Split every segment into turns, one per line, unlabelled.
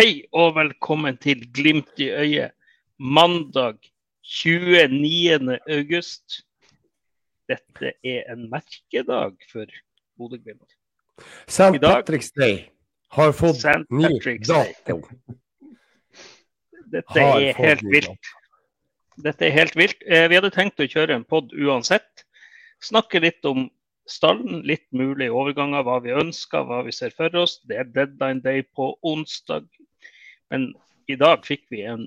Hei og velkommen til Glimt i øyet. Mandag 29. august. Dette er en merkedag for Bodø-Glimt.
St. Patrick's Day har fått ny
Patrick's Day.
dato.
Dette
Har
er helt vilt. Dette er helt vilt. Eh, Vi hadde tenkt å kjøre en pod uansett. Snakke litt om stallen, litt mulige overganger, hva vi ønsker, hva vi ser for oss. Det er deadline day på onsdag. Men i dag fikk vi en,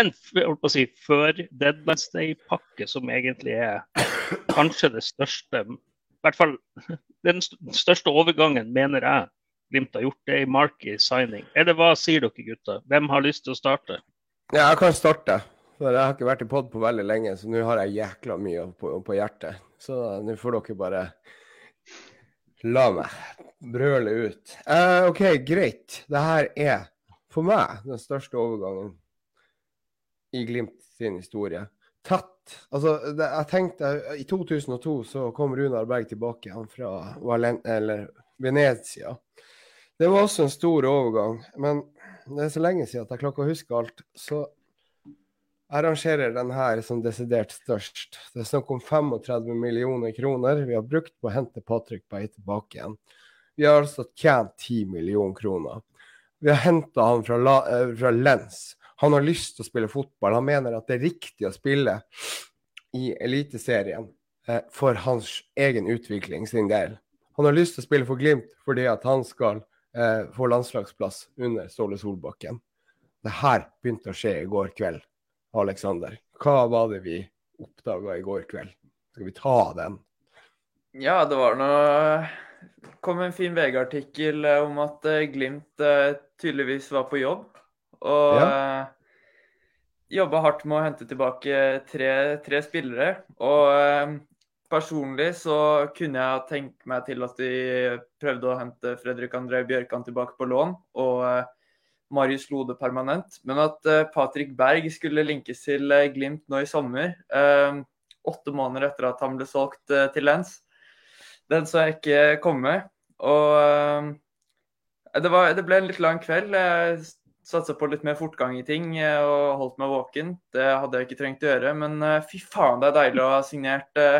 en holdt på å si, før Deadlands day-pakke, som egentlig er kanskje det største I hvert fall den største overgangen, mener jeg. Glimt har gjort det i Marky signing. Eller hva sier dere, gutter? Hvem har lyst til å starte?
Ja, jeg kan starte. For jeg har ikke vært i pod på veldig lenge, så nå har jeg jækla mye på, på hjertet. Så nå får dere bare la meg brøle ut. Uh, OK, greit. Det her er for meg den største overgangen i Glimt sin historie. Tatt Altså, det, jeg tenkte I 2002 så kom Runar Berg tilbake han fra Valen, eller Venezia. Det var også en stor overgang, men det er så lenge siden at jeg klarer å huske alt. Så jeg arrangerer den her som desidert størst. Det er snakk om 35 millioner kroner vi har brukt på å hente Patrick Bay tilbake igjen. Vi har altså tjent 10 millioner kroner. Vi har henta han fra, la, eh, fra Lens. Han har lyst til å spille fotball. Han mener at det er riktig å spille i Eliteserien eh, for hans egen utvikling sin del. Han har lyst til å spille for Glimt fordi at han skal eh, få landslagsplass under Ståle Solbakken. Det her begynte å skje i går kveld, Aleksander. Hva var det vi oppdaga i går kveld? Skal vi ta den?
Ja, det var noe kom en fin VG-artikkel om at eh, Glimt eh, tydeligvis var på jobb. Og eh, jobba hardt med å hente tilbake tre, tre spillere. Og eh, personlig så kunne jeg tenke meg til at de prøvde å hente Fredrik André Bjørkan tilbake på lån. Og eh, Marius Lode permanent. Men at eh, Patrick Berg skulle linkes til Glimt nå i sommer, åtte måneder etter at han ble solgt til Lens, den så jeg ikke komme. Og det, var, det ble en litt lang kveld. Jeg satsa på litt mer fortgang i ting eh, og holdt meg våken. Det hadde jeg ikke trengt å gjøre. Men eh, fy faen, det er deilig å ha signert eh,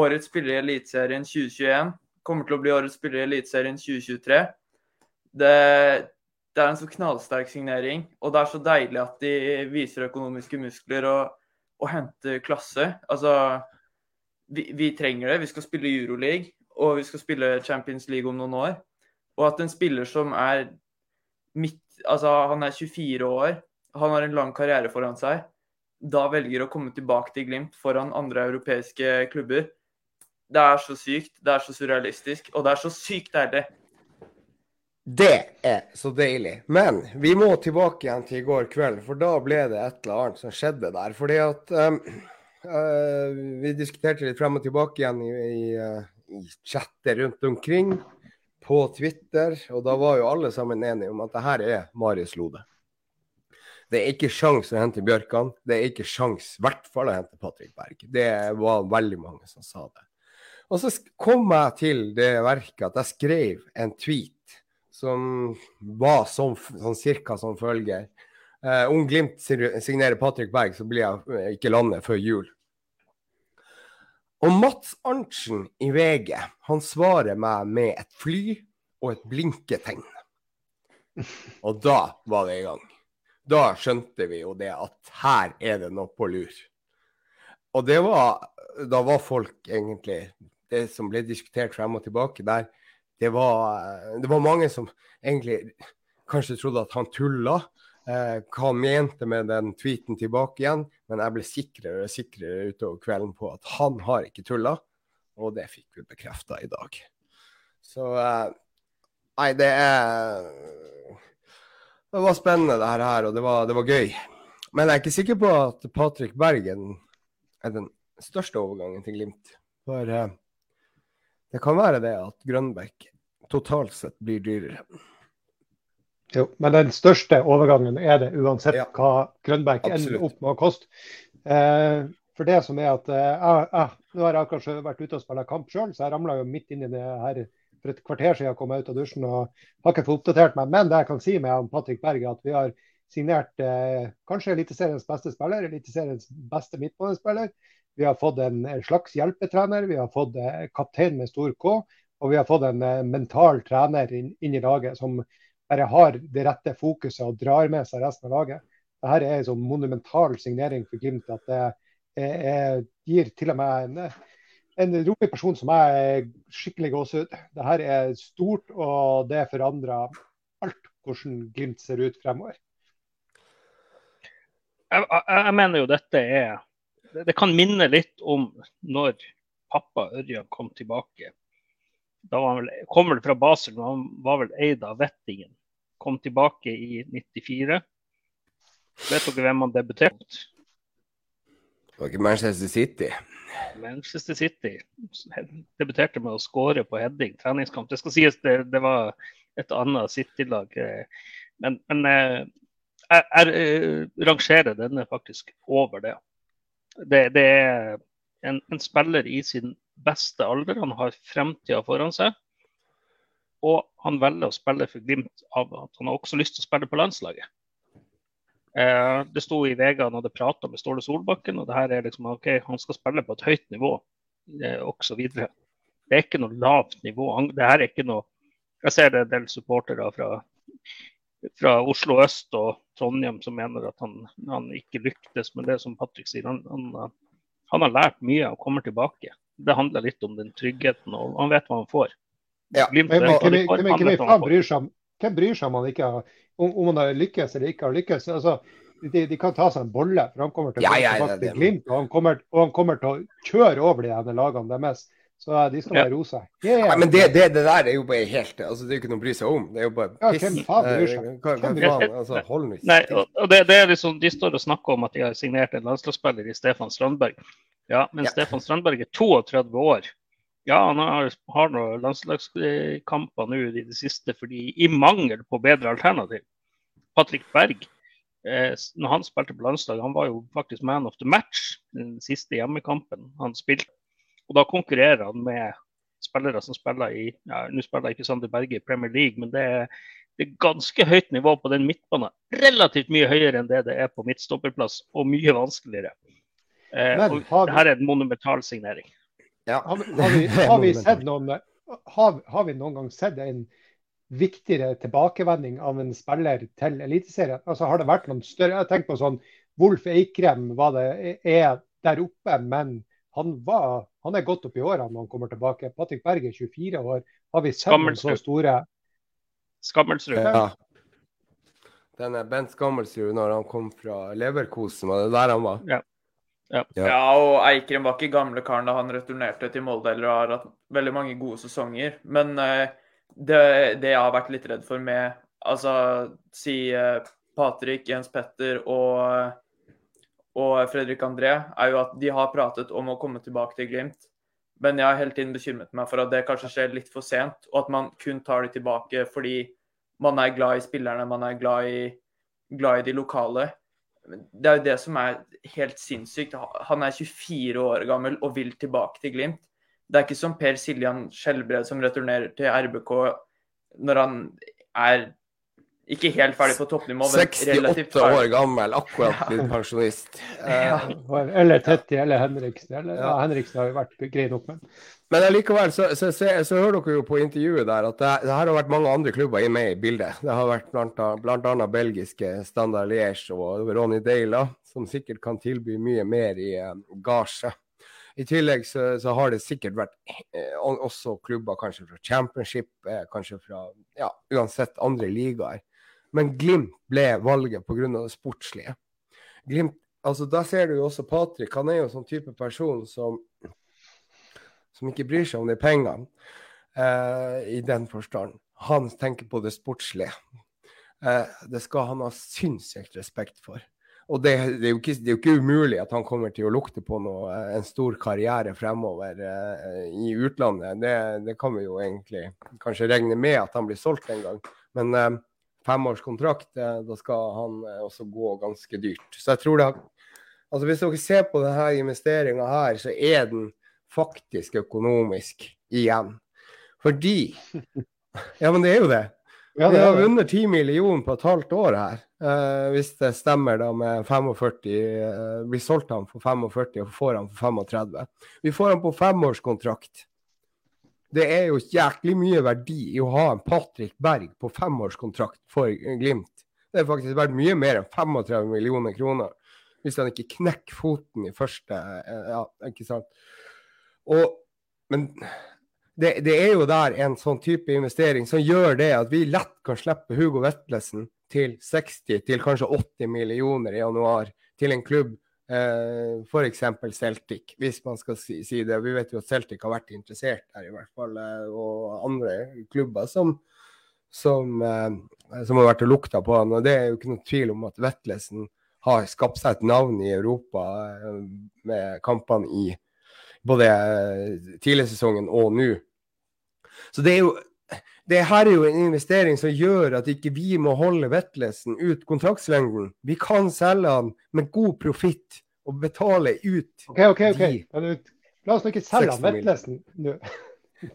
årets spiller i Eliteserien 2021. Kommer til å bli årets spiller i Eliteserien 2023. Det, det er en så knallsterk signering, og det er så deilig at de viser økonomiske muskler og, og henter klasse. Altså, vi, vi trenger det. Vi skal spille Euroleague, og vi skal spille Champions League om noen år. Og at en spiller som er midt Altså, han er 24 år, han har en lang karriere foran seg, da velger å komme tilbake til Glimt foran andre europeiske klubber. Det er så sykt, det er så surrealistisk, og det er så sykt deilig.
Det er så deilig. Men vi må tilbake igjen til i går kveld, for da ble det et eller annet som skjedde der. Fordi at um, uh, Vi diskuterte litt frem og tilbake igjen i, i, uh, i chatter rundt omkring på Twitter, og da var jo alle sammen enige om at det her er Marius Lode. Det er ikke sjans å hente Bjørkan. Det er ikke sjans, i hvert fall å hente Patrick Berg. Det var veldig mange som sa det. Og så kom jeg til det verket at jeg skrev en tweet som var sånn, sånn cirka som følger. Eh, om Glimt signerer Patrick Berg, så blir jeg eh, ikke landet før jul. Og Mats Arntzen i VG han svarer meg med et fly og et blinketegn. Og da var det i gang. Da skjønte vi jo det at her er det noe på lur. Og det var Da var folk egentlig Det som ble diskutert frem og tilbake der, det var, det var mange som egentlig kanskje trodde at han tulla. Eh, hva han mente med den tweeten tilbake igjen. Men jeg ble sikrere og sikrere utover kvelden på at han har ikke tulla. Og det fikk vi bekrefta i dag. Så eh, Nei, det er Det var spennende, det her, og det var, det var gøy. Men jeg er ikke sikker på at Patrick Bergen er den største overgangen til Glimt. For eh, det kan være det at Grønbekk totalt sett blir dyrere.
Jo, men den største overgangen er det uansett
Ja,
hva Grønberg ender opp med å koste. Eh, for det som er at eh, jeg, Nå har jeg kanskje vært ute og spilt kamp sjøl, så jeg ramla jo midt inn i det her for et kvarter siden jeg kom ut av dusjen og har ikke fått oppdatert meg. Men det jeg kan si med Patrick Berg, er at vi har signert eh, kanskje Eliteseriens beste spiller, Eliteseriens beste midtbanespiller. Vi har fått en, en slags hjelpetrener, vi har fått eh, kaptein med stor K. Og vi har fått en eh, mental trener inn, inn, i laget som bare har det rette fokuset og drar med seg resten av laget. Dette er en sånn monumental signering for Glimt at det gir til og med en, en rolig person som er skikkelig gåsehud. Dette er stort, og det forandrer alt hvordan Glimt ser ut fremover
jeg, jeg, mener jo dette er Det kan minne litt om når pappa Ørjan kom tilbake. Da var han vel, kommer det fra Basel, men han var vel eid av Vettingen. Kom tilbake i 94. Vet dere hvem han debuterte mot?
Det var ikke Manchester City?
Manchester City debuterte med å skåre på heading. Treningskamp. Det skal sies det, det var et annet City-lag. Eh, men, men jeg, jeg, jeg eh, rangerer denne faktisk over det. Det, det er en, en, spiller i sin beste alder. Han har fremtida foran seg. Og han velger å spille for Glimt av at han har også lyst til å spille på landslaget. Eh, det sto i VG han hadde prata med Ståle Solbakken, og det her er liksom OK, han skal spille på et høyt nivå eh, osv. Det er ikke noe lavt nivå. Det her er ikke noe Jeg ser det er en del supportere fra fra Oslo øst og Trondheim som mener at han, han ikke lyktes med det som Patrick sier. Han, han, han, har lært mye og kommer tilbake. Det handler litt om den tryggheten, og han vet hva han får.
Ja. Glimt, men, men, hvem, hvem, hvem, hvem, bryr seg om, hvem bryr seg om han ikke har, om, om han har lykkes eller ikke har lykkes? Altså, de, de, kan ta seg en bolle, for han kommer til å ja, ja, ja, Glimt, og han, kommer, og han kommer til å kjøre over de lagene deres. Så de skal være rosa. seg.
Yeah. Nei, men det, det, det, der er jo bare helt altså, Det er jo ikke noe å bry seg om. Det er jo bare
piss. Ja, faen bryr seg? Hva, hva?
Altså, hold nå Nei, og det, det, er liksom, De står og snakker om at de har signert en landslagsspiller i Stefan Strandberg. Ja, men ja. Stefan Strandberg er 32 år. Ja, han har, har noen landslagskamper nå i det siste fordi i mangel på bedre alternativ. Patrick Berg, eh, når han spilte på landslaget, han var jo faktisk man of the match den siste hjemmekampen han spilte. Og da konkurrerer han med spillere som spiller i ja, Nå spiller ikke Sander Berge i Premier League, men det er, det er ganske høyt nivå på den midtbanen. Relativt mye høyere enn det det er på midtstopperplass, og mye vanskeligere. Eh, og vi... Dette er en monumental signering.
Ja. Har, har, vi, har, vi noen, har, har, vi noen gang sett en viktigere tilbakevending av en spiller til Eliteserien? Altså, har det vært noen større Jeg tenker på sånn Wolf Eikrem var det, er der oppe, men han, var, han er godt opp i årene når han kommer tilbake. Patrick Berg er 24 år. Har vi sett noen så store
Skammelsrud.
Ja. Denne Bent Skammelsrud når han kom fra Leverkosen, var det der han var?
Ja.
Ja. ja. og Eikrem var ikke gamle karen da han returnerte til Molde eller har hatt veldig mange gode sesonger. Men uh, det, det, jeg har vært litt redd for med altså si uh, Patrick, Jens Petter og og Fredrik André, er jo at de har pratet om å komme tilbake til Glimt. Men jeg har hele tiden bekymret meg for at det kanskje skjer litt for sent, og at man kun tar de tilbake fordi man er glad i spillerne, man er glad i, glad i de lokale. Det er jo det som er helt sinnssykt. Han er 24 år gammel og vil tilbake til Glimt. Det er ikke som Per Siljan Skjelbred som returnerer til RBK når han er ikke helt ferdig på toppnivå,
men 68 år gammel, akkurat blitt pensjonist.
Ja. Eller Tetti eller Henriksen. Eller, ja. Henriksen har jo vært grei nok, men
Men allikevel så, så, så, så, hører dere jo på intervjuet der at det, det, her har vært mange andre klubber med i bildet. Det har vært blant, annet belgiske Standard Liège og Ronny Deila, som sikkert kan tilby mye mer i um, gasje. I tillegg så, så, har det sikkert vært eh, også klubber kanskje fra championship, eh, kanskje fra ja, uansett andre ligaer. Men Glimt ble valget pga. det sportslige. Glimt, altså Da ser du jo også Patrick. Han er jo sånn type person som, som ikke bryr seg om de pengene, eh, i den forstand. Han tenker på det sportslige. Eh, det skal han ha sinnssykt respekt for. Og det, det, er ikke, det, er jo ikke, umulig at han kommer til å lukte på noe, eh, en stor karriere fremover eh, i utlandet. Det, det, kan vi jo egentlig kanskje regne med at han blir solgt en gang. Men uh, femårskontrakt, eh, da skal han eh, også gå ganske dyrt. Så jeg tror det Altså Hvis dere ser på denne investeringa her, så er den faktisk økonomisk igjen. Fordi Ja, men det er jo det.
Ja, det
har
Vi har
vunnet 10 millioner på et halvt år her. Eh, hvis det stemmer da med 45 eh, Vi solgte han for 45 og får han for 35. Vi får han på femårskontrakt. Det er jo jæklig mye verdi i å ha en Patrick Berg på femårskontrakt for Glimt. Det er faktisk verdt mye mer enn 35 millioner kroner. Hvis han ikke knekker foten i første eh, Ja, ikke sant. Og, men det, det er jo der en sånn type investering som gjør det at vi lett kan slippe Hugo Vetlesen til 60 til kanskje 80 millioner i januar til en klubb, eh, f.eks. Celtic, hvis man skal si, si det. Vi vet jo at Celtic har vært interessert der, i hvert fall, eh, og andre klubber som, som, eh, som har vært og lukta på han. Og det er jo ikke noe tvil om at Vetlesen har skapt seg et navn i Europa eh, med kampene i både tidligsesongen og nå. Så det er jo det her er jo en investering som gjør at ikke vi må holde Vetlesen ut kontraktslengden. Vi kan selge han med god profitt og betale ut
OK, OK. ok.
de-
la oss nå ikke selge
60
han Vetlesen nå.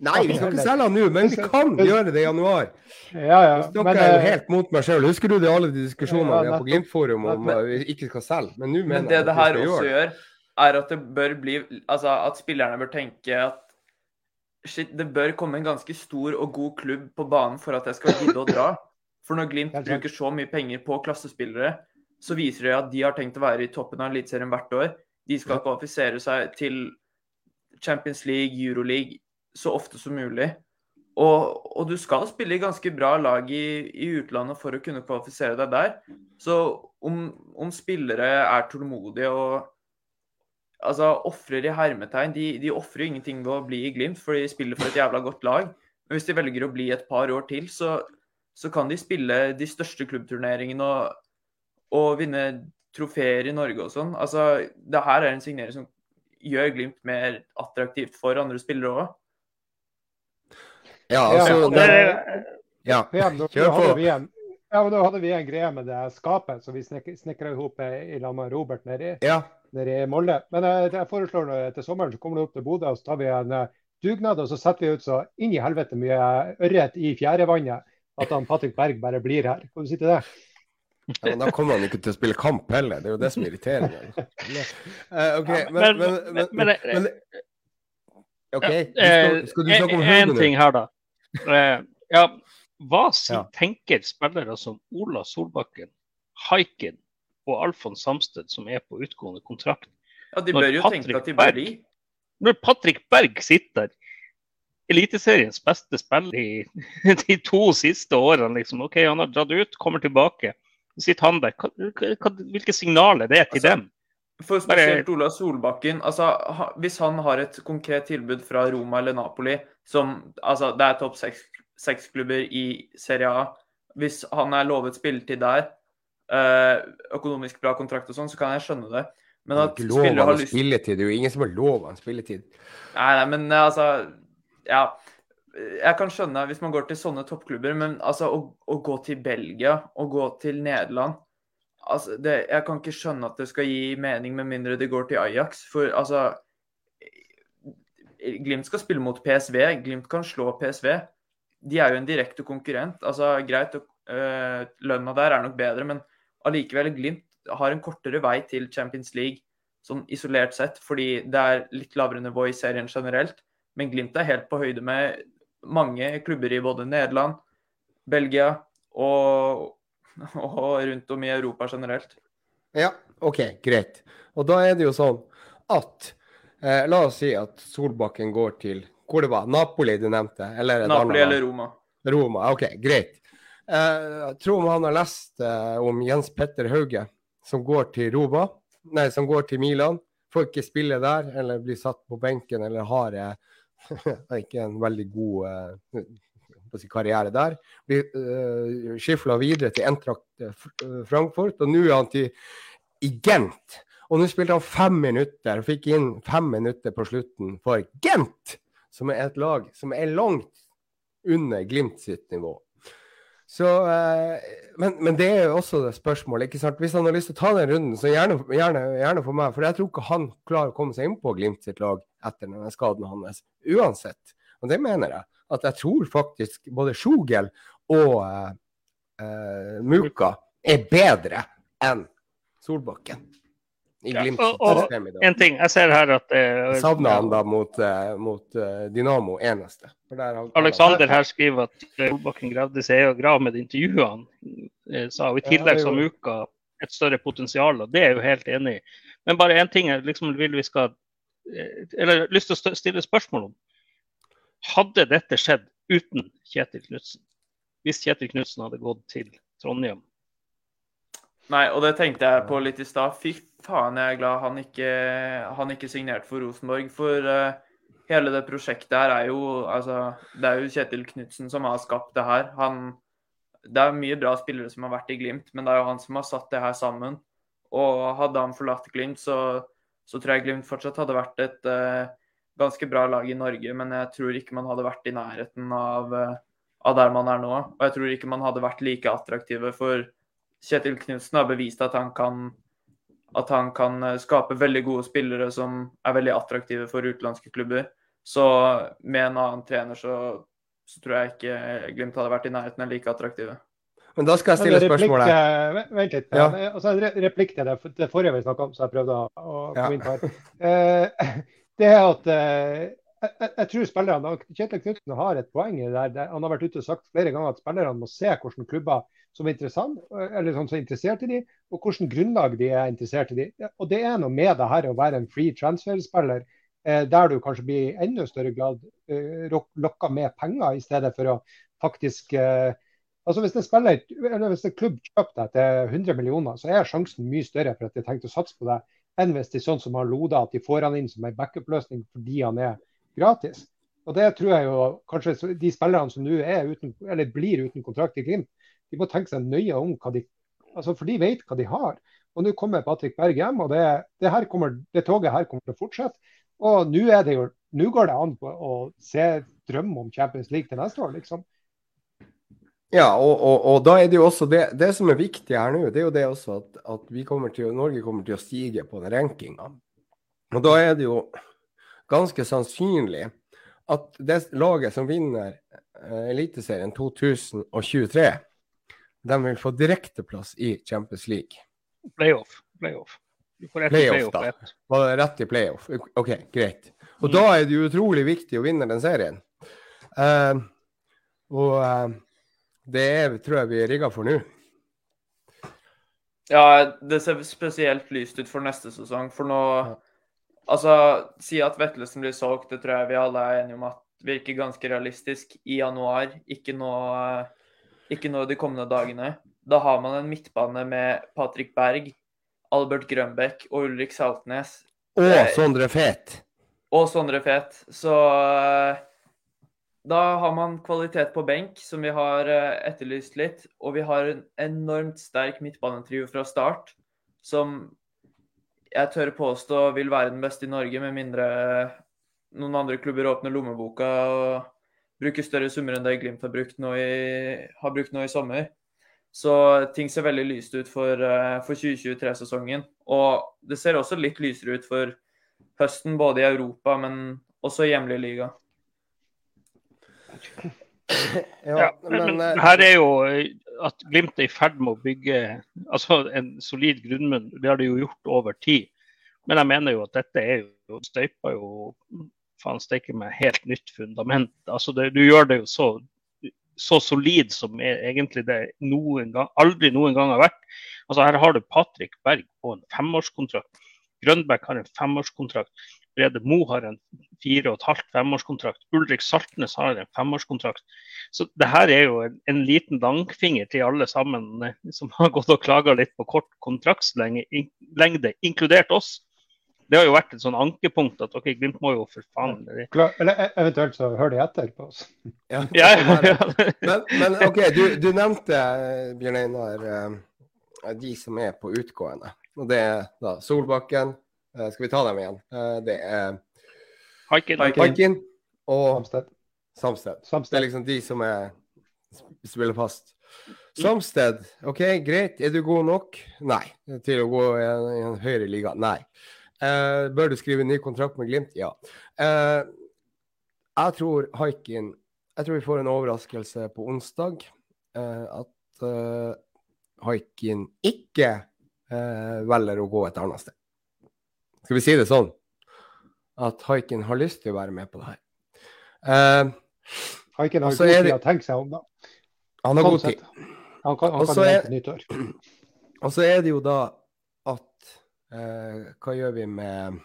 Nei, vi skal ikke selge han nå, men vi kan gjøre det i januar.
Ja, ja.
Dere
Men,
jeg jo
eh,
helt mot meg sjøl. Husker du det alle de diskusjonene
Ja,
vi har på. Glimt-forum om at vi ikke skal selge? Men nå
Men
mener
det
jeg
det
at
her
vi skal
også
gjøre det.
gjør, er at det bør bli Altså at spillerne bør tenke at shit, det bør komme en ganske stor og god klubb på banen for at jeg skal gidde å dra. For når Glimt bruker så mye penger på klassespillere, så viser det at de har tenkt å være i toppen av Eliteserien hvert år. De skal kvalifisere seg til Champions League, Euroleague så ofte som mulig. Og, og du skal spille i ganske bra lag i, i utlandet for å kunne kvalifisere deg der. Så om, om spillere er tålmodige og altså ofrer i hermetegn De, de ofrer jo ingenting ved å bli i Glimt, for de spiller for et jævla godt lag. Men hvis de velger å bli et par år til, så, så kan de spille de største klubbturneringene og, og vinne trofeer i Norge og sånn. Altså, det her er en signering som gjør Glimt mer attraktivt for andre spillere òg.
Ja,
Ja,
altså,
Og det,
ja.
Ja,
Kjør på.
ja, men da hadde vi en greie med det skapet som vi snek- snekra i hop i lag med Robert nedi.
ja.
Nede i Molde. Men jeg, jeg foreslår nå til sommeren så kommer du opp til Bodø, og så tar vi en eh, dugnad, og så setter vi ut så inn i helvete mye ørret i fjærevannet at han Patrick Berg bare blir her. Kan du si til det?
Ja, men da kommer han ikke til å spille kamp heller. Det er jo det som er irriterende. Eh, OK, men, men, men,
men,
men OK, skal, skal du snakke om
En ting her, da. Eh, ja, hva tenker spillere som Ola Solbakken, Haikin og Alfons Samsted, som er på utgående kontrakt?
Ja, de
Når
bør jo
Patrick
tenke at de bør
Berg-. Når Patrick Berg sitter Eliteseriens beste spiller i de to siste årene, liksom. OK, han har dratt ut, kommer tilbake. Så sitter han der. Hvilke signaler er det til
Altså,
dem?
For spesielt Ola Solbakken. altså ha, Hvis han har et konkret tilbud fra Roma eller Napoli, som altså Det er topp seks- seks-klubber i Serie A. Hvis han er lovet spilletid der, økonomisk bra kontrakt og sånn, så kan jeg skjønne det. Men
Det
at
lov
spillere har lyst
spilletid. Det er jo ingen som har lov av spilletid.
Nei, nei, men eh, altså Ja. Jeg kan skjønne hvis man går til sånne toppklubber, men altså å, å gå til Belgia og gå til Nederland altså det, Jeg kan ikke skjønne at det skal gi mening med mindre det går til Ajax. For altså Glimt skal spille mot PSV. Glimt kan slå PSV. De er jo en direkte konkurrent. Altså Greit, øh, lønna der er nok bedre, men allikevel Glimt har en kortere vei til Champions League sånn isolert sett, fordi det er litt lavere nivå i serien generelt. Men Glimt er helt på høyde med mange klubber i både Nederland, Belgia og, og rundt om i Europa generelt.
Ja, OK, greit. Og da er det jo sånn at eh, La oss si at Solbakken går til hvor det var, Napoli du nevnte? Eller
Napoli eller? Roma.
Roma. OK, greit. Eh, jeg tror han har lest eh, om Jens Petter Hauge, som går til Roba, Nei, som går til Milan. Får ikke spille der, eller blir satt på benken, eller har eh, ikke en veldig god karriere der. Blir uh, skifla videre til Entrakt Frankfurt, og nå er han til i Gent. Og nå spilte han fem minutter, og fikk inn fem minutter på slutten for Gent, som er et lag som er langt under Glimt sitt nivå. Så, eh, men, men det er jo også det spørsmålet. ikke sant? Hvis han har lyst til å ta den runden, så gjerne, gjerne, gjerne for meg. For jeg tror ikke han klarer å komme seg inn på Glimt sitt lag etter denne skaden hans. Uansett. Og det mener jeg. at jeg tror faktisk både Sjogel og uh, uh, Muka er bedre enn Solbakken. I
Ja, og- og-
i.
En ting, jeg ser her at eh,
Savna han da mot, uh, mot uh, Dynamo eneste. For der har-
Alexander her skriver at Solbakken gravde seg i egen grav med de intervjuene, eh, sa. Og I tillegg som uka et større potensial, og det er jeg jo helt enig i. Men bare én ting jeg liksom vil vi skal eh, Eller lyst til å stille spørsmål om. Hadde dette skjedd uten Kjetil Knutsen? Hvis Kjetil Knutsen hadde gått til Trondheim?
Nei, og det tenkte jeg på litt i stad. Fy faen, jeg er glad han ikke, han ikke signerte for Rosenborg. For uh, hele det prosjektet her er jo Altså, det er jo Kjetil Knutsen som har skapt det her. Han Det er mye bra spillere som har vært i Glimt, men det er jo han som har satt det her sammen. Og hadde han forlatt Glimt, så, så tror jeg Glimt fortsatt hadde vært et uh, ganske bra lag i Norge, men jeg tror ikke man hadde vært i nærheten av, eh, av der man er nå. Og jeg tror ikke man hadde vært like attraktive for Kjetil Knutsen har bevist at han kan at han kan eh, skape veldig gode spillere som er veldig attraktive for utenlandske klubber. Så med en annen trener så, så tror jeg ikke Glimt hadde vært i nærheten av like attraktive.
Men da skal jeg stille spørsmålet.
eh, vent- Vent litt.
Ja.
Ja. Altså, en replikk til det, det forrige vi snakka om, så jeg prøvde å,
Ja.
komme inn på her. Eh, det er at eh, jeg, jeg- jeg tror spillerne Kjetil Knutsen har et poeng i det der. Han har vært ute og sagt flere ganger at spillerne må se hvordan klubber som er interessant, eller sånn som er interessert i de, og hvilket grunnlag de er interessert i de. Og det er noe med det her å være en free transfer-spiller, eh, der du kanskje blir enda større grad eh, lok- lokka med penger, i stedet for å faktisk eh, Altså Hvis spiller, hvis en klubb kjøper deg til 100 millioner, så er sjansen mye større for at de har tenkt å satse på deg, enn hvis det er sånn som har Loda, at de får han inn som en backup-løsning fordi han er gratis. Og det tror jeg jo kanskje de spillerne som nå er uten, eller blir uten kontrakt i Glimt, de må tenke seg nøye om hva de altså For de vet hva de har. Og nå kommer Patrick Berg hjem, og det, det, kommer, det toget her kommer til å fortsette. Og nå er det jo nå går det an på å se drømme om Champions League til neste år, liksom.
Ja, og, og, og da er det jo også det, det som er viktig her nå, det er jo det også at, at vi kommer til, Norge kommer til å stige på den rankinga. Og da er det jo ganske sannsynlig at det laget som vinner eh, Eliteserien 2023, de vil få direkteplass i Champions League.
Playoff. Playoff. Du får ett
Playoff,
playoff.
da. Var det rett i playoff? OK, greit. Og da er det jo utrolig viktig å vinne den serien. Uh, og uh, det er, tror jeg vi er rigga for nå.
Ja, det ser spesielt lyst ut for neste sesong. For nå Altså, si at Vetlesen blir solgt, det tror jeg vi alle er enige om at virker ganske realistisk i januar. Ikke nå, ikke nå de kommende dagene. Da har man en midtbane med Patrick Berg, Albert Grønbæk og Ulrik Saltnes.
Og
Eh,
Sondre Fet.
Og Sondre Fet. Så eh, da har man kvalitet på benk, som vi har eh, etterlyst litt. Og vi har en enormt sterk midtbanetrio fra start, som jeg tør påstå vil være den beste i Norge, med mindre noen andre klubber åpner lommeboka og bruker større summer enn det Glimt har brukt nå i, har brukt nå i sommer. Så ting ser veldig lyst ut for, eh, for 2023-sesongen. Og det ser også litt lysere ut for høsten, både i Europa, men også i hjemlig liga.
Ja, men,
men, eh,
her er jo eh, at Glimt er i ferd med å bygge altså en solid grunnmunn. Det har de jo gjort over tid. Men jeg mener jo at dette er jo støyper jo faen steike meg helt nytt fundament. Altså det, du gjør det jo så, så solid som er egentlig det noen gang, aldri noen gang har vært. Altså Her har du Patrick Berg på en femårskontrakt. Grønbæk har en femårskontrakt. Brede Mo har en fire og et halvt femårskontrakt. Ulrik Saltnes har en femårskontrakt. Så det her er jo en, en liten langfinger til alle sammen eh, som har gått og klaga litt på kort kontraktslengde, inkludert oss. Det har jo vært et sånn ankepunkt at ok, Glimt må jo for faen
Klar, eller e- eventuelt så hører de etter på oss.
ja.
ja, ja, ja.
Men, men OK, du, du nevnte, Bjørn Einar, eh, de som er på utgående. Og det er da Solbakken. eh, Skal vi ta dem igjen? Eh, Det er
Haikin.
Og
Samsted.
Samsted. Det er liksom de som er spiller fast. Samsted, OK, greit. Er du god nok? Nei. Til å gå i en, i en høyere liga? Nei. Eh, bør du skrive ny kontrakt med Glimt? Ja. Uh, jeg tror Haikin jeg tror vi får en overraskelse på onsdag. Uh, at uh, Haikin ikke velger å gå et annet sted. Skal vi si det sånn? At Haikin har lyst til å være med på det her.
Haiken har god tid
det-
å tenke seg om, da.
han har
Sånn
god
sett.
tid.
Han kan, han kan vente nyttår.
Og så er det jo da eh, Hva gjør vi med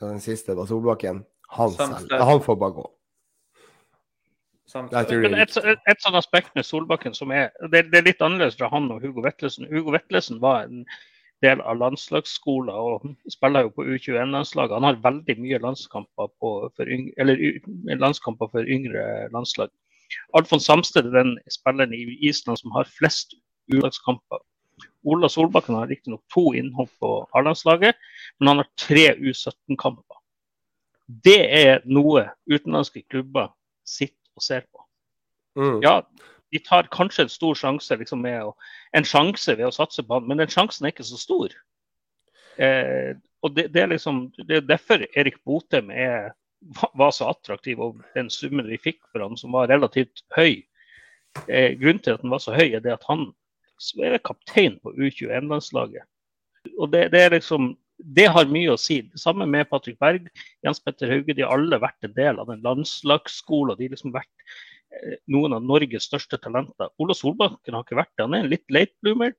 den siste, da, Solbakken? Han, selv, han får bare gå. Det
Men et, et, et sånt aspekt med Solbakken som er det, det er litt annerledes fra han og Hugo Vetlesen. Hugo Vetlesen var en del av landslagsskolen og spiller jo på U21-landslaget. Han har veldig mye landskamper, på, for, yngre, eller, landskamper for yngre landslag. Alfons Samsted er den spilleren i Island som har flest U-lagskamper. Ola Solbakken har riktignok to innhopp på A-landslaget, men han har tre U17-kamper. Det er noe utenlandske klubber sitter og ser på.
Mm.
Ja, de tar kanskje en stor sjanse liksom, med å, en sjanse ved å satse på han, men den sjansen er ikke så stor. Eh, og det, det, er liksom, det er derfor Erik Botheim er, var- var så attraktiv, og den summen vi fikk for han som var relativt høy. Eh, grunnen til at den var så høy, er det at han er kaptein på U21-landslaget. Og det, det er liksom det har mye å si. Det samme med Patrick Berg, Jens Petter Hauge. De har alle vært en del av den landslagsskolen. De har liksom vært eh, noen av Norges største talenter. Ola Solbakken har ikke vært det. Han er en litt late bloomer.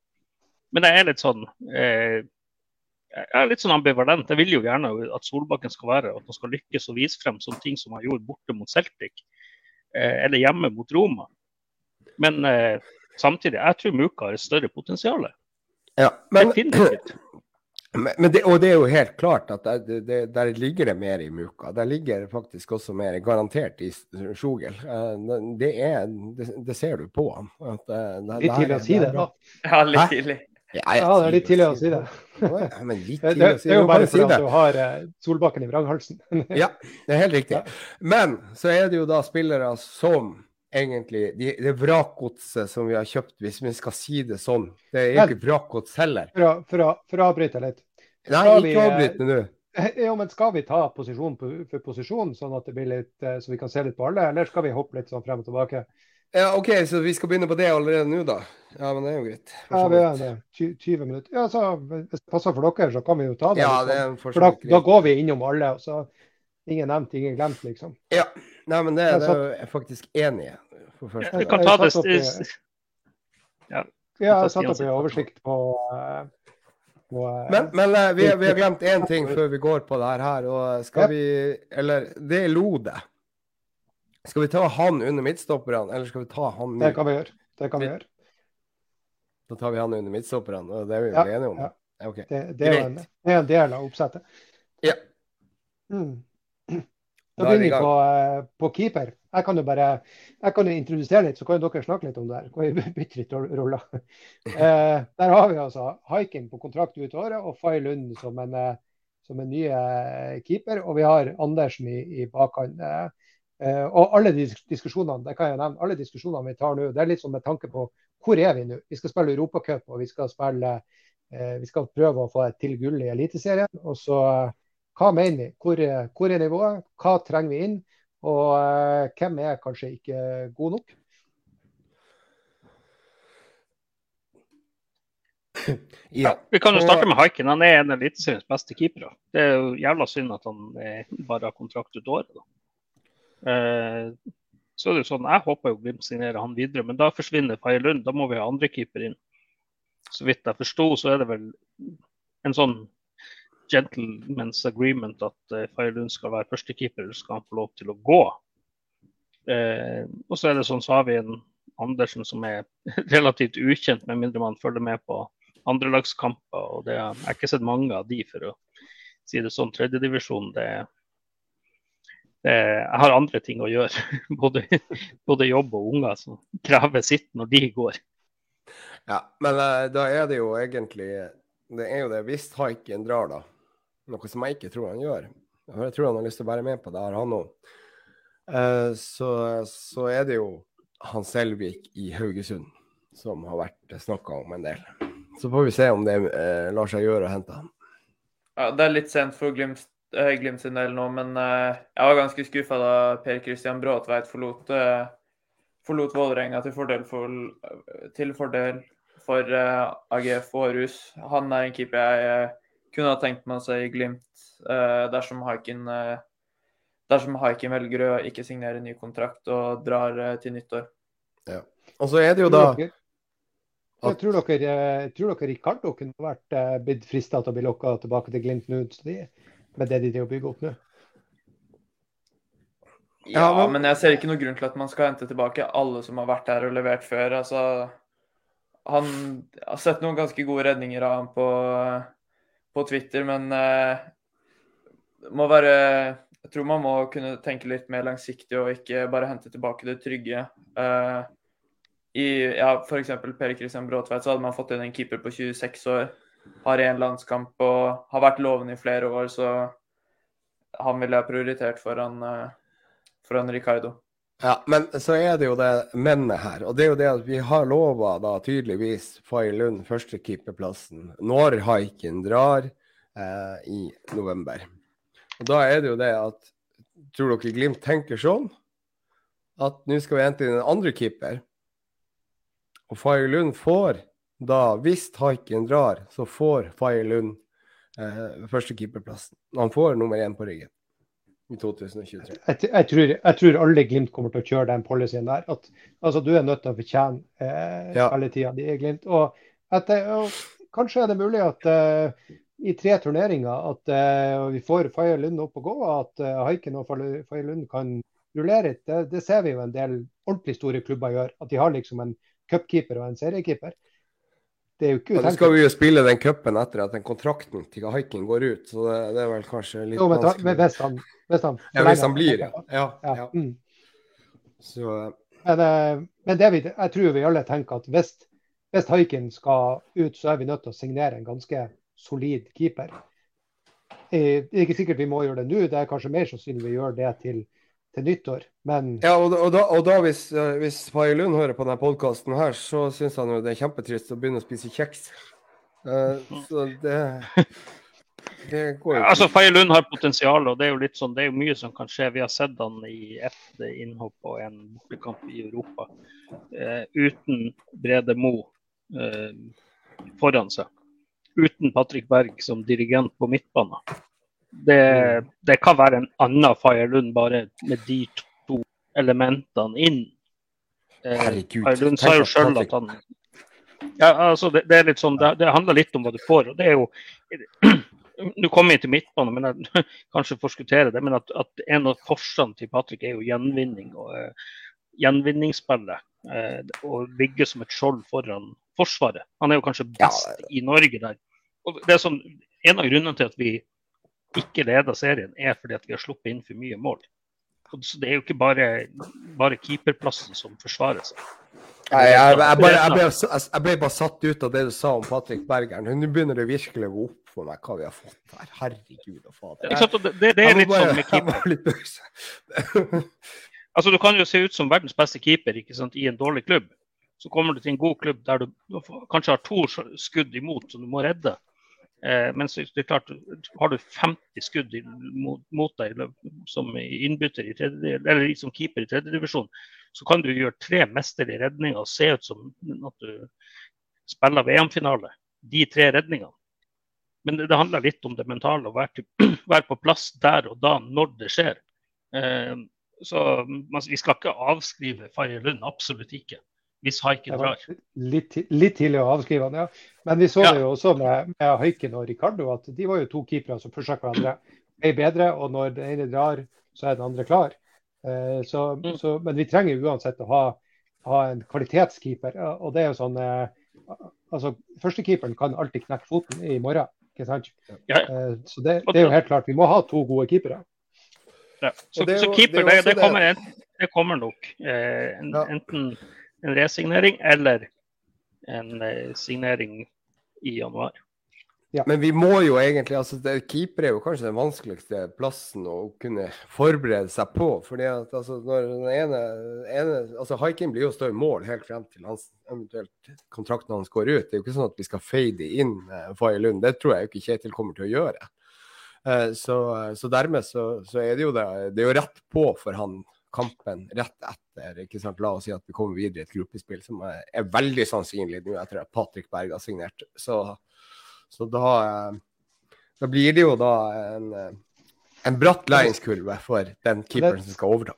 Men jeg er litt sånn eh, jeg er litt sånn ambivalent. Jeg vil jo gjerne at Solbakken skal være at han skal lykkes og vise frem sånne ting som han gjorde borte mot Celtic. Eh, eller hjemme mot Roma. Men eh, samtidig, jeg tror Muka har et større potensial.
Ja, men,
Definitivt.
men det, og det er jo helt klart at der, det, det, der ligger det mer i Muka. Der ligger faktisk også mer garantert i Sjogel. Eh, Det, er, det, det ser du på det-
Litt tidlig å si det, da.
Ja, litt tidlig.
Ja,
Ja, det er litt tidlig å si det.
Ja, men litt tidlig å si
det
Det
er jo bare fordi at du har eh, Solbakken i vranghalsen.
Ja, det er helt riktig. Men så er det jo da spillere som egentlig de, Det vrakgodset som vi har kjøpt, hvis vi skal si det sånn. Det er ikke vrakgods heller.
For å, avbryte litt.
Nei, ikke
eh,
avbryt meg nå.
Jo, men Skal vi ta posisjon for posisjon, sånn at det blir litt, eh, så vi kan se litt på alle, eller skal vi hoppe litt sånn frem og tilbake?
Ja, OK, så vi skal begynne på det allerede nå, da? Ja, men det er jo greit.
Ja, vi er det. 20 minutter. Ja, så Hvis det passer for dere, så kan vi jo ta det.
Ja, det
sånn.
er for
For da, da går vi innom alle, og så ingen nevnt, ingen glemt, liksom.
Ja. Nei, men det, det er jeg faktisk enig i.
Vi kan ta det
i- Ja, jeg har satt opp en oversikt på, eh, på eh,
Men, men eh, vi, vi har glemt én ting før vi går på det her. og skal vi Eller det er Lode. Skal vi ta han under midtstopperne, eller skal vi ta han
Det kan vi gjøre. Det kan vi gjøre.
Da tar vi han under midtstopperne, og det er vi jo
Ja,
enige om.
ja.
Okay.
Det, det, er en, det er en del av oppsettet.
Ja.
Mm.
Da er
begynner vi på, eh, på keeper. Jeg kan jo bare jeg kan jo introdusere litt, så kan dere snakke litt om det her. Kan vi bytte litt ro- roller? Eh, der har vi altså Haiking på kontrakt ut året og Fay Lund som en, eh, som en ny eh, keeper. Og vi har Andersen i, i bakhånd. Eh, og alle de diskusjonene det kan jeg nevne, alle diskusjonene vi tar nå, det er litt sånn med tanke på hvor er vi nå? Vi skal spille Europacup og vi skal spille eh, vi skal prøve å få et til gull i Eliteserien. Og så hva mener vi? Hvor, er- hvor er nivået? Hva trenger vi inn? Og eh, hvem er kanskje ikke god nok?
Ja.
Vi kan jo starte med Haiken. Han er en av Eliteseriens beste keepere. Det er jo jævla synd at han eh, bare har kontrakt ut året. Da. Eh, så er det jo sånn, Jeg håper jo Glimt signerer han videre, men da forsvinner Faye Lund. Da må vi ha andre keeper inn. Så vidt jeg forsto, så er det vel en sånn gentleman's agreement at uh, Faye Lund skal være førstekeeper, eller skal han få lov til å gå. Uh, og så er det sånn, så har vi en Andersen som er relativt ukjent, med mindre man følger med på andrelagskamper. og det, Jeg har ikke sett mange av de, for å si det sånn. Tredjedivisjon, det, det Jeg har andre ting å gjøre. Både, både jobb og unger som krever sitt når de går.
ja. Men uh, da er det jo egentlig Det er jo det hvis Haiken drar, da. Noe som jeg ikke tror han gjør. For Jeg tror han har lyst til å være med på det her, han òg. Eh, så, så er det jo han Selvik i Haugesund som har vært snakka om en del. Så får vi se om det eh, lar seg gjøre å hente han.
Ja, det er litt sent for Glimt uh, Glimt sin del nå, men uh, jeg var ganske skuffa da Per Christian Bråtveit forlot, uh, forlot Vålerenga til fordel for, til fordel for AGF Århus. Han er en keeper jeg kunne ha tenkt meg å se i Glimt dersom Haiken dersom Haiken velger å ikke signere ny kontrakt og drar til nyttår.
Ja. Og så er det jo da
jeg tror dere, tror dere Ricardo kunne vært blitt frista til å bli lokka tilbake til Glimt nå, med det de driver å bygge opp nå?
Ja, men jeg ser ikke noen grunn til at man skal hente tilbake alle som har vært her og levert før. Altså, han har sett noen ganske gode redninger av ham på, på Twitter, men må være Jeg tror man må kunne tenke litt mer langsiktig og ikke bare hente tilbake det trygge. Uh, i ja, f.eks. Per Christian Bråtveit, så hadde man fått inn en keeper på 26 år. Har én landskamp og har vært lovende i flere år, så han ville jeg prioritert foran, uh, foran Ricardo.
Ja, men så er det jo det mennet her. Og det er jo det at vi har lova da tydeligvis Fay Lund førstekeeperplassen når haiken drar eh, i november. Og da er det jo det at Tror dere Glimt tenker sånn? At nå skal vi hente inn en andre keeper? Og Fay Lund får da, hvis Haiken drar, så får Fay Lund eh, førstekeeperplassen. Han får nummer én på ryggen i 2023.
Jeg, jeg, tror, jeg, tror, alle Glimt kommer til å kjøre den policyen der. At, altså, du er nødt til å fortjene eh, ja. alle tida de er Glimt. Og, at, og, kanskje er det mulig at eh, i tre turneringer at eh, vi får Faye Lund opp og gå, at eh, Haiken og Faye Lund kan rullere. Det, det ser vi jo en del ordentlig store klubber gjør. At de har liksom en cupkeeper og en seriekeeper.
Det er jo ikke utenkelig. Ja, skal vi jo spille den cupen etter at den kontrakten til Haiking går ut, så det, det, er vel kanskje litt jo,
men, vanskelig. Hvis han, hvis han,
ja, hvis han blir, ja. ja, ja. Mm.
Så, men, eh, men det vi, jeg tror vi alle tenker at hvis, hvis Haikin skal ut, så er vi nødt til å signere en ganske solid keeper. Eh, det er ikke sikkert vi må gjøre det nå, det er kanskje mer sannsynlig vi gjør det til til nyttår. Men
Ja, og, og da, og da hvis, uh, hvis Faye Lund hører på denne podkasten her, så syns han jo det er kjempetrist å begynne å spise kjeks. Uh, så det det går jo
Altså, Faye Lund har potensial, og det er jo litt sånn, det er jo mye som kan skje. Vi har sett han i ett innhopp og en bortekamp i Europa uh, uten Brede Mo uh, foran seg. Uten Patrick Berg som dirigent på midtbanen. Det, mm. det, kan være en annen Fire Lund, bare med de to elementene inn.
Eh, Herregud.
Fire Lund sa jo sjøl at han ja, altså det, det, er litt sånn, det, det, handler litt om hva du får. og det er jo Nå kommer jeg til midtbane, men jeg kanskje forskuttere det. Men at, at en av forsene til Patrick er jo gjenvinning og uh, gjenvinningsspillet. Uh, og ligge som et skjold foran Forsvaret. Han er jo kanskje best ja, i Norge der. Og det er sånn, En av grunnene til at vi ikke leder serien, er fordi at vi har sluppet inn for mye mål. Så Det er jo ikke bare, bare keeperplassen som forsvarer seg.
Nei, jeg, jeg, jeg, ble, jeg, ble, bare satt ut av det du sa om Patrick Bergeren. Nå begynner det virkelig å gå opp for meg hva vi har fått her. Herregud og fader.
Det, det, det, er litt bare, sånn med keeper. altså, du kan jo se ut som verdens beste keeper sant, i en dårlig klubb. Så kommer du til en god klubb der du kanskje har to skudd imot som du må redde. Eh, men det er klart, har du 50 skudd mot, mot deg som innbytter i tredje, eller som keeper i tredjedivisjon, så kan du gjøre tre mesterlige redninger og se ut som at du spiller VM-finale. De tre redningene. Men det, det, handler litt om det mentale, å være, til, være, på plass der og da når det skjer. Eh, så man, Vi skal ikke avskrive Faye Lund, absolutt ikke hvis haiken drar.
Litt, litt, tidlig å avskrive han, ja. Men vi så ja. det jo også med, med haiken og Ricardo, at de var jo to keepere som pusha hverandre. Er bedre, og når den ene drar, så er den andre klar. Eh, så, mm. så, men vi trenger uansett å ha, ha en kvalitetskeeper. Og det er jo sånn eh, altså Førstekeeperen kan alltid knekke foten i morgen. ikke sant? Ja. Eh, så det, det, er jo helt klart. Vi må ha to gode keepere.
Ja. Så, så, keeper, det, det, kommer, det kommer nok. Eh, enten en resignering eller en eh, signering i januar.
Ja. Men vi må jo egentlig altså det, Keeper er jo kanskje den vanskeligste plassen å kunne forberede seg på. fordi at altså, når den ene, ene altså Haikin blir jo stå i mål helt frem til hans, eventuelt kontrakten hans går ut. Det er jo ikke sånn at vi skal fade inn eh, Faye Lund. Det tror jeg jo ikke Kjetil kommer til å gjøre. Eh, så, så, dermed så, så, er det jo det, det er jo rett på for han kampen rett etter. ikke sant? La oss si at vi kommer videre i et gruppespill, som er, er veldig sannsynlig nå etter at Patrick Berg har signert. Så, så da, da, blir det jo da en, en bratt læringskurve for den keeperen som skal overta.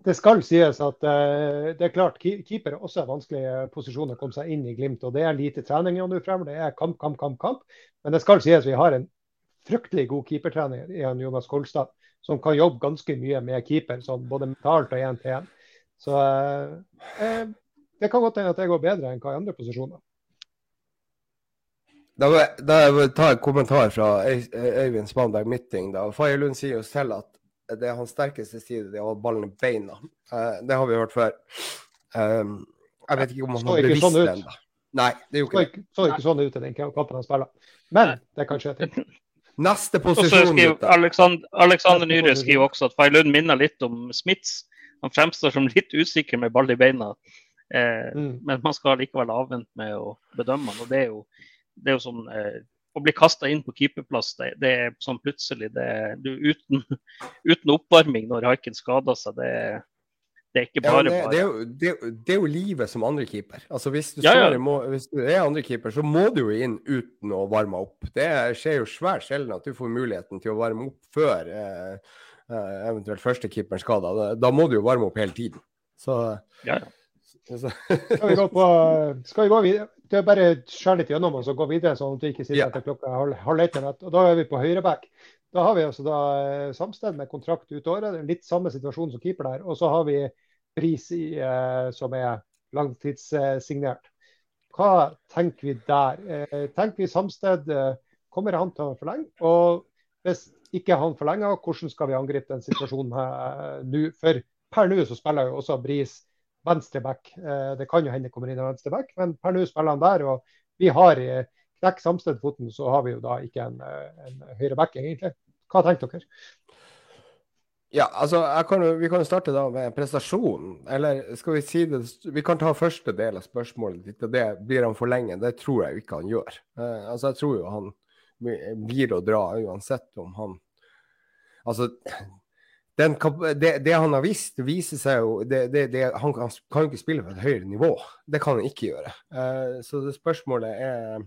Det skal sies at uh, det er klart, keeper er også en vanskelig posisjon å komme seg inn i Glimt. og Det er lite trening nå fremover. Det er kamp, kamp, kamp. kamp. Men det skal sies vi har en fryktelig god keepertrener i Jonas Kolstad som kan jobbe ganske mye med keeper, sånn både mentalt og én til én. Så eh, eh, det kan godt hende at det går bedre enn hva i andre posisjoner.
Da vil jeg ta en kommentar fra Øyvind Spanberg Mitting. da. Faye sier jo selv at det er hans sterkeste side, det å ha ballen i beina. Uh, det har vi hørt før. Um, jeg vet ikke om han har bevisst sånn det ennå. Nei, det gjorde ikke
det. Så ikke sånn ut i den kampen han spiller. Men det kan skje til.
Neste posisjon.
Alexander, Alexander Nyhre skriver også at Failund minner litt om Smiths. Han fremstår som litt usikker med ball i beina. Eh, mm. Men man skal likevel avvente med å bedømme han. Og det er jo, det er jo sånn eh, Å bli kasta inn på keeperplass, det, det, er sånn plutselig det, du, uten, uten oppvarming når Haiken skader seg, det, det er ikke bare
ja, det,
bare.
Det er, jo, det, det er, jo, livet som andrekeeper. Altså, hvis, du ja, ja. Må, hvis du er andrekeeper, så må du jo inn uten å varme opp. Det skjer jo svært sjelden at du får muligheten til å varme opp før eh, eh, eventuelt førstekeeperen skader. Da, da må du jo varme opp hele tiden. Så,
ja,
så. skal, vi gå på, skal vi gå videre? Det er bare skjære litt gjennom oss og gå videre, sånn at du ikke sitter etter klokka halv ett. Og da er vi på høyreback. Da har vi altså da eh, Samsted med kontrakt ut året. Det er litt samme situasjon som keeper der. Og så har vi Pris i, eh, som er langtidssignert. Hva tenker vi der? Eh, tenker vi Samsted eh, kommer han til å forlenge? Og hvis ikke han forlenger, hvordan skal vi angripe den situasjonen her nå? For per nå så spiller jo også Bris venstreback. Eh, det kan jo hende kommer inn en venstreback, men per nå spiller han der. og vi har knekker Samsted-foten, så har vi jo da ikke en, eh, en høyre back, egentlig. Hva tenker dere?
Ja, altså, kan, Vi kan jo starte da med prestasjonen. Eller skal vi si det Vi kan ta første del av spørsmålet ditt. og det Blir han for lenge? Det tror jeg ikke han gjør. Uh, altså, Jeg tror jo han blir å dra uansett om han Altså, den, det, det, han har visst, viser seg jo det, det, Han kan, jo ikke spille på et høyere nivå. Det kan han ikke gjøre. Uh, så spørsmålet er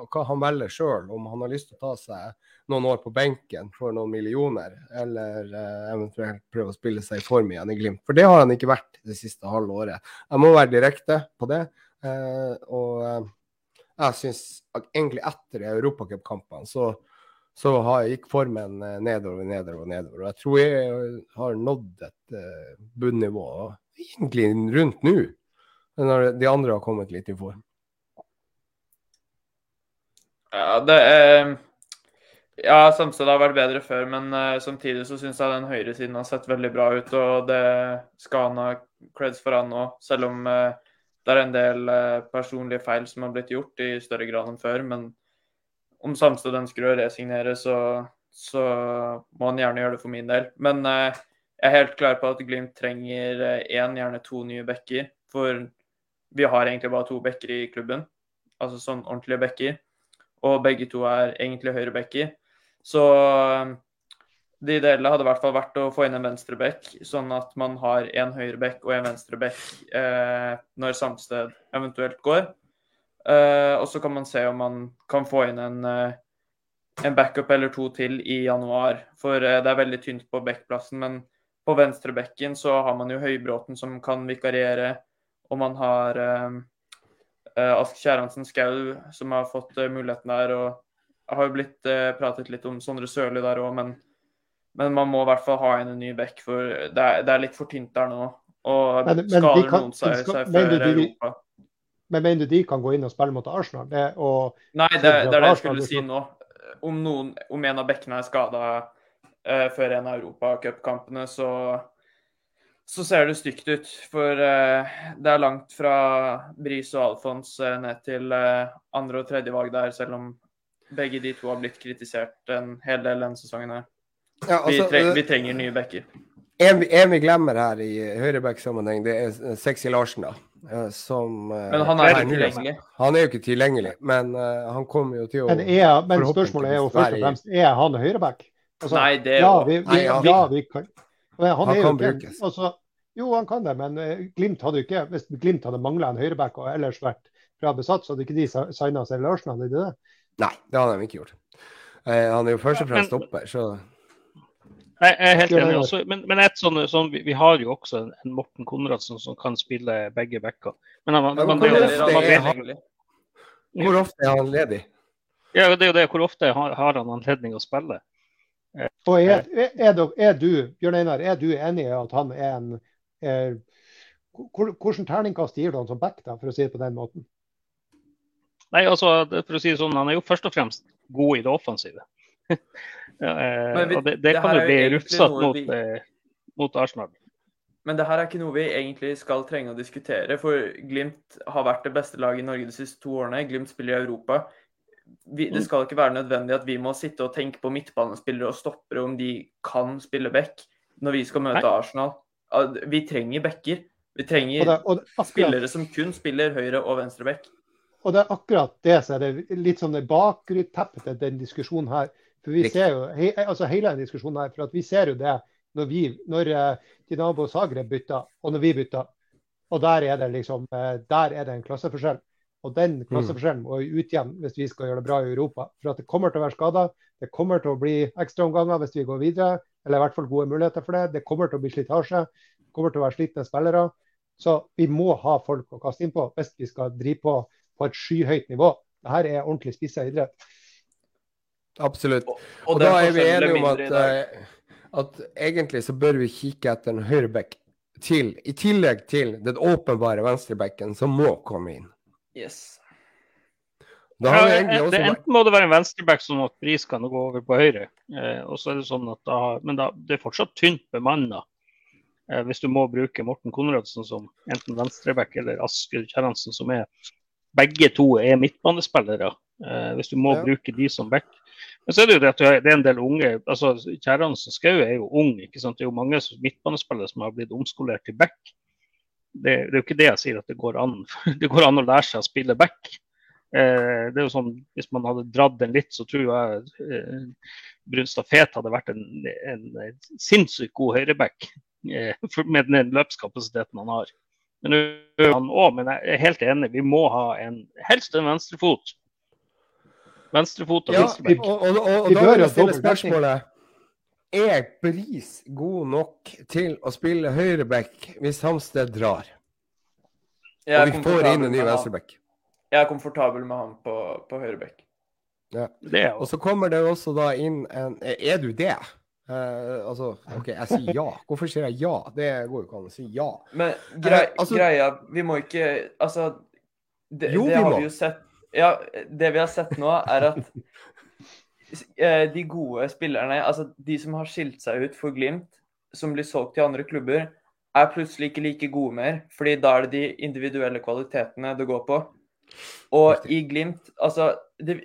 og hva han velger sjøl, om han har lyst til å ta seg noen år på benken for noen millioner, eller eh, eventuelt prøve å spille seg i form igjen i Glimt. For det har han ikke vært det siste halve året. Jeg må være direkte på det. Eh, og eh, jeg syns egentlig etter europacupkampene så, så har, gikk formen eh, nedover, nedover, nedover. Og jeg tror jeg har nådd et uh, bunnivå egentlig rundt nå, når de andre har kommet litt i form.
Ja, det er Ja, Samsted har vært bedre før, men uh, samtidig så syns jeg den høyresiden har sett veldig bra ut. Og det skal han ha creds for, han òg. Selv om uh, det er en del uh, personlige feil som har blitt gjort i større grad enn før. Men om Samsted ønsker å resignere, så, så må han gjerne gjøre det for min del. Men jeg er helt klar på at Glimt trenger én, gjerne to nye backer. For vi har egentlig bare to backer i klubben. Altså sånn ordentlige backer og begge to er egentlig høyrebacker. Så um, det ideelle hadde i hvert fall vært å få inn en venstreback, sånn at man har en høyreback og en venstreback eh, når Samsted eventuelt går. Eh, og så kan man se om man kan få inn en, eh, en backup eller to til i januar. For eh, det er veldig tynt på backplassen. Men på venstrebekken så har man jo Høybråten som kan vikariere, og man har eh, Ask Kjerransen Skau som har fått uh, muligheten der. og Jeg har jo blitt uh, pratet litt om Sondre Sørli der òg, men, men, man må i hvert fall ha inn en ny back, for det er, det er litt for tynt der nå. Og men, men skader kan, noen seg, seg før Europa.
Men mener du de kan gå inn og spille mot Arsenal? Det, og,
Nei, det, det, er det jeg skulle si nå. Om, noen, om en av bekkene er skada uh, før en av europacupkampene, så så ser det stygt ut. For uh, det er langt fra Bris og Alfons uh, ned til uh, andre- og tredje valg der, selv om begge de to har blitt kritisert en hel del denne sesongen. her. Ja, altså, vi, tre vi, trenger nye backer.
En, en, vi glemmer her i høyreback-sammenheng, det er Sexy Larsen. da. eh, som eh,
Men han er
jo
ikke tilgjengelig.
Han er jo ikke tilgjengelig, men eh, han kommer jo til å
Men, er, men spørsmålet er jo først og fremst er han høyreback. Altså,
Nei, det er
ja,
jo
vi, vi,
Nei, ja.
ja, vi kan men han,
Han
er jo
kan brukes.
Altså, jo, han kan det, men eh, Glimt hadde ikke Hvis Glimt hadde mangla en høyreback og ellers vært bra besatt, så hadde ikke de signa seg til Arsenal. Hadde de det?
Nei, det hadde de ikke gjort. Eh, han er jo først og fremst stopper, så
Jeg er helt enig. Også, men men et sånn, sånn, vi, vi har jo også en, en Morten Konradsen som kan spille begge backer. Men, han,
tilgjengelig.
hvor ofte er han ledig?
ja, det er jo det. Hvor ofte har, har han anledning å spille?
Og er, er, er, er du Bjørn Einar, er du enig i at han er en er, Hvordan terningkast gir du han som back, da, for å si det på den måten?
Nei, altså, for å si det sånn, Han er jo først og fremst god i det offensive. ja, eh,
vi-
og det, det
det
kan jo bli rufsete mot,
vi-
eh, mot Arsenal.
Men det her er ikke noe vi egentlig skal trenge å diskutere, for Glimt har vært det beste laget i Norge de siste to årene. Glimt spiller i Europa. Vi, det skal ikke være nødvendig at vi må sitte og tenke på midtbanespillere og stoppere om de kan spille back når vi skal møte
Nei.
Arsenal. Vi trenger backer. Vi
Og
trenger
det, og det, akkurat,
spillere som kun spiller høyre og venstreback.
og det er akkurat det som er det litt sånn det bakgrunnteppet til den diskusjonen her. For vi ser jo, he, altså hele den diskusjonen her, for at vi ser jo det når vi, når eh, Dinamo Zagreb bytter, og når vi bytter. Og der er det liksom, eh, der er det en klasseforskjell. Og den klasseforskjellen må vi utjevne hvis vi skal gjøre det bra i Europa. For at det kommer til å være skader. Det kommer til å bli ekstraomganger hvis vi går videre. Eller i hvert fall gode muligheter for det. Det kommer til å bli slitasje. Det kommer til å være slitne spillere. Så vi må ha folk å kaste innpå hvis vi skal drive på på et skyhøyt nivå. Dette er ordentlig spissa idrett.
Absolutt.
Og,
Og,
og
da er vi enige om at, eh, at egentlig så bør vi kikke etter en høyreback til, i tillegg til den åpenbare venstrebacken som må komme inn.
Yes.
Da har vi
Ja,
egentlig
det,
også
enten må det være en venstreback som at Bris kan gå over på høyre. Eh, og så er det sånn at da, Men da, det er fortsatt tynt bemanna. Eh, hvis du må bruke Morten Konradsen som enten venstreback eller Asker Kjerransen som er Begge to er midtbanespillere. Eh, hvis du må
Ja.
bruke de som back. Men så er det jo det at det er en del unge altså Kjerransen Skau er jo ung. ikke sant? Det er jo mange midtbanespillere som har blitt omskolert til back. Det, det er jo ikke det jeg sier at det går an. Det går an å lære seg å spille back. Eh, det er jo sånn, Hvis man hadde dratt den litt, så tror jeg eh, Brunstad Fet hadde vært en, en sinnssykt god høyreback eh, med den løpskapasiteten han har. Men han også, men jeg er helt enig, vi må ha en helst en venstrefot. Venstrefot og
Ja,
venstreback.
og, og, og, og da
er
vil jeg stille spørsmålet Er Bris god nok til å spille høyreback hvis Hamsted drar? Og vi får inn en ny venstreback.
Jeg er komfortabel med han på, på
høyreback. Ja.
Og så kommer det også da inn en Er du det? Uh, altså, OK, jeg sier ja. Hvorfor sier jeg ja? Det går jo ikke an å si ja.
Men grei,
uh, altså-
greia Vi må ikke Altså, det,
Jo,
det
vi
har
må.
vi jo sett Ja, det vi har sett nå, er at eh, de gode spillerne, altså de som har skilt seg ut for Glimt, som blir solgt til andre klubber, er plutselig ikke like gode mer. fordi da er det de individuelle kvalitetene det går på. Og i Glimt Altså, det,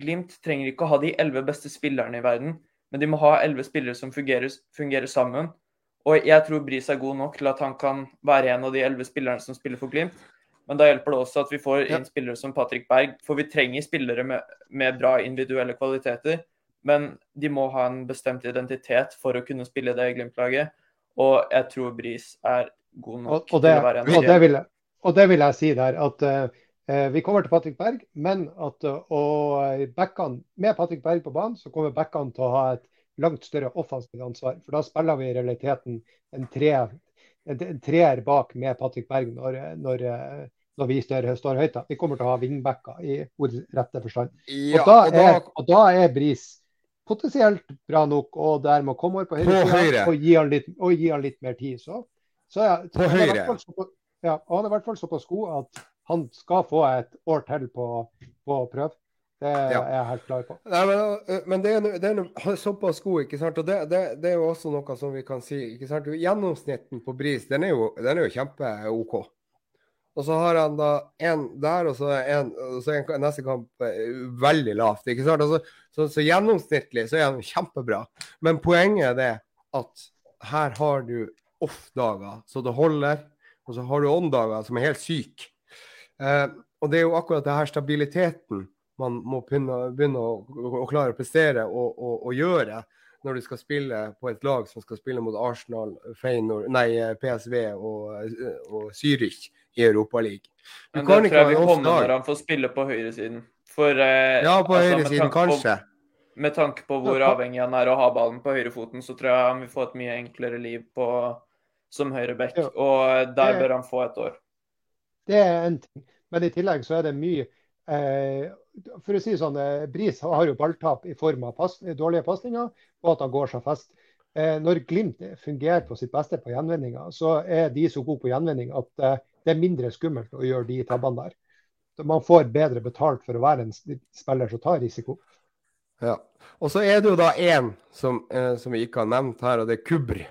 Glimt trenger ikke å ha de elleve beste spillerne i verden, men de må ha elleve spillere som fungerer, fungerer sammen. Og jeg tror Bris er god nok til at han kan være en av de elleve spillerne som spiller for Glimt. Men da hjelper det også at vi får inn spillere som Patrick Berg, for vi trenger spillere med, med bra individuelle kvaliteter. Men de må ha en bestemt identitet for å kunne spille det Glimt-laget. Og jeg tror Bris er god nok
Og, og, det,
til å være en
og, det vil, og det vil jeg si der, at uh, vi kommer til Patrick Berg, men at uh, og backene, med Patrick Berg på banen, så kommer backene til å ha et langt større offensivt ansvar. For da spiller vi i realiteten en, tre, en, treer bak med Patrick Berg når, når, når vi står, står høyt. da. Vi kommer til å ha vingbacker i ordets rette forstand.
Ja,
og, da er, og da er Bris potensielt bra nok, og der må komme over på høyre,
På høyre.
og, gi han litt, og gi han litt mer tid. Så, så er,
På høyre.
På, Ja, han er i hvert fall såpass god at han skal få et år til på, på å Det
Ja.
er jeg helt klar på.
Nei, men, øh, men det er, det er han er såpass god, ikke sant? Og det, det, det er jo også noe som vi kan si. ikke sant? Gjennomsnitten på Bris, den er jo, den er jo kjempe-OK. Og så har han da en der, og så en, og så en neste kamp eh, veldig lavt. ikke sant? Altså, så, så gjennomsnittlig så er han kjempebra. Men poenget er det at her har du off-dager, så det holder. og så har du åndager som er helt syke. Eh, og det er jo akkurat det her stabiliteten man må begynne, begynne å, å, klare å prestere og, og, og, gjøre når du skal spille på et lag som skal spille mot Arsenal, Feinor, nei, PSV og, og Zürich i Europaligaen.
Men det tror jeg vi kommer når han får spille på høyresiden. For, eh,
ja, på altså, høyresiden kanskje.
På, med tanke på hvor avhengig han er av å ha ballen på høyrefoten, så tror jeg han vil få et mye enklere liv på, som høyreback. Og der bør han få et år.
Det er en ting. Men i tillegg så er det mye eh, For å si sånn, eh, Bris har jo balltap i form av pass, dårlige pasninger, og at han går seg fest. Eh, når Glimt fungerer på sitt beste på gjenvinninga, så er de så gode på gjenvinning at eh, det er mindre skummelt å gjøre de tabbene der. Så man får bedre betalt for å være en spiller som tar risiko.
Ja. Og så er det jo da én som, eh, som, vi ikke har nevnt her, og det er Kubri.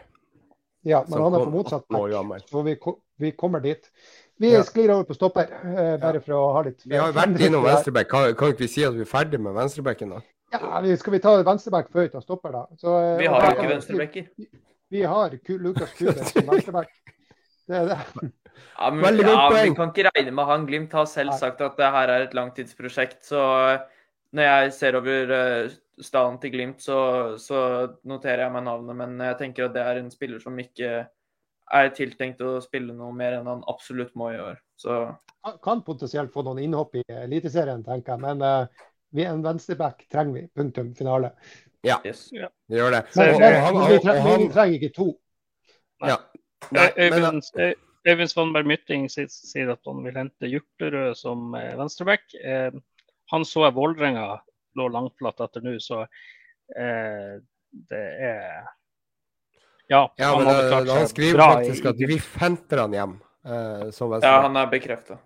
Ja, men han er på motsatt back, så vi, vi kommer dit. Vi ja. sklir over på stopper, eh, bare for å ha litt
Vi har jo vært innom venstreback. Kan, kan ikke vi si at vi er ferdig med venstrebacken, da?
Ja, vi, Skal vi ta venstreback før vi tar stopper, da?
Så, eh, vi har jo ikke venstrebacker.
Vi, vi, har Lukas Kuben som venstreback. Det er det.
Ja, men, ja, vi kan ikke regne med han. Glimt har selv sagt at det her er et langtidsprosjekt. Så eh, når jeg ser over stallen til Glimt, så, så noterer jeg meg navnet. Men jeg tenker at det er en spiller som ikke er tiltenkt å spille noe mer enn han absolutt må i år. Så.
Kan potensielt få noen innhopp i Eliteserien, tenker jeg. Men uh, vi, en venstreback trenger vi. Punktum. Finale.
Ja, yes. ja. vi gjør det.
Men, og, og, vi, trenger, vi, trenger, ikke to.
Ja. Nei, Øyvind Svanberg Mytting sier at han vil hente Hjorterød som eh, venstreback. Eh, han så jeg Vålerenga lå langflat etter nå, så eh, det er
ja, ja han, men, uh, han skriver bra, faktisk at vi henter han hjem. Uh,
ja, han er bekrefta.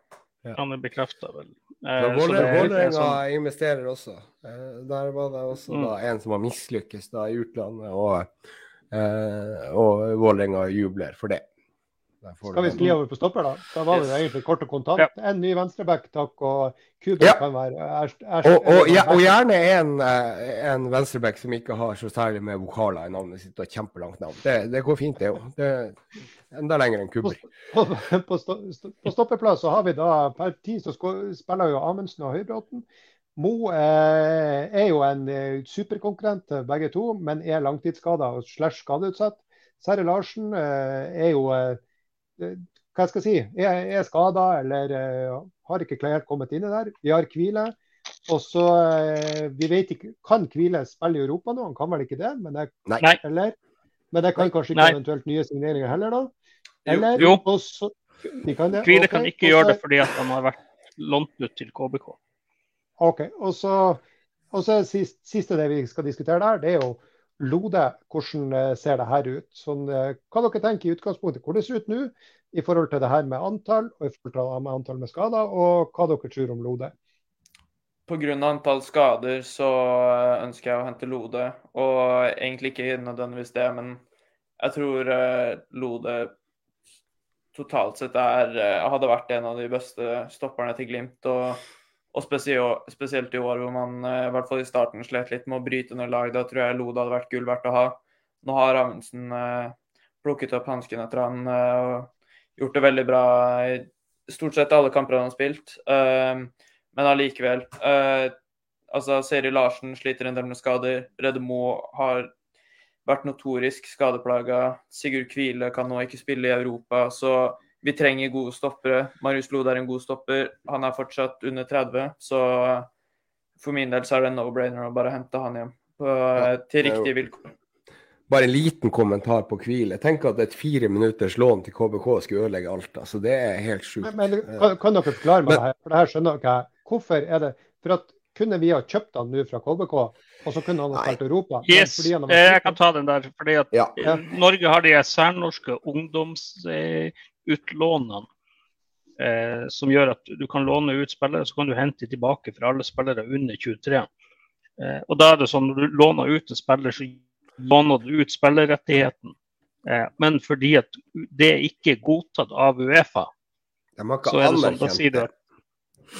Ja. Han er bekrefta, vel.
Uh, Vålerenga sånn... investerer også. Uh, der var det også mm. da, en som har mislykkes da, i utlandet, og, uh, og Vålerenga jubler for det.
Skal vi skli over på stopper, da? Da var det egentlig kort og kontant. Ja. En ny venstreback, takk. Og Kuba ja. kan være erst,
erst, og, og, ja, og, gjerne en, eh, en venstreback som ikke har så særlig med vokaler i navnet sitt og kjempelangt navn. Det, det går fint, det òg. Enda lenger enn Kubri.
På, på, på, på, stoppeplass så har vi da per tid så spiller jo Amundsen og Høybråten. Mo eh, er jo en superkonkurrent superkonkurrent begge to, men er langtidsskada og slash skadeutsatt. Sverre Larsen eh, er jo eh, hva skal jeg si, er, er skada eller uh, har ikke klart kommet inn i der. Vi har Hvile. Og så, uh, vi vet ikke, Kan Hvile spille i Europa nå? Han kan vel ikke det? Men det,
Nei.
Eller, men det kan kanskje ikke Nei. eventuelt nye signeringer heller, da?
Eller, jo. Også, de kan det. Hvile okay. kan ikke gjøre det fordi han har vært lånt ut til KBK.
OK. Og så, og så sist, siste det vi skal diskutere der, det er jo Lode, hvordan eh, ser det her ut? Sånn, eh, hva dere tenker i utgangspunktet hvor det ser ut nå i forhold til det her med antall og i forhold til med antall med skader, og hva dere tror om Lode?
Pga. antall skader så eh, ønsker jeg å hente Lode, og egentlig ikke nødvendigvis det, men jeg tror Lode totalt sett er, hadde vært en av de beste stopperne til Glimt. og og spesielt i år hvor man eh, i hvert fall i starten slet litt med å bryte ned lag. Da tror jeg Lode hadde vært gull verdt å ha. Nå har Amundsen eh, plukket opp hansken etter han eh, og gjort det veldig bra i stort sett alle kamper han har spilt. Men allikevel. Altså, Seri Larsen sliter en del med skader. Redde Moe har vært notorisk skadeplaga. Sigurd Kvile kan nå ikke spille i Europa. så vi trenger gode stoppere. Marius Lode er en god stopper. Han er fortsatt under 30, så for min del så er det en no-brainer å bare hente han hjem på, ja, til riktige vilkår.
Bare en liten kommentar på hvile. Tenk at et fire minutters lån til KBK skulle ødelegge alt. Altså, det er helt sjukt.
Men, men kan, kan, dere forklare meg men, det her? For det her skjønner dere. Hvorfor er det For at kunne vi ha kjøpt han nå fra KBK, og så kunne han ha spilt Europa?
Yes, jeg kan ta den der. fordi at ja. Norge har de særnorske ungdoms utlånene. Eh, som gjør at du kan låne ut spillere, så kan du hente tilbake for alle spillere under 23. Eh, og da er det sånn når du låner ut en spiller, så låner du ut spillerrettigheten. Eh, men fordi at det ikke er godtatt av Uefa,
så er det sånn, da sier du at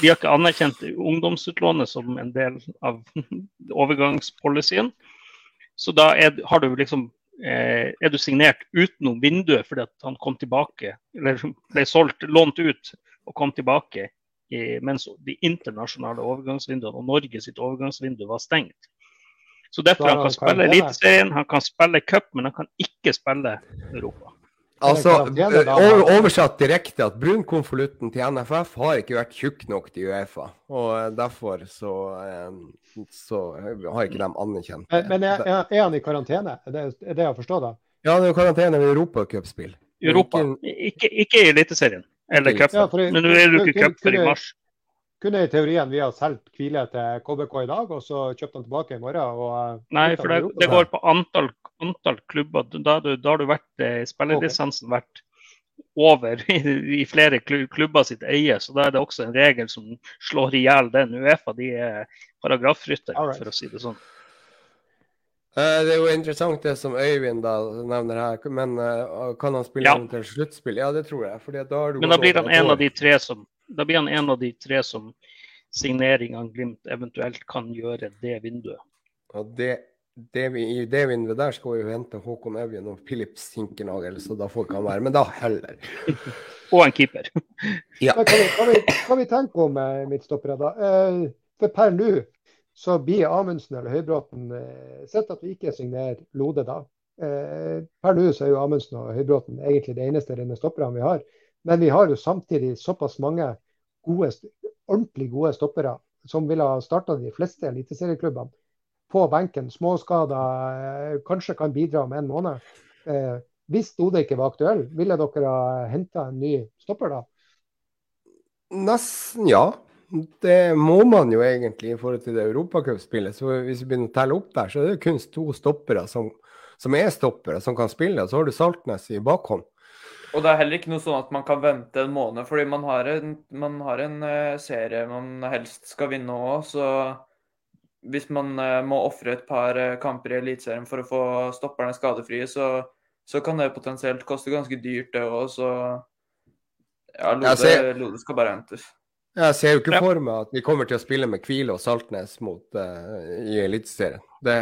de har ikke anerkjent ungdomsutlånet som en del av overgangspolicyen. Så da er, har du liksom er du signert utenom vinduet fordi at han kom tilbake, eller ble solgt, lånt ut og kom tilbake i, mens de internasjonale overgangsvinduene og Norge sitt overgangsvindu var stengt. Så derfor han kan spille Eliteserien, han kan spille cup, men han kan ikke spille Europa.
Altså, Oversatt direkte at brunkonvolutten til NFF har ikke vært tjukk nok til Uefa. Og derfor så, eh, så har ikke de anerkjent
det. Men, er, er, han i karantene? Er det, er det å forstå, da?
Ja, det er jo karantene ved europacupspill.
Europa, ikke, ikke i Eliteserien eller cupen. Ja, men nå er du ikke cup før i mars
kunne i teorien vi ha solgt Kvile til KBK i dag, og så kjøpt den tilbake i morgen? Og,
eh, Nei, for det, det, går på antall, antall klubber. Da, da, har du vært, eh, spillerlisensen okay. vært over i, i, flere klubber sitt eie, så da er det også en regel som slår i hjel den. Uefa de er paragrafryttere, right. for å si det sånn.
Uh, det er jo interessant det som Øyvind da nevner her, men kan han spille ja. til sluttspill? Ja, det tror jeg. Da
men da blir han en av de tre som da blir han en av de tre som signeringene Glimt eventuelt kan gjøre det vinduet.
Ja, det, det vi, I det vinduet der skal vi jo hente Håkon Evjen og Filip Sinkernagel, så da får ikke han være Men da heller.
og en keeper.
ja. Hva vi, hva, vi, hva vi tenker om eh, midtstoppere, da? Eh, for per nå så blir Amundsen eller Høybråten eh, sett at vi ikke signerer Lode da. Eh, per nå så er jo Amundsen og Høybråten egentlig det eneste rene stopperne vi har. Men vi har jo samtidig såpass mange gode, ordentlig gode stoppere som ville ha starta de fleste eliteserieklubbene på benken. Småskader, eh, kanskje kan bidra om en måned. Eh, hvis Dode ikke var aktuell, ville dere ha henta en ny stopper da?
Nesten, ja. Det må man jo egentlig i forhold til det europacupspillet. Så hvis vi begynner å telle opp der, så er det kun to stoppere som, som er stoppere, som kan spille. Og så har du Saltnes i bakhånd.
Og det er heller ikke noe sånn at man kan vente en måned, fordi man har en, man har en uh, serie man helst skal vinne òg. Så hvis man uh, må ofre et par uh, kamper i Eliteserien for å få stopperne skadefrie, så, så, kan det potensielt koste ganske dyrt, det òg. Så ja, Lode, ser, Lode, skal bare hentes.
Jeg ser jo ikke for meg at vi kommer til å spille med Kvile og Saltnes mot, i Eliteserien. Det,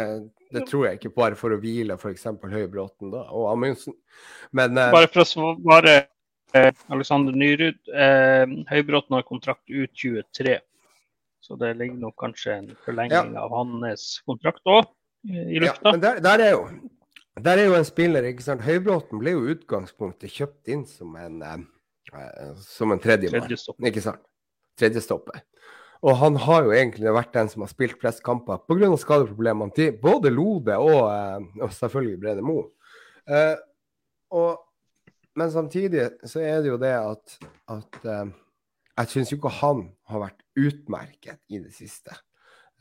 det tror jeg ikke bare for å hvile f.eks. Høybråten da, og Amundsen.
Men, eh, bare for å svare eh, Alexander Nyrud. Eh, Høybråten har kontrakt ut 23. Så det ligger nok kanskje en forlenging ja. av hans kontrakt òg i lufta.
Ja, men der, der, er jo, der, er jo, en spiller, ikke sant. Høybråten ble jo utgangspunktet kjøpt inn som en, eh, som en tredjemann. Tredje ikke sant? Tredjestopper. Og han har jo egentlig vært den som har spilt flest kamper pga. skadeproblemene til både Lode og, eh, og selvfølgelig Brede Mo. Uh, og, men samtidig så er det jo det at, at uh, jeg syns jo ikke han har vært utmerket i det siste.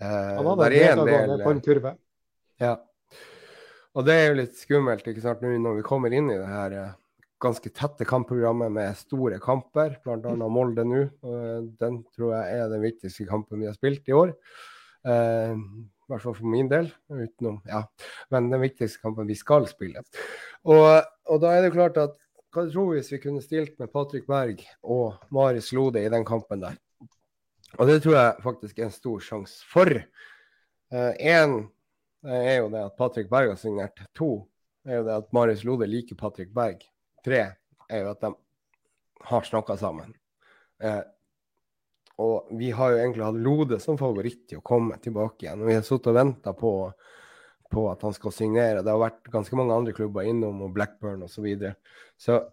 Uh, han hadde en del på en kurve.
Ja. Og det er jo litt skummelt ikke sant, nå når vi kommer inn i det her ganske tette kampprogrammet med store kamper, bl.a. Molde nå. Den tror jeg er den viktigste kampen vi har spilt i år. Eh, I hvert fall for min del. Utenom, ja. Men den viktigste kampen vi skal spille. Og, og da er det klart at hva tror vi hvis vi kunne stilt med Patrick Berg og Marius Lode i den kampen der? Og det tror jeg faktisk er en stor sjanse for. Én eh, er jo det at Patrick Berg har signert. To er jo det at Marius Lode liker Patrick Berg tre er jo at de har snakka sammen. Eh, og vi har jo egentlig hatt Lode som favoritt til å komme tilbake igjen. Og vi har sittet og venta på, på, at han skal signere. Det har vært ganske mange andre klubber innom, og Blackburn osv. Så, videre. så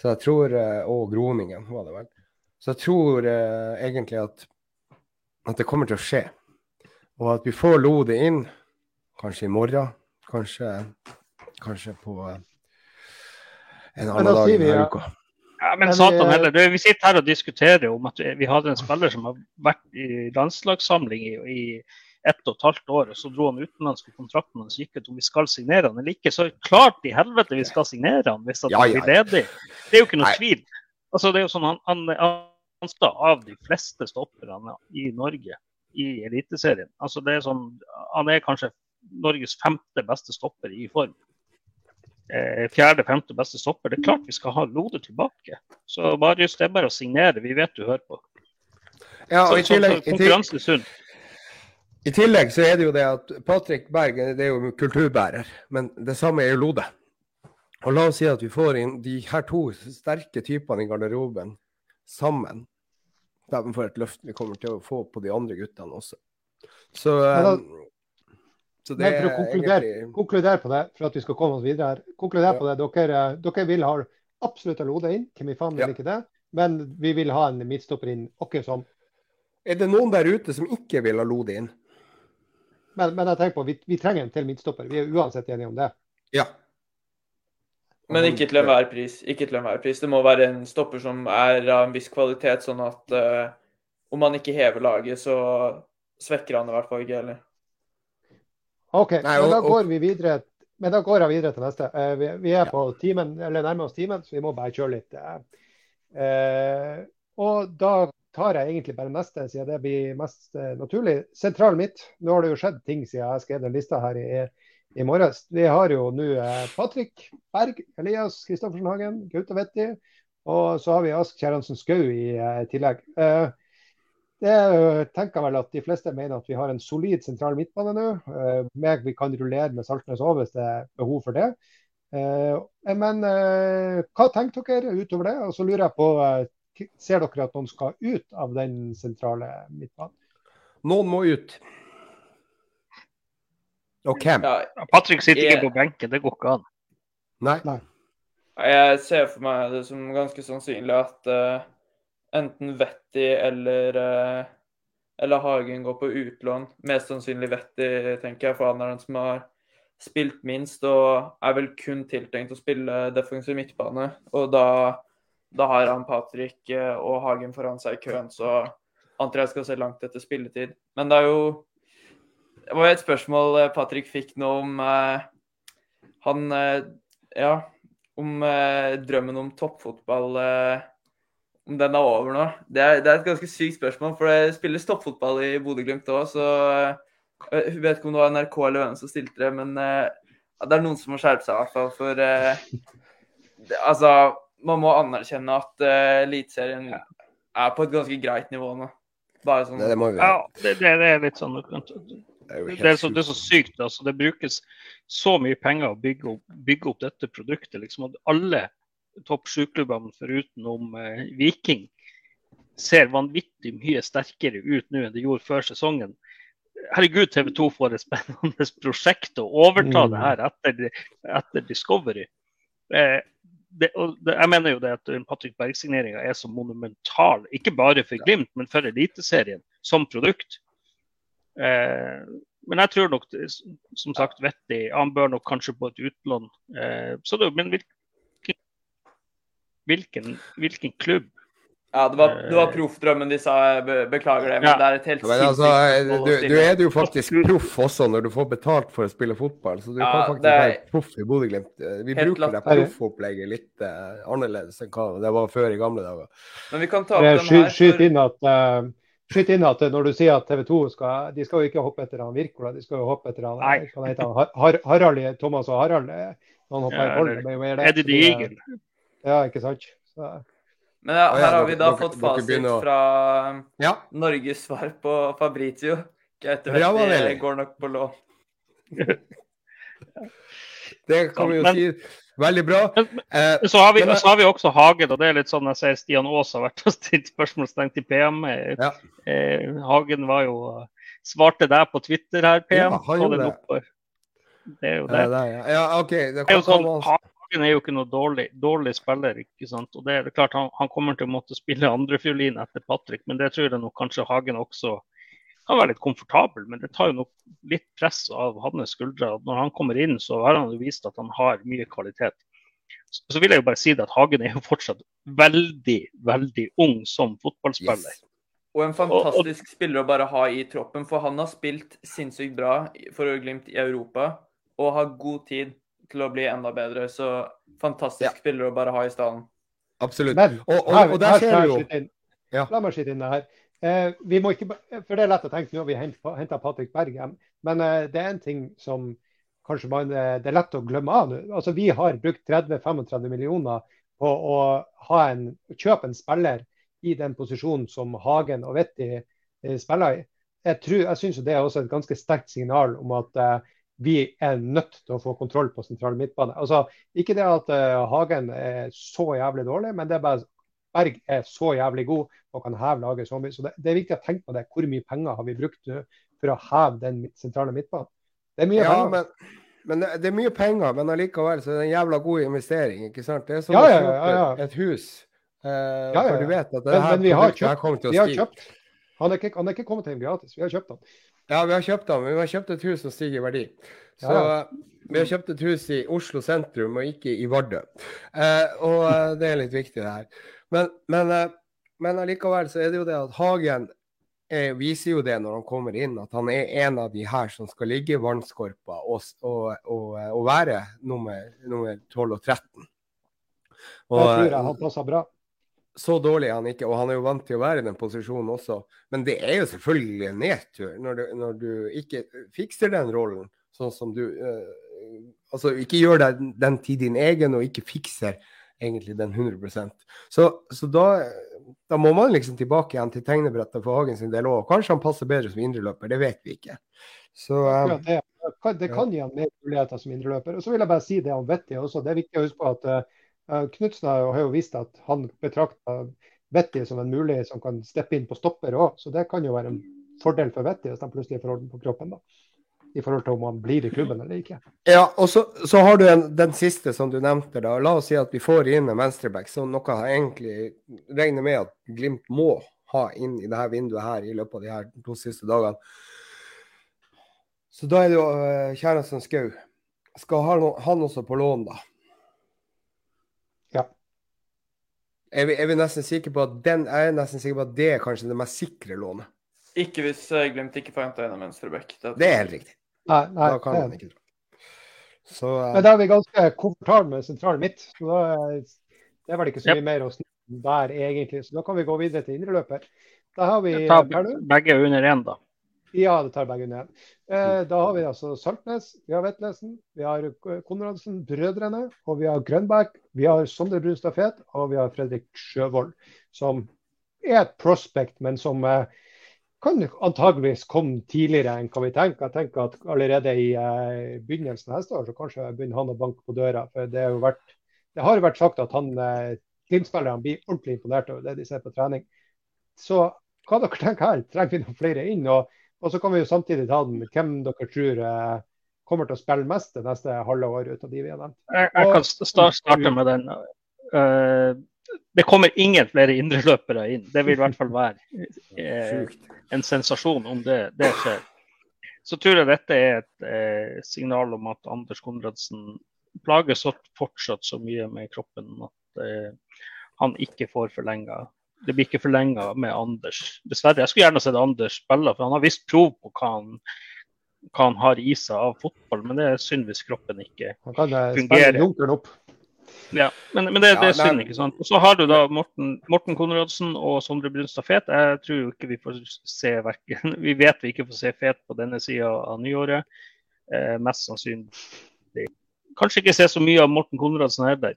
Så jeg tror eh, Og Groningen, var det vel. Så jeg tror eh, egentlig at, at det kommer til å skje. Og at vi får Lode inn, kanskje i morgen. Kanskje, kanskje på en annen dag i ja. uka.
Ja, men satan heller. Vi sitter her og diskuterer om at vi hadde en spiller som har vært i landslagssamling i, i ett og et halvt år, og så dro han utenlandske kontrakten hans gikk ut om vi skal signere han eller ikke. Så klart i helvete vi skal signere han hvis han ja, ja. blir ledig. Det er jo ikke noe tvil. Altså, det er jo sånn Han, han, han av de fleste stopperne i Norge i Eliteserien. Altså, det er sånn, han er kanskje Norges femte beste stopper i form. Eh, fjerde-femte beste stopper. Det er klart vi skal ha Lode tilbake. Så Marius, det er bare å signere. Vi vet du hører på.
Ja, og i tillegg, så, så konkurransen er sunn. I tillegg så er det jo det at Patrick Berg det er jo kulturbærer, men det samme er jo Lode. Og la oss si at vi får inn de her to sterke typene i garderoben sammen. De får et løft vi kommer til å få på de andre guttene også. Så,
da-
um, så det
Men for å
er
konkludere,
egentlig
konkludere på det, for at vi skal komme oss videre her. Konkludere
Ja.
på det. Dere, dere vil ha absolutt Alode inn, hvem i faen vil
Ja.
ikke det? Men vi vil ha en midtstopper inn, akkurat som.
Er det noen der ute som ikke vil ha Lode inn?
Men, men jeg tenker på, vi, vi trenger en til midtstopper. Vi er uansett enige om det.
Ja.
Men ikke til enhver pris. Ikke til enhver pris. Det må være en stopper som er av en viss kvalitet, sånn at uh, om han ikke hever laget, så svekker han i hvert fall ikke heller.
OK,
Nei,
men da
og- og-
går vi videre. Men da går jeg videre til neste. Eh, vi, vi er på timen, eller nærmer oss timen, så vi må bare kjøre litt. eh. Eh, og da tar jeg egentlig bare neste, siden det blir mest eh, naturlig. Sentral mitt. Nå har det jo skjedd ting siden jeg skrev den lista her i, i morges. Vi har jo nå eh, Patrick Berg, Elias Kristoffersen Hagen, Gaute Vetti. Og så har vi Ask Kjerransen Skau i eh, tillegg. Eh, det eh, tenker jeg vel at de fleste mener at vi har en solid sentral midtbane nå. Eh, meg vi kan rullere med Saltnes òg hvis det er behov for det. Eh, men hva tenker dere utover det? Og så lurer jeg på, ser dere at noen skal ut av den sentrale midtbanen?
Noen må ut. Og hvem?
Ja,
Patrick sitter
Jeg-
ikke på benken, det går ikke an.
Nei. Nei.
jeg ser for meg det som ganske sannsynlig at eh, enten Vetti eller eh, eller Hagen går på utlån. Mest sannsynlig Vetti, tenker jeg, for han er den som har spilt minst og er vel kun tiltenkt å spille defensiv midtbane. Og da, da har han Patrick eh, og Hagen foran seg i køen, så antar jeg skal se langt etter spilletid. Men det er jo Det var et spørsmål eh, Patrick fikk nå om eh, han Ja, om eh, drømmen om toppfotball eh, om den er over nå. Det er, det er et ganske sykt spørsmål, for det spilles toppfotball i Bodø-Glimt òg, så eh, jeg vet ikke om det var NRK eller hvem som stilte det, men eh, det er noen som må skjerpe seg, i hvert fall. For eh, det, altså, man må anerkjenne at Eliteserien uh, er på et ganske greit nivå nå. Bare sånn
Det, det må vi
Ja, det, det, det er litt sånn
Det er
Det er så, det er så sykt. altså Det brukes så mye penger å bygge opp, bygge opp dette produktet. liksom at Alle topp sju-klubbene forutenom eh, Viking ser vanvittig mye sterkere ut nå enn de gjorde før sesongen. Herregud, TV 2 får et spennende prosjekt å overta
Mm.
det her etter, etter Discovery. Eh, det, det, jeg mener jo det at Patrick Berg-signeringa er så monumental, ikke bare for Glimt, men for Eliteserien som produkt. Eh, men jeg tror nok, som sagt, Vetti Han bør nok kanskje på et utlån. Eh, så det, men hvilken, hvilken klubb
Ja, det var, det var proffdrømmen de sa. Be, beklager det, men
Ja.
det er et helt
Men altså, du, du er jo faktisk proff også når du får betalt for å spille fotball. Så du
Ja,
kan faktisk
er-
være proff i Bodø-Glimt. Eh, Vi bruker det proffopplegget litt uh, annerledes enn hva det var før i gamle dager.
Men vi kan ta opp
Eh,
den
Sky,
her.
skyt inn at uh, Skyt inn at når du sier at TV 2 skal De skal jo ikke hoppe etter han Wirkola, de skal jo hoppe etter han, han Har, Har, Harald, Thomas og Harald. eh, han hopper
Ja,
i bollen.
eller
det er det, eh,
Eagle.
Ja, ikke sant. Så,
men ja, her har vi da fått fasit fra
Ja,
Norges svar på Fabritio. Gaute
Ja,
går nok på lån.
det kan vi jo
Men-
si. Veldig bra.
Men-
Eh,
Så har, vi,
Men-
så har vi også Hagen, og det er litt sånn jeg ser Stian Aas har vært og stilt spørsmålstegn til PM. Eh,
Ja.
eh, Hagen var jo svarte deg på Twitter her, PM.
Ja, han gjorde det.
Det er jo
ja,
det.
er, ja. ja, OK. Det
Det er jo sånn, Hagen er jo ikke noe dårlig, dårlig spiller. ikke sant? Og det er klart Han, han kommer til å måtte spille andrefiolin etter Patrick, men det tror jeg nok kanskje Hagen også kan være litt komfortabel. Men det tar jo nok litt press av hans skuldre. Når han kommer inn, så har han jo vist at han har mye kvalitet. Så, så vil jeg jo bare si det at Hagen er jo fortsatt veldig, veldig ung som fotballspiller.
yes.
Og en fantastisk spiller å bare ha i troppen, for han har spilt sinnssykt bra for Glimt i Europa og har god tid til å bli enda bedre. Så fantastisk
Ja.
spiller å bare ha i stallen.
Absolutt.
Men
Og, og,
her,
og der ser du jo. Ja.
La meg skyte inn det her. Eh, vi må ikke, for Det er lett å tenke, nå vi henta Patrick Berg hjem. Men eh, det er en ting som kanskje man, eh, det er lett å glemme av nå. Altså, vi har brukt 30-35 millioner på å ha en, kjøpe en spiller i den posisjonen som Hagen og Vetti eh, spiller i. jeg, tror, jeg syns det er også et ganske sterkt signal om at uh, vi er nødt til å få kontroll på sentral midtbane. Altså, ikke det at uh, Hagen er så jævlig dårlig, men det er bare Berg er så jævlig god og kan heve laget så mye. Så det, det, er viktig å tenke på det. Hvor mye penger har vi brukt for å heve den sentrale midtbanen? Det er mye
ja,
penger.
Men, men det, er mye penger, men allikevel så er det en jævla god investering. ikke sant? Det er som
ja, ja, ja, ja,
et hus.
Uh, for
du vet at det
men,
her
men vi har
kjøpt,
vi har kjøpt. Han er, ikke, han er ikke kommet hjem gratis. Vi har kjøpt han.
Ja, vi har kjøpt den. vi har kjøpt et hus som stiger i verdi. Så ja, vi har kjøpt et hus i Oslo sentrum og ikke i Vardø. Eh, og eh, det er litt viktig, det her. Men, men, eh, men allikevel så er det jo det at Hagen eh, viser jo det når han kommer inn, at han er en av de her som skal ligge i vannskorpa og, og, og, og, være nummer, nummer 12 og 13.
Og, jeg tror jeg han passer bra
så dårlig er han ikke, og han er jo vant til å være i den posisjonen også. Men det er jo selvfølgelig en nedtur når du, når du ikke fikser den rollen sånn som du uh, Altså ikke gjør deg den til din egen, og ikke fikser egentlig den 100% Så, så da, da, må man liksom tilbake igjen til tegnebrettet for Hagen sin del òg. Kanskje han passer bedre som indreløper, det vet vi ikke. Så, um,
det, det, kan gi han mer muligheter som indreløper. Og så vil jeg bare si det om Vetti også. Det er viktig å huske på at uh, Knutsen har jo vist at han betrakter Vetti som en mulig som kan steppe inn på stopper òg, så det kan jo være en fordel for Vetti hvis han plutselig får orden på kroppen. da i forhold til om han blir i klubben eller ikke.
Ja, og så, så har du en, den siste som du nevnte. da. La oss si at vi får inn en venstreback, som noe jeg egentlig regner med at Glimt må ha inn i dette vinduet her i løpet av de her to siste dagene. Så da er det jo uh, Kjæresen Skau. Skal han, han også på lån, da? Er vi, er vi, nesten sikre på at den er nesten sikker på at det er kanskje det mest sikre lånet?
Ikke hvis uh, Glimt ikke får henta en av venstreback.
Det, det er helt riktig.
Nei, nei,
da kan man ikke dra.
Så, uh... Men da er vi ganske komfortable med sentralen midt. Så da, det er vel ikke så mye yep. mer å snakke om der, egentlig. Så da kan vi gå videre til indreløper. Da har vi
Begge under én, da.
Ja, det tar begge ned. Eh, da har vi altså Saltnes, vi har Vetlesen, vi har Konradsen, Brødrene, og vi har Grønbæk, vi har Sondre Brunstad Fet og vi har Fredrik Sjøvold, som er et prospect, men som eh, kan antageligvis komme tidligere enn hva vi tenker. Jeg tenker at allerede i eh, begynnelsen av neste år så kanskje begynner han å banke på døra. for Det, vært, det har jo vært sagt at han eh, Glimt-spillerne blir ordentlig imponert over det de ser på trening. Så hva dere tenker her? Trenger vi noen flere inn? og og så kan vi jo samtidig ta den hvem dere tror eh, kommer til å spille mest det neste halve året ut av de vi har nevnt.
Jeg, jeg kan starte med den. Uh, det kommer ingen flere indreløpere inn. Det vil i hvert fall være uh, en sensasjon om det, det, skjer. Så tror jeg dette er et uh, signal om at Anders Konradsen plages fortsatt så mye med kroppen at han ikke får forlenga det blir ikke forlenga med Anders. Dessverre. Jeg skulle gjerne sett Anders spille, for han har visst prov på hva han, hva han har i seg av fotball, men det er synd hvis kroppen ikke
han kan fungerer. Spille Opp.
Ja, men, men det, det, er synd, ikke sant. Og Så har du da Morten, Morten Konradsen og Sondre Brunstad Fet. Jeg tror jo ikke vi får se verken Vi vet vi ikke får se Fet på denne sida av nyåret. Eh, mest sannsynlig. Kanskje ikke se så mye av Morten Konradsen heller.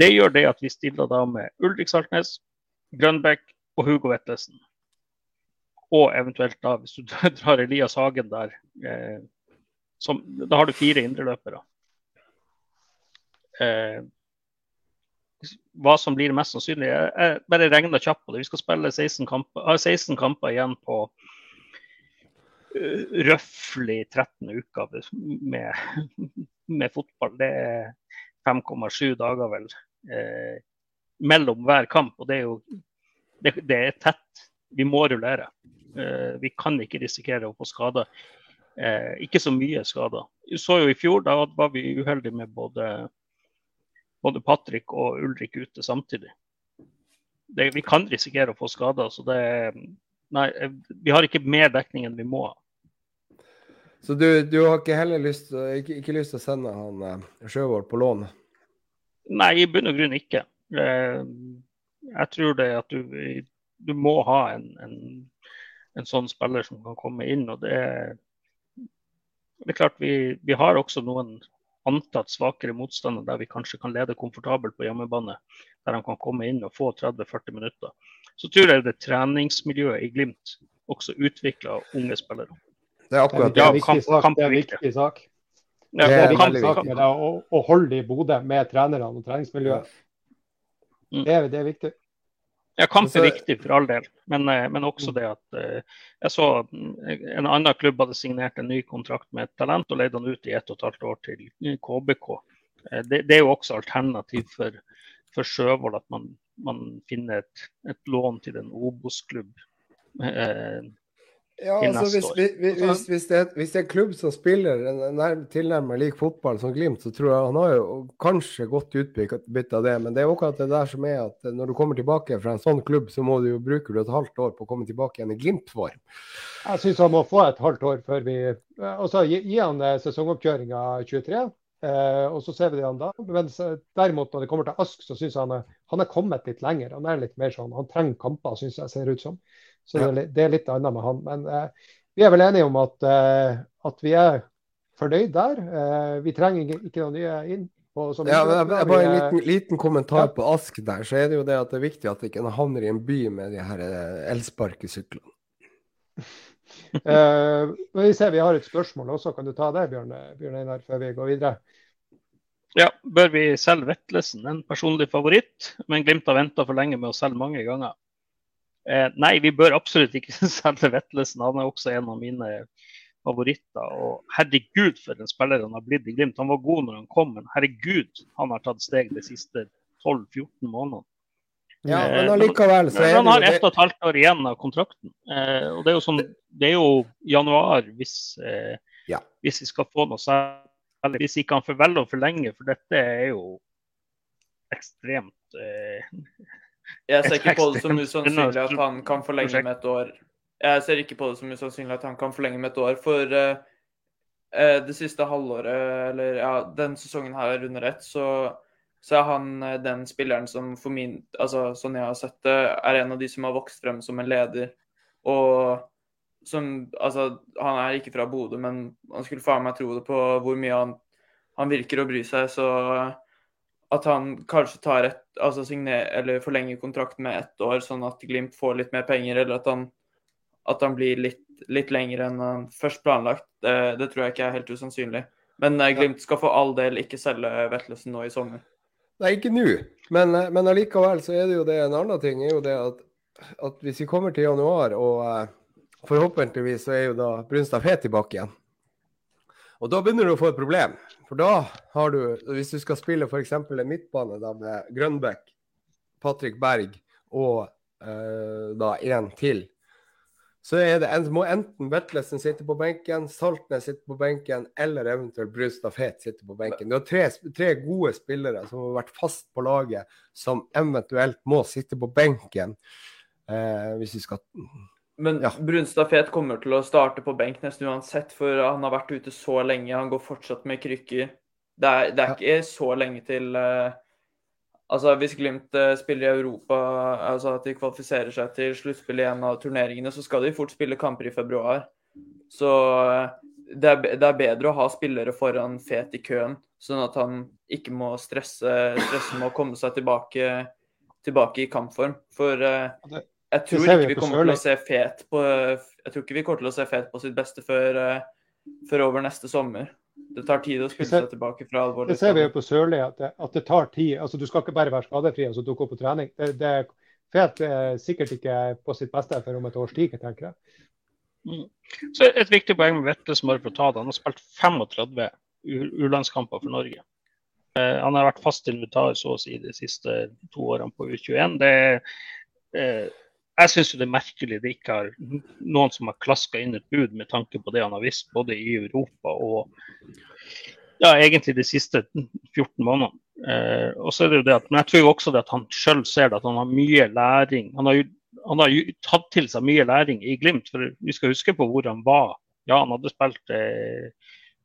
Det gjør det at vi stiller da med Ulrik Saltnes, Grønbæk og Hugo Vetlesen. Og eventuelt da, hvis du drar Elias Hagen der, eh, som, da har du fire indreløpere. Eh, hva som blir mest sannsynlig Jeg, jeg bare regner kjapt på det. Vi skal spille 16 kamper, har 16 kamper igjen på uh, røftlig 13 uker med, med, fotball. Det er 5,7 dager, vel. Eh, mellom hver kamp. Og det er jo det, det er tett. Vi må rullere. Uh, vi kan ikke risikere å få skader. Uh, ikke så mye skader. Vi så jo i fjor, da var vi uheldige med både, både Patrick og Ulrik ute samtidig. Det, vi kan risikere å få skader. så det Nei, vi har ikke mer dekning enn vi må ha.
Så du, du, har ikke heller lyst, ikke, ikke lyst til å sende han uh, Sjøvold på lån?
Nei, i bunn og grunn ikke. Eh, jeg tror det at du, du må ha en, en, en, sånn spiller som kan komme inn. og det, er, det er klart vi, vi har også noen antatt svakere motstander der vi kanskje kan lede komfortabelt på hjemmebane. Der han kan komme inn og få 30-40 minutter. Så tror jeg det treningsmiljøet i Glimt også utvikler unge spillere.
Det er akkurat
det. Er en viktig
kamp-
sak.
kamp
Det er en
viktig.
sak.
Ja,
Det
Det
er
viktig sak med det å, å holde det i Bodø med trenerne og treningsmiljøet.
Mm.
Det er, det er viktig.
ja, kamp er viktig for all del, men, eh, men også det at eh, jeg så mm, en annen klubb hadde signert en ny kontrakt med et talent og leid han ut i ett og et halvt år til KBK. Eh, Det, det er jo også alternativ for, for Sjøvold at man, man finner et, et lån til en Obos-klubb. Eh,
Ja, altså hvis,
år.
hvis, hvis, hvis, det er, hvis det er en klubb som spiller en nær- tilnærmet lik fotball som Glimt, så tror jeg han har jo kanskje godt utbytte av det. Men det er jo akkurat det der som er at når du kommer tilbake fra en sånn klubb, så må du jo bruke et halvt år på å komme tilbake igjen i Glimt-form.
Jeg syns han må få et halvt år før vi Og så gi, gi han eh, sesongoppkjøringa 23, eh, og så ser vi det han da. Men derimot når det kommer til Ask, så syns jeg han er, han er kommet litt lenger. Han er litt mer sånn, han trenger kamper, syns jeg ser ut som. Så det, er, litt- det er litt annet med han. Men eh, vi er vel enige om at, eh, at vi er fornøyd der. Eh, vi trenger ikke, ikke noe nye inn. På,
Ja, men jeg, jeg, bare en liten, liten kommentar
Ja.
på Ask der, så er det jo det at det er viktig at ikke en havner i en by med de her eh, elsparkesyklene.
uh, men vi ser vi har et spørsmål også. Kan du ta det, Bjørn, Bjørn Einar, før vi går videre?
Ja, bør vi selge Vetlesen? En personlig favoritt, men Glimt har venta for lenge med å selge mange ganger. Eh, nei, vi bør absolutt ikke selge Vetlesen. Han er også en av mine favoritter. Og herregud, for en spiller han har blitt i Glimt. Han var god når han kom, men herregud, han har tatt steg de siste 12-14 månedene.
Ja,
Eh,
men allikevel så er
han har ett og et halvt år igjen av kontrakten. Eh, og det er jo sånn, det er jo januar hvis, eh,
Ja.
hvis vi skal få noe særlig. Hvis ikke han får velge å forlenge, for dette er jo ekstremt eh,
Jeg ser ikke på det som usannsynlig at han kan forlenge med et år. Jeg ser ikke på det som usannsynlig at han kan forlenge med et år, for uh, uh, det siste halvåret, eller ja, den sesongen her under ett, så, så er han uh, den spilleren som for min Altså sånn jeg har sett det, er en av de som har vokst frem som en leder. Og som Altså, han er ikke fra Bodø, men man skulle faen meg tro det på hvor mye han, han virker å bry seg, så at han kanskje tar et, altså signer, eller forlenger kontrakten med ett år, sånn at Glimt får litt mer penger, eller at han, at han blir litt, litt lenger enn han først planlagt, det, det tror jeg ikke er helt usannsynlig. Men eh, Glimt skal for all del ikke selge Vetlesen nå i sommer.
Nei, ikke nå, men, eh, men allikevel så er det jo det en annen ting. er jo det at, at hvis vi kommer til januar, og eh, forhåpentligvis så er jo da Brunstad Fet tilbake igjen. Og da begynner du å få et problem. For da har du, hvis du skal spille f.eks. en midtbane da med Grønbæk, Patrick Berg og eh, da en til, så det må enten Vetlesen sitte på benken, Saltnes sitte på benken, eller eventuelt Brustad Fet sitte på benken. Du har tre, tre gode spillere som har vært fast på laget, som eventuelt må sitte på benken. Eh, hvis vi skal
Men
Ja.
Brunstad Fet kommer til å starte på benk nesten uansett, for han har vært ute så lenge. Han går fortsatt med krykker. Det er, det er ikke så lenge til uh, Altså Hvis Glimt uh, spiller i Europa, altså at de kvalifiserer seg til sluttspill i en av turneringene, så skal de fort spille kamper i februar. Så uh, det er, det er bedre å ha spillere foran Fet i køen, sånn at han ikke må stresse, stresse med å komme seg tilbake, tilbake i kampform. For
Det-
jeg tror ikke vi kommer til å se Fet på Jeg tror ikke vi kommer til å se Fet på sitt beste før, eh, før over neste sommer. Det tar tid å spille
ser-
seg tilbake fra alvorlig
Det ser vi jo på Sørli, at det, at det tar tid. altså Du skal ikke bare være skadefri og så dukke opp på trening. Det, det, Fet er sikkert ikke på sitt beste før om et års tid, tenker jeg.
Så Et viktig poeng med for å ta det. Han har spilt 35 u- U-landskamper for Norge. Uh, han har vært fast invitar så å si de siste to årene på U21. Det, er, eh, jeg syns det er merkelig det ikke er noen som har klaska inn et bud med tanke på det han har visst både i Europa og ja, egentlig de siste 14 månedene. Eh, og så er det jo det at, Men jeg tror jo også det at han sjøl ser det, at han har mye læring. Han har jo han har tatt til seg mye læring i Glimt. for Vi skal huske på hvor han var. Ja, han hadde spilt, eh,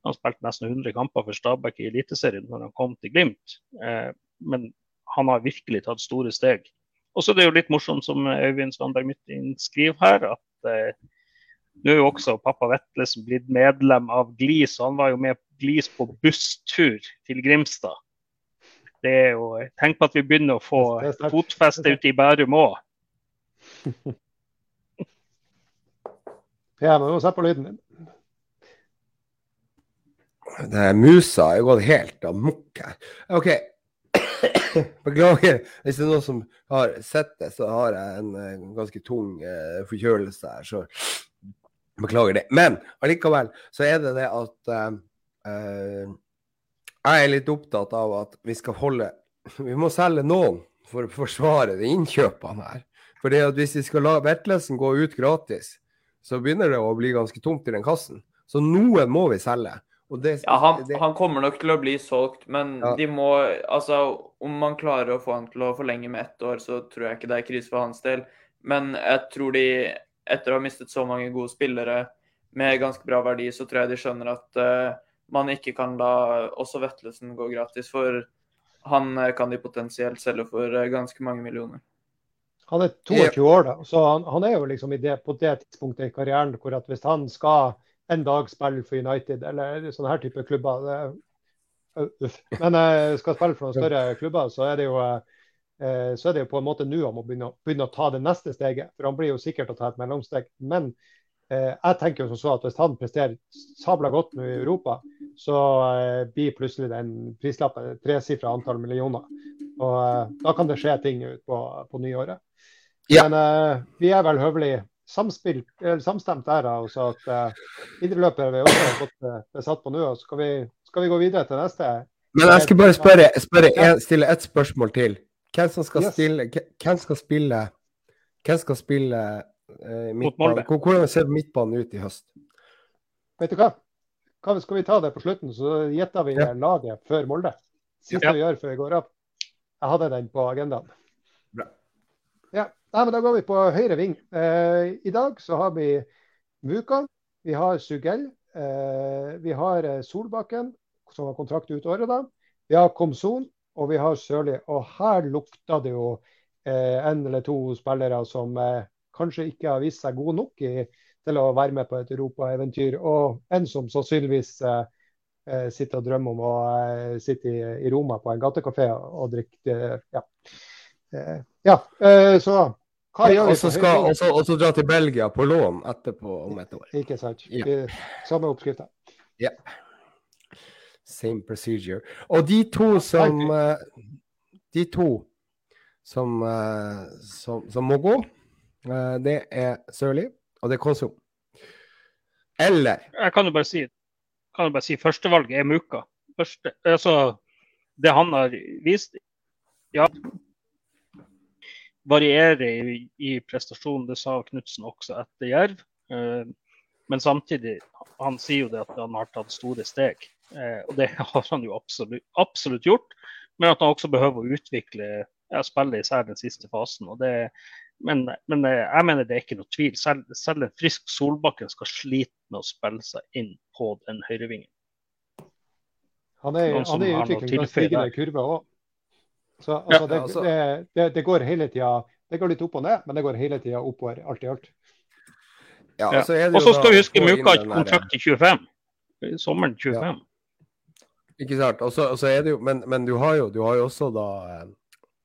han spilte nesten 100 kamper for Stabæk i Eliteserien når han kom til Glimt. Eh, men han har virkelig tatt store steg. Og så er det jo litt morsomt, som Øyvind Svanberg Mytting skriver her, at eh, nå er jo også pappa Vetlesen blitt medlem av GLIS, og han var jo med GLIS på busstur til Grimstad. Det er jo, Tenk på at vi begynner å få fotfeste ute i Bærum òg.
Du må sette på lyden din.
Det er musa har gått helt amok her. OK. Beklager hvis det er noen som har sett det, så har jeg en, en ganske tung uh, forkjølelse her. Så beklager det. Men allikevel så er det det at uh, uh, jeg er litt opptatt av at vi skal holde Vi må selge noen for å forsvare de innkjøpene her. For hvis vi skal la Vetlesen gå ut gratis, så begynner det å bli ganske tomt i den kassen. Så noen må vi selge.
Det, ja, han, det... han, kommer nok til å bli solgt, men ja. de må Altså, om man klarer å få han til å forlenge med ett år, så tror jeg ikke det er krise for hans del. Men jeg tror de, etter å ha mistet så mange gode spillere med ganske bra verdi, så tror jeg de skjønner at uh, man ikke kan la også Vetlesen gå gratis. For han uh, kan de potensielt selge for uh, ganske mange millioner.
Han er 22 år, da, så han, han er jo liksom det, på det tidspunktet i karrieren hvor at hvis han skal en dag spille for United eller sånne her type klubber. Det. Men jeg skal spille for noen større klubber, så er det jo, eh, så er det jo på en måte nå han må begynne, begynne, å ta det neste steget. For han blir jo sikkert å ta et mellomsteg. Men eh, jeg tenker jo som så at hvis han presterer sabla godt nå i Europa, så eh, blir plutselig den prislappen et tresifra antall millioner. Og eh, da kan det skje ting ut på, på nyåret. Ja. Men eh, vi er vel høvelig samspill, samstemt der. og sa at uh, idrettsløpere vi også har fått uh, besatt på nå. Skal vi, skal vi gå videre til neste?
Men jeg skal bare spørre, spørre en, stille ett spørsmål til. Hvem som skal, yes. stille, hvem skal spille Hvem skal spille uh, midtbanen? Hvordan ser midtbanen ut i høst?
Vet du hva? hva skal vi ta det på slutten, så gjetter vi ja. laget før Molde. Siste ja. vi gjør før vi går av. Jeg hadde den på agendaen. Ja, Nei, men Da går vi på høyre ving. Eh, I dag så har vi Muka, vi har Sugell, eh, vi har eh, Solbakken, som har kontrakt ut året. da. Vi har Komson og vi har Sørli. Og her lukter det jo eh, en eller to spillere som eh, kanskje ikke har vist seg gode nok i, til å være med på et europaeventyr. Og en som sannsynligvis eh, sitter og drømmer om å sitte i, i, Roma på en gatekafé og drikke ja. Eh, ja, eh, så
hva gjør vi? Og så skal også, dra til Belgia på lån etterpå om et år.
Ikke sant. Ja. Samme oppskrifta.
Ja. Same procedure. Og de to som eh, De to som, som, som må gå, det er Sørli og det er Konsum. Eller
Jeg kan jo bare si kan jo bare si førstevalget er Muka. Første, altså, det han har vist Ja, varierer i, i prestasjon. Det sa Knutsen også etter Jerv. Eh, men samtidig, han sier jo det at han har tatt store steg. Eh, og det har han jo absolutt, absolutt, gjort. Men at han også behøver å utvikle ja, spillet, især den siste fasen. og det men, men, eh, jeg mener det er ikke noe tvil. Selv, selv en frisk Solbakken skal slite med å spille seg inn på den høyrevingen.
Han er, han er i utvikling av stigende kurve òg. Så altså, det, altså, det, det, det, går hele tida Det går litt opp og ned, men det går hele tida oppover, alt i alt.
Ja, og så skal vi huske Muka kontrakt i 25. Sommeren 25. Ja.
Ikke sant. Og så er det jo, men, men du, har jo, du har jo også da eh,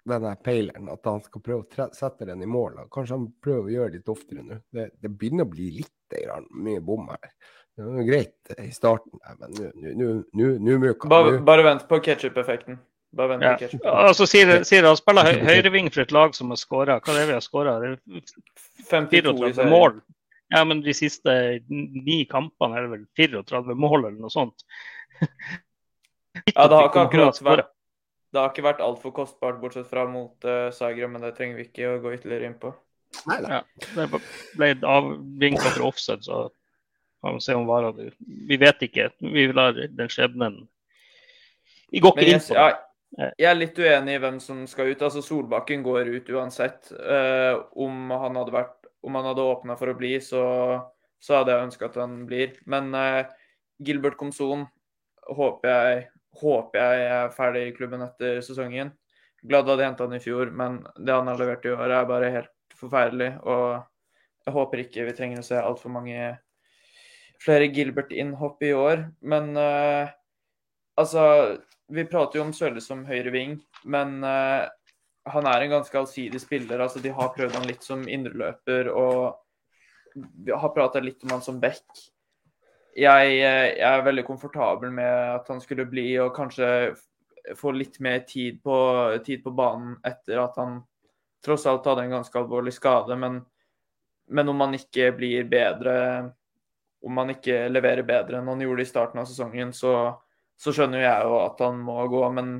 denne peileren, at han skal prøve å sette den i mål. Da. Kanskje han prøver å gjøre det litt oftere nå. Det, det, begynner å bli litt mye bom her. Det var greit i starten, men nå Muka.
Bare, bare vent på ketsjup-effekten.
Bare vent ja. Altså, sier, sier han spiller høy, høyreving for et lag som har skåra. Hva er det vi har skåra? 34 mål. Ja, men de siste ni kampene er det vel 34 mål eller noe sånt.
ja, det har ikke akkurat vært det har ikke vært altfor kostbart, bortsett fra mot uh, Zagreb, men det trenger vi ikke å gå ytterligere inn på.
Nei, nei. Ja, det ble avvinka for offside, så får vi se om varer det. Vi vet ikke. Vi lar den skjebnen Vi går ikke inn på det.
Jeg er litt uenig i hvem som skal ut. Altså Solbakken går ut uansett. Uh, om han hadde vært hadde åpna for å bli, så, så hadde jeg ønska at han blir. Men uh, Gilbert Komson håper jeg, håper jeg er ferdig i klubben etter sesongen. Glad hadde henta han i fjor, men det han har levert i år, er bare helt forferdelig. Og jeg håper ikke vi trenger å se altfor mange flere Gilbert-innhopp i år. Men uh, altså vi prater jo om Sølle som høyre ving, men uh, han er en ganske allsidig spiller. altså De har prøvd han litt som indreløper og har prata litt om han som back. Jeg, jeg, er veldig komfortabel med at han skulle bli, og kanskje få litt mer tid på, tid på banen etter at han tross alt hadde en ganske alvorlig skade. Men, men om han ikke blir bedre, om han ikke leverer bedre enn han gjorde i starten av sesongen, så, så skjønner jeg jo at han må gå. Men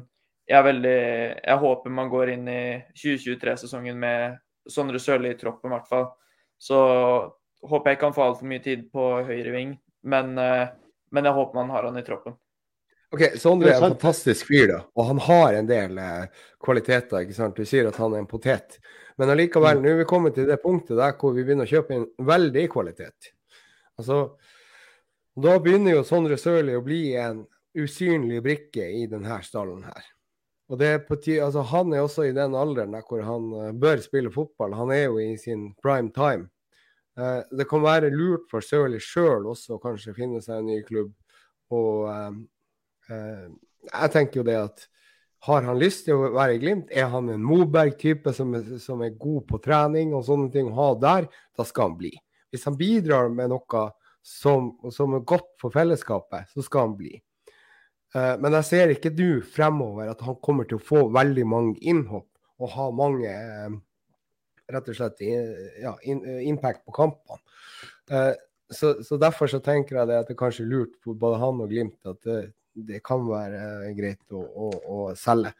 jeg er veldig Jeg håper man går inn i 2023-sesongen med Sondre Sørli i troppen, i hvert fall. Så håper jeg ikke han får altfor mye tid på høyre ving, men, eh, men, jeg håper man har han i troppen.
Ok, Sondre er en fantastisk fyr, da, og han har en del eh, kvaliteter. ikke sant? Du sier at han er en potet, men allikevel, mm. nå er vi kommet til det punktet der hvor vi begynner å kjøpe inn veldig kvalitet. Altså, Da begynner jo Sondre Sørli å bli en usynlig brikke i denne stallen her. Og det er på altså Han er også i den alderen der hvor han uh, bør spille fotball. Han er jo i sin prime time. Uh, det kan være lurt for Sørli sjøl også å kanskje finne seg en ny klubb. Og uh, jeg tenker jo det at har han lyst til å være i Glimt, er han en Moberg-type som, som, er god på trening og sånne ting å ha der, da skal han bli. Hvis han bidrar med noe som, som er godt for fellesskapet, så skal han bli. Uh, men jeg ser ikke nå fremover at han kommer til å få veldig mange innhopp og ha mange uh, rett og slett ja, impact på kampene. Så, så, derfor så tenker jeg det at det kanskje er lurt for både han og Glimt at det, det kan være greit å, å, å, selge.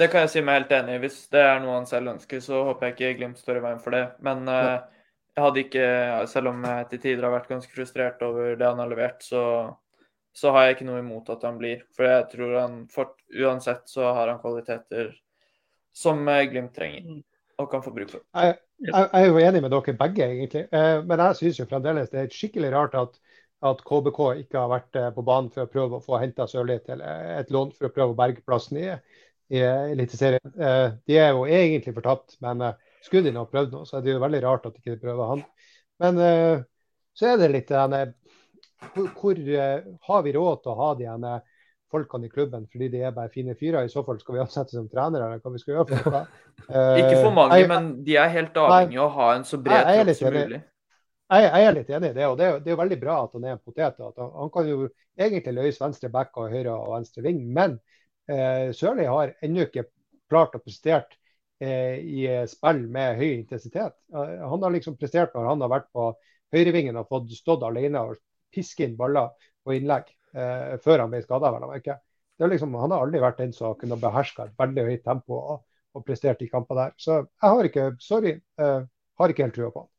Det kan jeg si meg helt enig i. Hvis det er noe han selv ønsker, så håper jeg ikke Glimt står i veien for det. Men jeg hadde ikke, selv om jeg til tider har vært ganske frustrert over det han har levert, så så har jeg ikke noe imot at han blir. For jeg tror han fort, uansett så har han kvaliteter som eh, Glimt trenger mm. og kan få bruk for.
Jeg, jeg, er jo enig med dere begge, egentlig. Eh, men jeg syns jo fremdeles det er skikkelig rart at, at KBK ikke har vært eh, på banen for å prøve å få henta Sørli til et lån for å prøve å berge plassen i, i Eliteserien. De er jo egentlig fortapt, men skulle de nå prøvd noe, så er det jo veldig rart at de ikke prøver han. Men så er det litt hvor, hvor uh, har vi råd til å ha de ene folkene i klubben fordi de er bare fine fyrer? I så fall skal vi ansette som trenere, eller hva vi skal gjøre for?
Uh, Ikke for mange, jeg, men de er helt avhengig av å ha en så bred tropp som mulig.
Jeg, jeg, er litt enig i det, og det er, det er jo veldig bra at han er en potet. at Han, han kan jo egentlig løse venstre back og høyre og venstre ving, men uh, Sørli har ennå ikke klart å prestere i spill med høy intensitet. han har liksom prestert når han har vært på høyrevingen og fått stått alene og piske inn baller på innlegg eh, før han ble skada. Liksom, han har aldri vært den som kunne beherska et veldig høyt tempo og, og prestert i kamper der. Så jeg har ikke, sorry, eh, har ikke helt trua på han.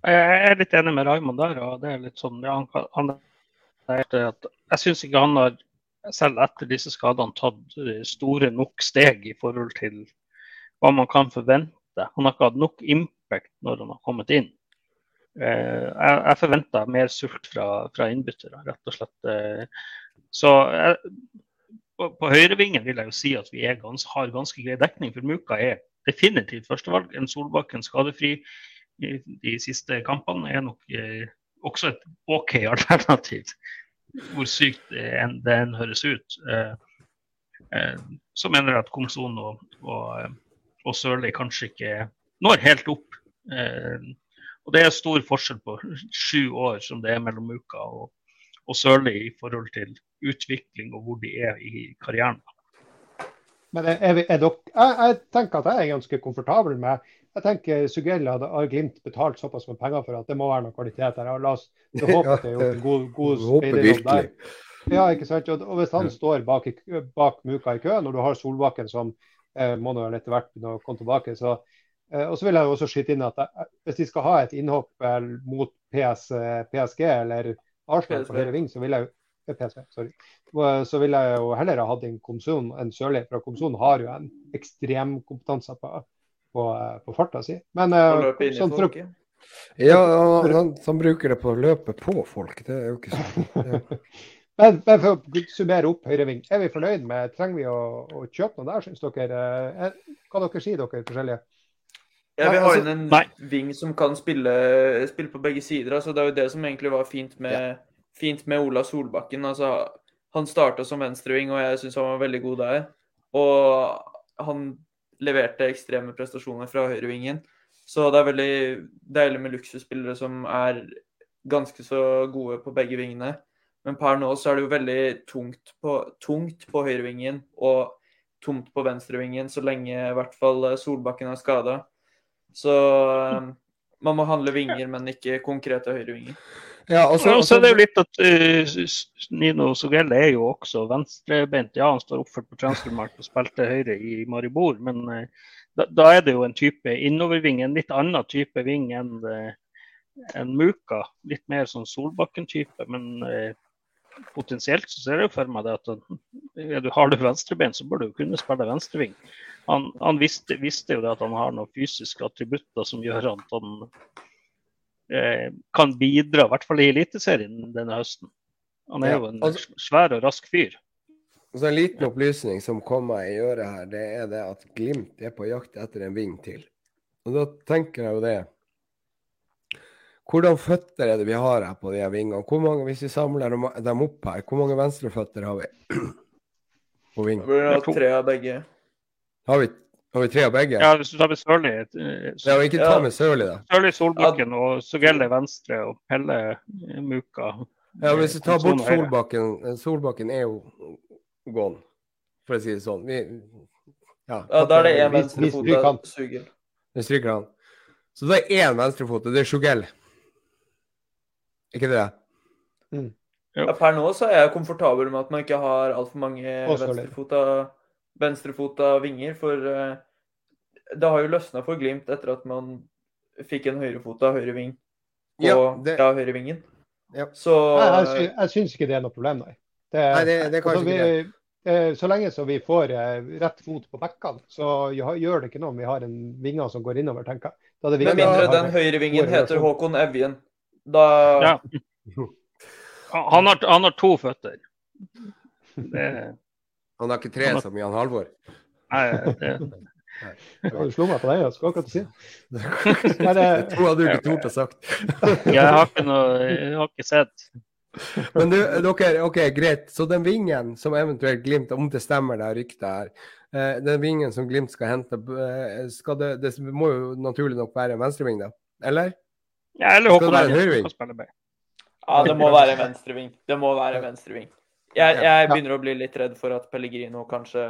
Jeg er litt enig med Raymond der. og det er litt sånn, ja, han, han, Jeg syns ikke han har, selv etter disse skadene, tatt store nok steg i forhold til hva man kan forvente. Han har ikke hatt nok impact når han har kommet inn. Eh, jeg, jeg forventer mer sult fra, fra innbyttere, rett og slett. Eh. Så jeg, på, på høyrevingen vil jeg jo si at vi gans, har ganske grei dekning. For Muka er definitivt førstevalg. En Solbakken skadefri i de siste kampene er nok eh, også et OK alternativ. Hvor sykt det enn, høres ut. Eh, eh, så mener jeg at Komson og, og, og Sørli kanskje ikke når helt opp. Og Det er stor forskjell på sju år som det er mellom Uka og, og Sørli i forhold til utvikling og hvor de er i karrieren.
Men er, er dere, jeg, jeg, tenker at jeg er ganske komfortabel med jeg tenker Sugell har Glimt betalt såpass med penger for at det må være noe kvalitet her. La oss håpe det er en god, god speiderjobb der. Ja, ikke sant? Og hvis han står bak, bak Muka i kø, når du har Solbakken som eh, må nå etter hvert begynne å komme tilbake, så og så vil jeg også skyte inn at eh, Hvis de skal ha et innhopp eh, mot PS, PSG eller Arsenal på høyre ving, så vil jeg PSV, sorry. Så vil jeg jo heller ha hatt en Komsun enn Sørli. For Komsun har jo en ekstrem kompetanse på, på, på farta si. Men sånn for å
ja, han, han, bruker det på å løpe på folk. Det er jo ikke sånn. Ja.
men, men, for å summere opp høyreving, er vi fornøyd med Trenger vi å, å kjøpe noe der, syns dere? Hva dere sier dere forskjellige?
Jeg vil ha inn en nei. ving som kan spille, spille, på begge sider. Altså, det er jo det som egentlig var fint med, ja. fint med Ola Solbakken. Altså, han starta som venstreving, og jeg syns han var veldig god der. Og han leverte ekstreme prestasjoner fra høyrevingen. Så det er veldig deilig med luksusspillere som er ganske så gode på begge vingene. Men per nå så er det jo veldig tungt på, tungt på høyrevingen og tomt på venstrevingen så lenge i hvert fall Solbakken er skada. Så um, man må handle vinger, men ikke konkrete høyrevinger.
Ja, og så er det jo litt at uh, Nino Sogelle er jo også venstrebeint. Ja, han står oppført på transfermark og spilte høyre i Maribor, men uh, da, da, er det jo en type innoverving, en litt annen type ving enn uh, en Muka. Litt mer sånn Solbakken-type, men potensielt så ser jeg jo for meg det at ja, du har du venstrebein, så bør du kunne spille venstreving. Han, han visste, visste, jo det at han har noen fysiske attributter som gjør at han eh, kan bidra, i hvert fall i Eliteserien denne høsten. Han er ja, jo en altså, svær og rask fyr.
Så En liten opplysning som kom meg i øret her, det er det at Glimt er på jakt etter en ving til. Og Da tenker jeg jo det hvordan føtter er det vi har her på de vingene? Hvor mange, Hvis vi samler dem opp her, hvor mange venstreføtter har vi
på vingene? Vi har tre av begge.
Har vi, har vi, tre av begge?
Ja, hvis du tar med Sørli eh,
Ja, ikke ta med Sørli, da.
Sørli Solbakken og Sogelle venstre og Pelle Muka.
Ja, hvis du tar bort Solbakken eh, Solbakken er jo gone, for å si det sånn. Vi,
ja, ja, da er det én venstrefot.
Vi stryker han. Så det er én venstrefot, og det er Sjugell. Ikke det?
Mm. Ja, per nå så er jeg komfortabel med at man ikke har altfor mange venstrefota, venstrefota vinger. For uh, det har jo løsna for Glimt etter at man fikk en høyrefota høyreving på ja, det... ja, høyrevingen.
Ja. Så Jeg, jeg, jeg syns ikke det er noe problem, nei.
Det, nei, det, det er kanskje altså, vi, ikke
det. Så lenge så vi får eh, rett fot på bekkene, så gjør det ikke noe om vi har en vinger som går innover, tenker jeg.
Med mindre den høyrevingen heter Håkon Evjen. Da ja.
han, har, han, har, to føtter. Det...
Han har ikke tre som Jan Halvor?
Nei, det...
Du slo meg på deg, jeg skal akkurat si.
Jeg tror hadde du ikke tort å sagt.
jeg har ikke noe, jeg har ikke sett.
Men du, dere, ok, greit. Så den vingen som eventuelt Glimt, om det stemmer det ryktet her, eh, den vingen som Glimt skal hente, eh, skal det, det må jo naturlig nok være en venstreving, da? Eller?
Ja, eller håper det
er en høyreving. Ja, det må være venstreving. Det må være venstreving. Jeg, jeg begynner å bli litt redd for at Pellegrino kanskje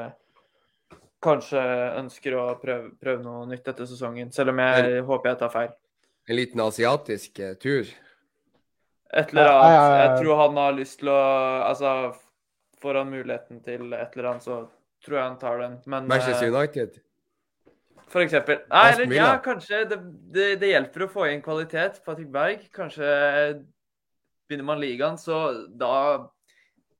kanskje ønsker å prøve, prøve noe nytt etter sesongen, selv om jeg en, håper jeg tar feil.
En liten asiatisk uh, tur?
Et eller annet. Jeg tror han har lyst til å Altså, får han muligheten til et eller annet, så tror jeg han tar den. Men
Manchester eh, United?
For eksempel. Nei, eller ja, kanskje det, det, det, hjelper å få inn kvalitet. Patrick Berg. Kanskje begynner man ligaen, så da,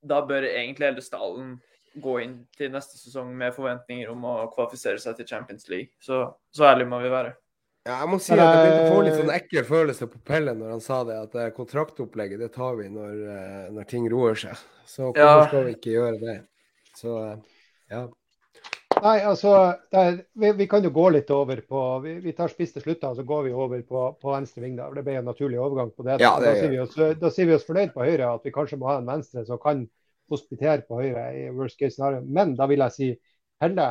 da bør egentlig hele stallen gå inn til neste sesong med forventninger om å kvalifisere seg til Champions League. Så, så ærlig må vi være.
Ja, jeg må si at jeg begynte å få litt sånn ekkel følelse på pellen når han sa det, at eh, kontraktopplegget det tar vi når, eh, når ting roer seg. Så hvorfor ja. skal vi ikke gjøre det? Så ja.
Nei, altså, er, vi, vi, kan jo gå litt over på Vi, vi tar spiss til slutt, og så går vi over på, på venstre ving. da, Det ble en naturlig overgang på det.
Ja, det
da, sier oss, da, sier vi oss, fornøyd på høyre, at vi kanskje må ha en venstre som kan hospitere på høyre i worst case scenario. Men da vil jeg si Helle.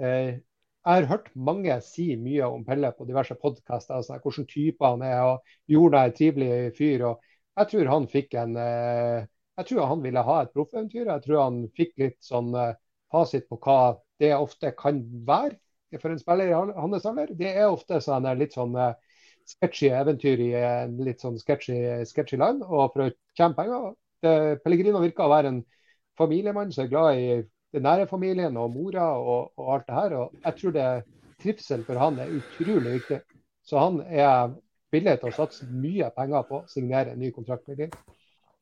Eh, jeg har hørt mange si mye om Pelle på diverse podkaster, altså, hvilken type han er. og Jorda er trivelig fyr. og Jeg tror han fikk en eh, Jeg tror han ville ha et proffeventyr. Jeg tror han fikk litt sånn eh, fasit på hva det ofte kan være for en spiller i hans alder. Det er ofte sånn, litt sånn uh, sketchy eventyr i en litt sånn sketchy, sketchy land. Og for å tjene penger Pellegrino virker å være en familiemann som er glad i den nære familien og mora og, og, alt det her. Og jeg tror det trivsel for han er utrolig viktig. Så han er villig til å satse mye penger på å signere en ny kontrakt med Glimt.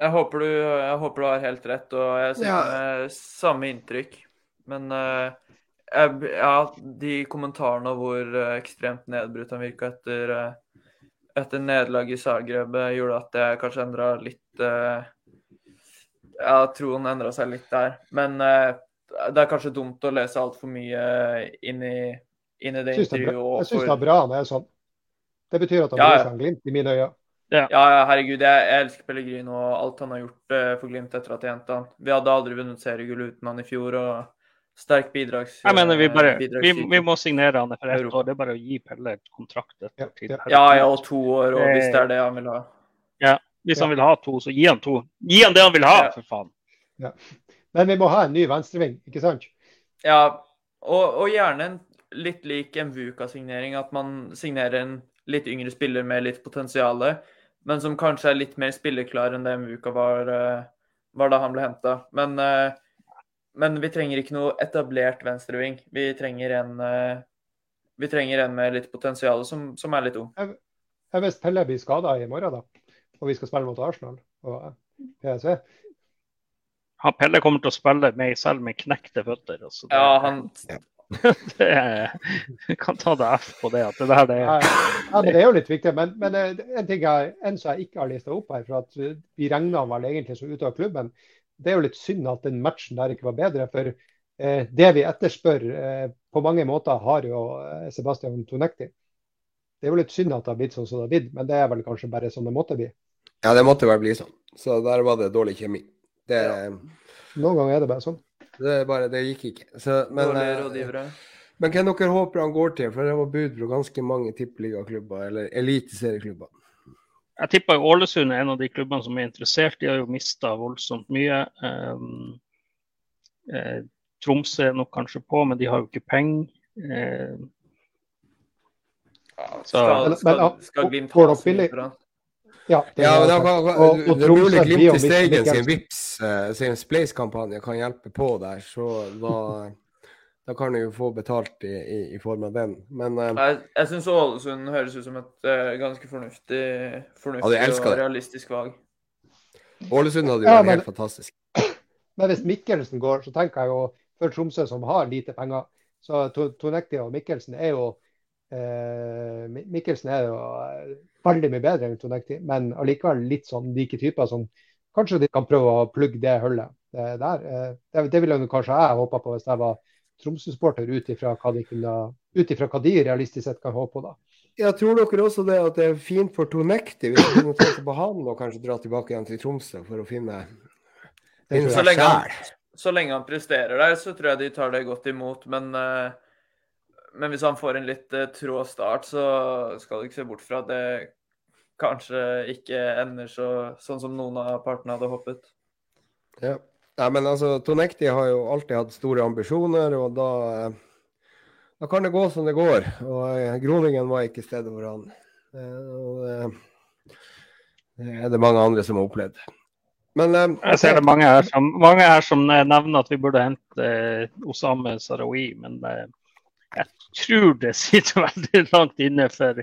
Jeg håper, du, jeg håper du har helt rett, og jeg sitter ja. med samme inntrykk. Men uh, ja, de kommentarene hvor eh, ekstremt nedbrutt han virka etter, eh, etter nederlaget i Zagreb, eh, gjorde at jeg kanskje endra litt Ja, troen endra seg litt der. Men det er kanskje dumt å lese altfor mye inn i, inn i det intervjuet.
Jeg syns det er bra han er sånn. Det betyr at han ja, blir en glimt i mine øyne.
Ja. ja, herregud. Jeg, jeg elsker Pellegrino og alt han har gjort for Glimt etter at jeg hentet han. Vi hadde aldri vunnet seriegull uten han i fjor. og sterk bidrags...
Jeg mener vi bare vi, vi må signere han for ett år. Det er bare å gi Pelle kontrakt
Ja, ja.
Ja, ja, og to år, og hvis det er det han vil ha.
Ja, Hvis han vil ha to, så gi han to. Gi han det han vil ha,
Ja.
for faen.
Men vi må ha en ny venstreving, ikke sant?
Ja, og, og gjerne en litt lik en Vuka-signering, at man signerer en litt yngre spiller med litt potensial, men som kanskje er litt mer spilleklar enn det Vuka var, eh, var da han ble henta. Men, eh, men vi trenger ikke noe etablert venstreving. Vi trenger en eh, vi trenger en med litt potensial som, som er litt ung.
Jeg Hvis Pelle blir skada i morgen, da, og vi skal spille mot Arsenal og eh, PSV
Han Pelle kommer til å spille med selv med knekte føtter. Altså, det,
Ja, han
det er, kan ta det F på det. at det der det er
Ja, ja, men Det er jo litt viktig. Men, men eh, en ting jeg, en som jeg ikke har lista opp her, for at vi regna han vel egentlig som ute av klubben. Det er jo litt synd at den matchen der ikke var bedre. For eh, det vi etterspør eh, på mange måter, har jo eh, Sebastian Tonekti. Det er jo litt synd at det har blitt sånn som det har blitt, men det er vel kanskje bare sånn det måtte bli.
Ja, det måtte vel bli sånn. Så der var det dårlig kjemi. Det,
Noen ganger er det bare sånn.
det, er bare, det gikk ikke. Så, men, eh,
rådgivere.
men hvem dere håper han går til? For det var bud fra ganske mange tippeligaklubber, eller eliteserieklubber.
Jeg tipper jo Ålesund er en av de klubbene som er interessert. De har jo mista voldsomt mye. Um, eh, Tromsø er nok kanskje på, men de har jo ikke penger. Eh, ja,
Skal, skal, skal Glimt ha så mye for han?
Ja, det,
Ja,
er
men kan,
Og- og
det er mulig Glimt i Steigen sin
Vipps,
Vips eh, sin Spleis-kampanje kan hjelpe på der, så da, da kan du jo få betalt i, i, i form av den. Men uh,
Jeg, jeg syns Ålesund høres ut som et uh, ganske fornuftig, fornuftig
jeg
og realistisk valg.
Ålesund hadde jo
Ja,
vært
men-
helt fantastisk.
Men hvis Mikkelsen går, så tenker jeg jo for Tromsø, som har lite penger, så Tonekti og Mikkelsen er jo eh, Mikkelsen er jo eh, veldig mye bedre enn Tonekti, men allikevel litt sånn like typer som kanskje de kan prøve å plugge det hullet der. Eh, det, det ville kanskje jeg håpa på hvis jeg var Tromsø-sporter, ut ifra hva hva de realistisk sett kan håpe på. da.
Jeg tror dere også det at det er fint for Tonekti hvis de tenke på han og kanskje dra tilbake igjen til Tromsø for å finne,
den
Så lenge, han, så lenge han presterer der, så tror jeg de tar det godt imot. Men, eh, men hvis han får en litt eh, trå start, så skal du ikke se bort fra at det kanskje ikke ender så, sånn som noen av partene hadde håpet.
Ja. Ja, men altså, Tonekti har jo alltid hatt store ambisjoner, og da, eh, da kan det gå som det går. Og eh, Groningen var ikke stedet hvor han. Eh, og det, det er det mange andre som har opplevd. Men eh,
jeg ser det mange her som, mange her som eh, nevner at vi burde hente eh, Osame Sarawi, men eh, jeg tror det sitter veldig langt inne for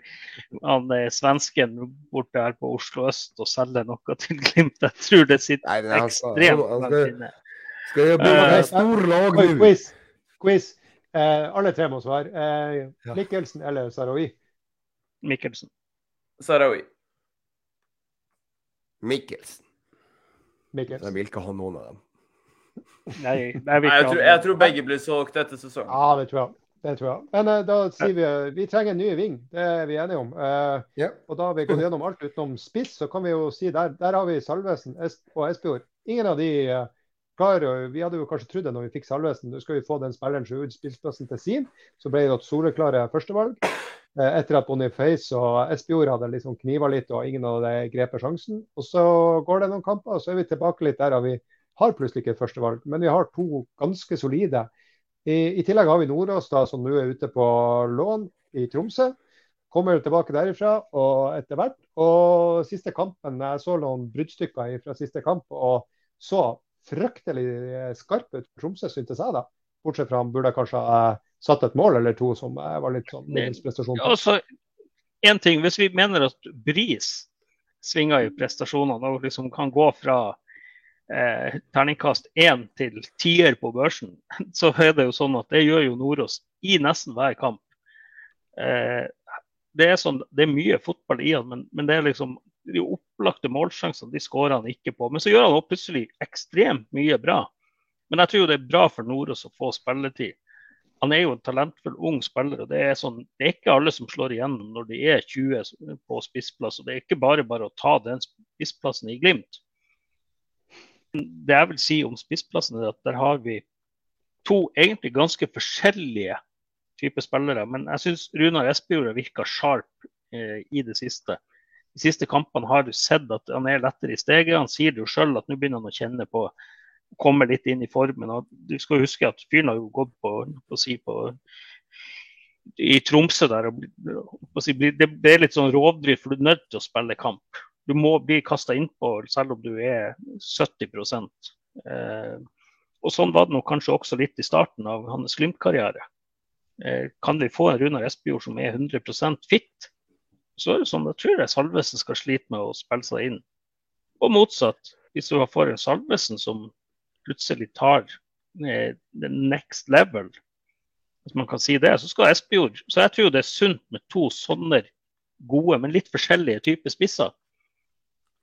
han eh, svensken borte her på Oslo øst å selge noe til Glimt. Jeg tror det sitter
Nei, det han
ekstremt
altså,
langt inne.
skal jeg bo
med
et stor lag nå?
quiz. quiz. Eh, alle tre må svare. Eh, Mikkelsen eller Sarawi?
Mikkelsen.
Sarawi.
Mikkelsen.
Mikkelsen.
Jeg vil ikke ha noen av dem.
Nei, jeg,
Nei, jeg, tror,
det.
jeg tror begge blir solgt etter sesongen.
Ja, det tror jeg. Det tror jeg. Men uh, da sier vi vi trenger en ny ving. Det er vi enige om. Uh,
yeah.
og da har vi gått gjennom alt utenom spiss, så kan vi jo si der, der har vi Salvesen es og Espejord. Ingen av de eh, klarer Vi hadde jo kanskje trodd det når vi fikk Salvesen. Nå skal vi få den spilleren som ut spillplassen til sin. Så ble det et soleklare førstevalg. Eh, etter at Boniface og Espejord hadde liksom kniva litt og ingen av de grepet sjansen. Og så går det noen kamper, og så er vi tilbake litt der vi har plutselig ikke førstevalg, men vi har to ganske solide. I, I tillegg har vi Nordås, da, som nå er ute på lån i Tromsø. Kommer tilbake derifra og etter hvert. Og siste kampen, jeg så noen bruddstykker fra siste kamp og så fryktelig skarp ut for Tromsø, syntes jeg da. Bortsett fra han burde kanskje ha satt et mål eller to som eh, var litt sånn middels prestasjon.
Altså, en ting, Hvis vi mener at Bris svinger i prestasjonene og liksom kan gå fra eh, terningkast én til tier på børsen, så er det jo sånn at det gjør jo Nordås i nesten hver kamp. Eh, det, er sånn, det er mye fotball i han, men, men det er liksom de opplagte målsjansene de skårer han ikke på. Men så gjør han plutselig ekstremt mye bra. Men jeg tror det er bra for Nordås å få spilletid. Han er jo en talentfull ung spiller. og Det er, sånn, det er ikke alle som slår igjennom når de er 20 på spissplass. og Det er ikke bare bare å ta den spissplassen i Glimt. Det jeg vil si om spissplassen, er at der har vi to egentlig ganske forskjellige typer spillere. Men jeg syns Runar Espejord har virka sharp eh, i det siste. De siste kampene har du sett at han er lettere i steget. Han sier det jo sjøl at nå begynner han å kjenne på komme litt inn i formen. Og du skal huske at fyren har jo gått på, på, si på i Tromsø der. Og, det, det er litt sånn rovdrift, for du er nødt til å spille kamp. Du må bli kasta innpå selv om du er 70 eh, Og Sånn var det nok kanskje også litt i starten av hans Glimt-karriere. Eh, kan vi få en Runar Espejord som er 100% fit, så er det sånn, da tror jeg Salvesen skal slite med å spille seg inn. Og motsatt. Hvis du får en Salvesen som plutselig tar eh, the next level, hvis man kan si det, så skal Espejord Så jeg tror det er sunt med to sånne gode, men litt forskjellige typer spisser.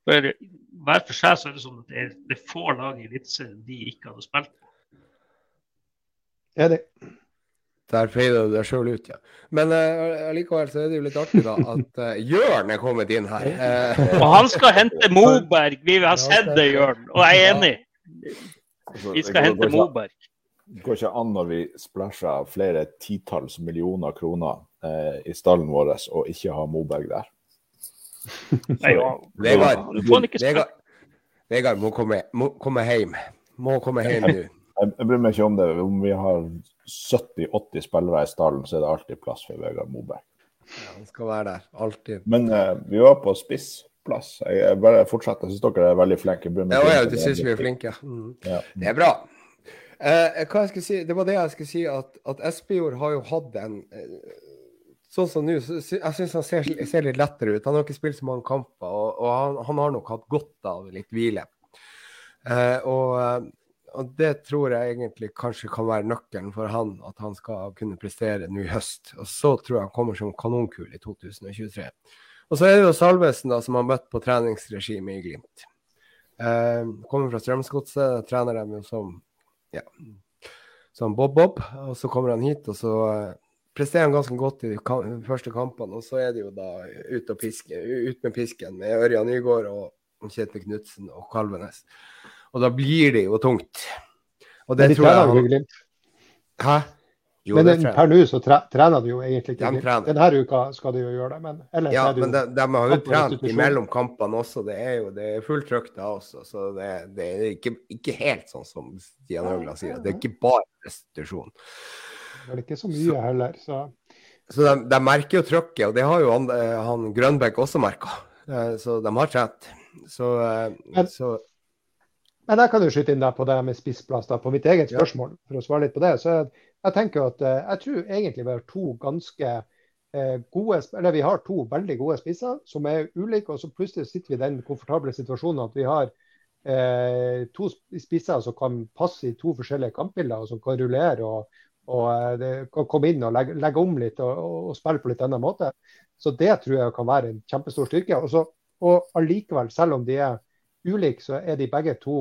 For Hver for seg så er det sånn at det er, det er få lag i Eliteserien de ikke hadde spilt.
Enig.
Der feide du deg sjøl ut, ja. Men uh, likevel så er det jo litt artig, da, at uh, Jørn er kommet inn her.
Uh, og han skal hente Moberg! Vi har sett det, Jørn. Og jeg er enig. Altså, vi skal hente Moberg.
Det går ikke an når vi splæsjer flere titalls millioner kroner eh, i stallen vår og ikke ha Moberg der.
Vegard, Vegard, Vegard må komme, må komme hjem. Må komme hjem nå.
Jeg, bryr meg ikke om det. Om vi har 70-80 spillere i stallen, så er det alltid plass for Vegard Moberg.
Ja, han skal være der. Alltid.
Men uh, vi var på spissplass. Jeg, Jeg bare fortsetter. Jeg syns dere er veldig flinke.
Ja, ja, du syns vi er flinke. Mm. Ja. Det er bra. Uh, hva jeg skal si, Det var det jeg skulle si, at, at Espejord har jo hatt en eh, Sånn som nå, jeg syns han ser, ser, litt lettere ut. Han har ikke spilt så mange kamper, og, og han, han, har nok hatt godt av litt hvile. Eh, og, og, det tror jeg egentlig kanskje kan være nøkkelen for han, at han skal kunne prestere nå i høst. Og så tror jeg han kommer som kanonkul i 2023. Og så er det jo Salvesen da, som har møtt på treningsregime i Glimt. Eh, kommer fra Strømsgodset, trener dem jo som, ja, som Bob-Bob. Og så kommer han hit, og så eh, presterer han ganske godt i de første kampene. Og så er det jo da ut, piske, ut med pisken med Ørjan Nygaard og Kjetil Knutsen og Kalvenes. Og da blir det jo tungt.
Og det, det tror jeg han... Hæ? Jo, men per nå så tre, trener de jo egentlig ikke. De Denne uka skal de jo gjøre det. Men ellers
ja,
er det
jo men de, de har jo trent imellom kampene også. Det er jo det er fullt trøkk da også. Så det, det er ikke, ikke, helt sånn som Stian Høgland sier. Det er ikke bare restitusjon.
Det er ikke så mye så, heller. Så,
så de, de, merker jo trøkket, og det har jo han, eh, han Grønbæk også merka. Eh, så de har trent. Så, eh,
men, så men jeg kan jo skyte inn der på det med spissplass, da, på mitt eget spørsmål. For å svare litt på det. Så jeg, jeg tenker at jeg tror egentlig vi har to ganske eh, gode Eller vi har to veldig gode spisser som er ulike, og så plutselig sitter vi i den komfortable situasjonen at vi har eh, to spisser som kan passe i to forskjellige kampbilder, og som kan rullere og, og eh, det komme inn og legge, legge om litt og, og, og, spille på litt annen måte. Så det tror jeg kan være en kjempestor styrke. Også, og allikevel, selv om de er ulike, så er de begge to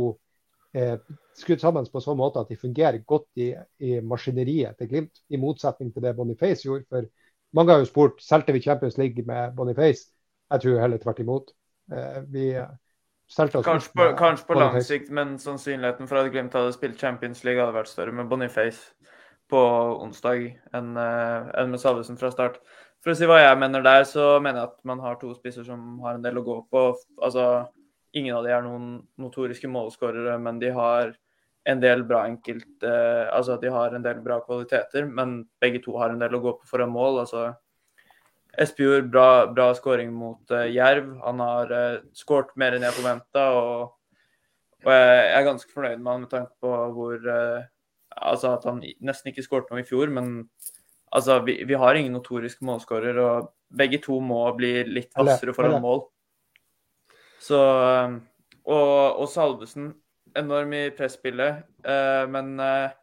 eh, skrudd sammen på sånn måte at de fungerer godt i, i, maskineriet til Glimt, i motsetning til det Boniface gjorde. For mange har jo spurt solgte vi Champions League med Boniface. Jeg tror heller tvert imot. Eh, vi
solgte oss Kanskje på, kanskje på lang sikt, men sannsynligheten for at Glimt hadde spilt Champions League, hadde vært større med Boniface på onsdag enn, uh, enn med Salvesen fra start. For å si hva jeg mener der, så mener jeg at man har to spisser som har en del å gå på. Altså Ingen av de er noen notoriske målskårere, men de har en del bra enkelt eh, Altså de har en del bra kvaliteter, men begge to har en del å gå på for en mål. altså Espejord, bra, bra skåring mot uh, Jerv. Han har uh, skåret mer enn jeg forventa. Og, og, jeg er ganske fornøyd med han med tanke på hvor uh, Altså at han nesten ikke skåret noe i fjor, men altså, vi, vi har ingen notorisk målskårer. Og begge to må bli litt hvassere foran mål. Så, um, og, og Salvesen, enorm i presspillet, eh, men, eh,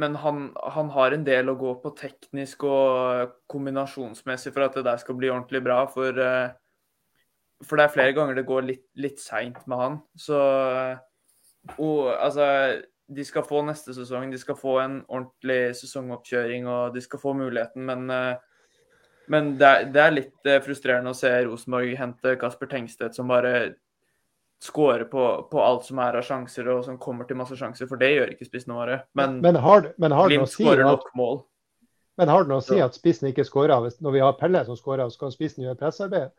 men han, han, har en del å gå på teknisk og kombinasjonsmessig for at det der skal bli ordentlig bra. For, eh, for det er flere ganger det går litt, litt seint med han. Så og, altså de skal få neste sesong. De skal få en ordentlig sesongoppkjøring og de skal få muligheten, men men det er, det er litt eh, frustrerende å se Rosenborg hente Kasper Tengstedt, som bare skårer på, på, alt som er av sjanser, og som kommer til masse sjanser, for det gjør ikke spissene våre. Men,
men har, men har
Glimt
si
skårer nok mål.
Men har det noe å si at spissen ikke skårer? Når vi har Pelle som skårer, så kan spissen gjøre pressarbeidet?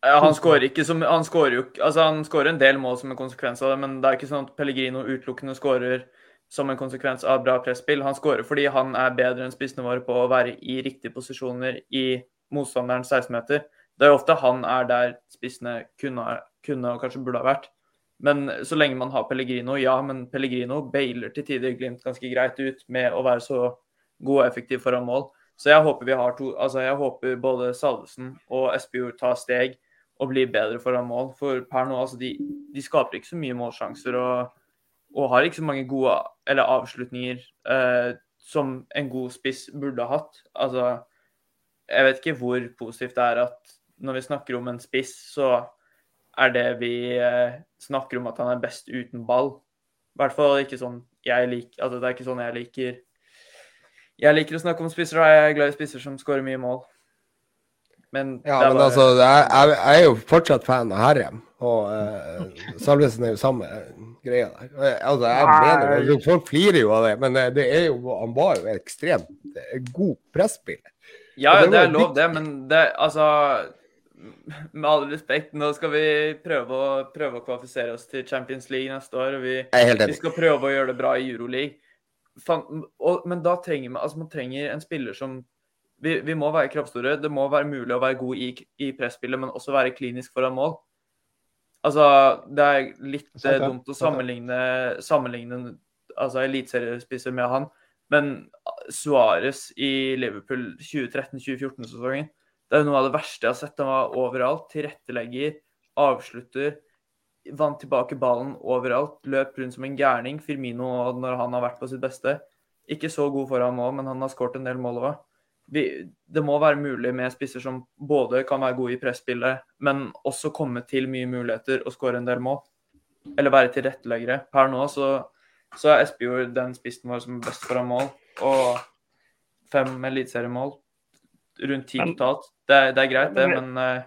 Ja, han skårer ikke som Han skårer jo Altså, han skårer en del mål som en konsekvens av det, men det er ikke sånn at Pellegrino utelukkende skårer som en konsekvens av bra presspill. Han skårer fordi han er bedre enn spissene våre på å være i riktige posisjoner i motstanderens 16-meter. Det er jo ofte han er der spissene kunne, kunne, og kanskje burde ha vært. Men så lenge man har Pellegrino, ja, men Pellegrino bailer til tider Glimt ganske greit ut med å være så god og effektiv foran mål. Så jeg håper vi har to Altså, jeg håper både Salvesen og Espejord tar steg og bli bedre foran mål. For per nå, altså, de, de skaper ikke så mye målsjanser. og og har ikke så mange gode eller avslutninger eh, som en god spiss burde ha hatt. Altså, jeg vet ikke hvor positivt det er at når vi snakker om en spiss, så er det vi eh, snakker om at han er best uten ball. I hvert fall ikke sånn jeg liker Altså, det er ikke sånn jeg liker Jeg liker å snakke om spisser, og jeg er glad i spisser som skårer mye mål.
Men, ja, men bare... altså, jeg, jeg, er jo fortsatt fan av Herrem. Og uh, Salvesen er jo samme greia der. Altså, jeg mener, altså, Folk flirer jo av det, men eh, det er jo, han var jo ekstremt eh, god presspiller.
Ja, det, det er lov, det, men det altså Med all respekt, nå skal vi prøve å, prøve å kvalifisere oss til Champions League neste år. og Vi, vi skal prøve å gjøre det bra i Euroleague. men da trenger man, altså man trenger en spiller som vi, vi, må være kroppsstore. Det må være mulig å være god i, i presspillet, men også være klinisk foran mål. Altså, det er litt sant, ja. dumt å sammenligne, sammenligne altså, eliteseriespisser med han, men Suárez i Liverpool 2013-2014-sesongen Det er noe av det verste jeg har sett. Han var overalt. Tilrettelegger, avslutter, vant tilbake ballen overalt. Løp rundt som en gærning. Firmino når han har vært på sitt beste. Ikke så god foran mål, men han har skåret en del mål òg vi, det må være mulig med spisser som både kan være gode i presspillet, men også komme til mye muligheter og skåre en del mål. Eller være tilretteleggere. Per nå så, så er Espejord den spissen vår som er best foran mål. Og fem eliteseriemål. Rundt ti totalt. Det, det, er greit, det, men uh,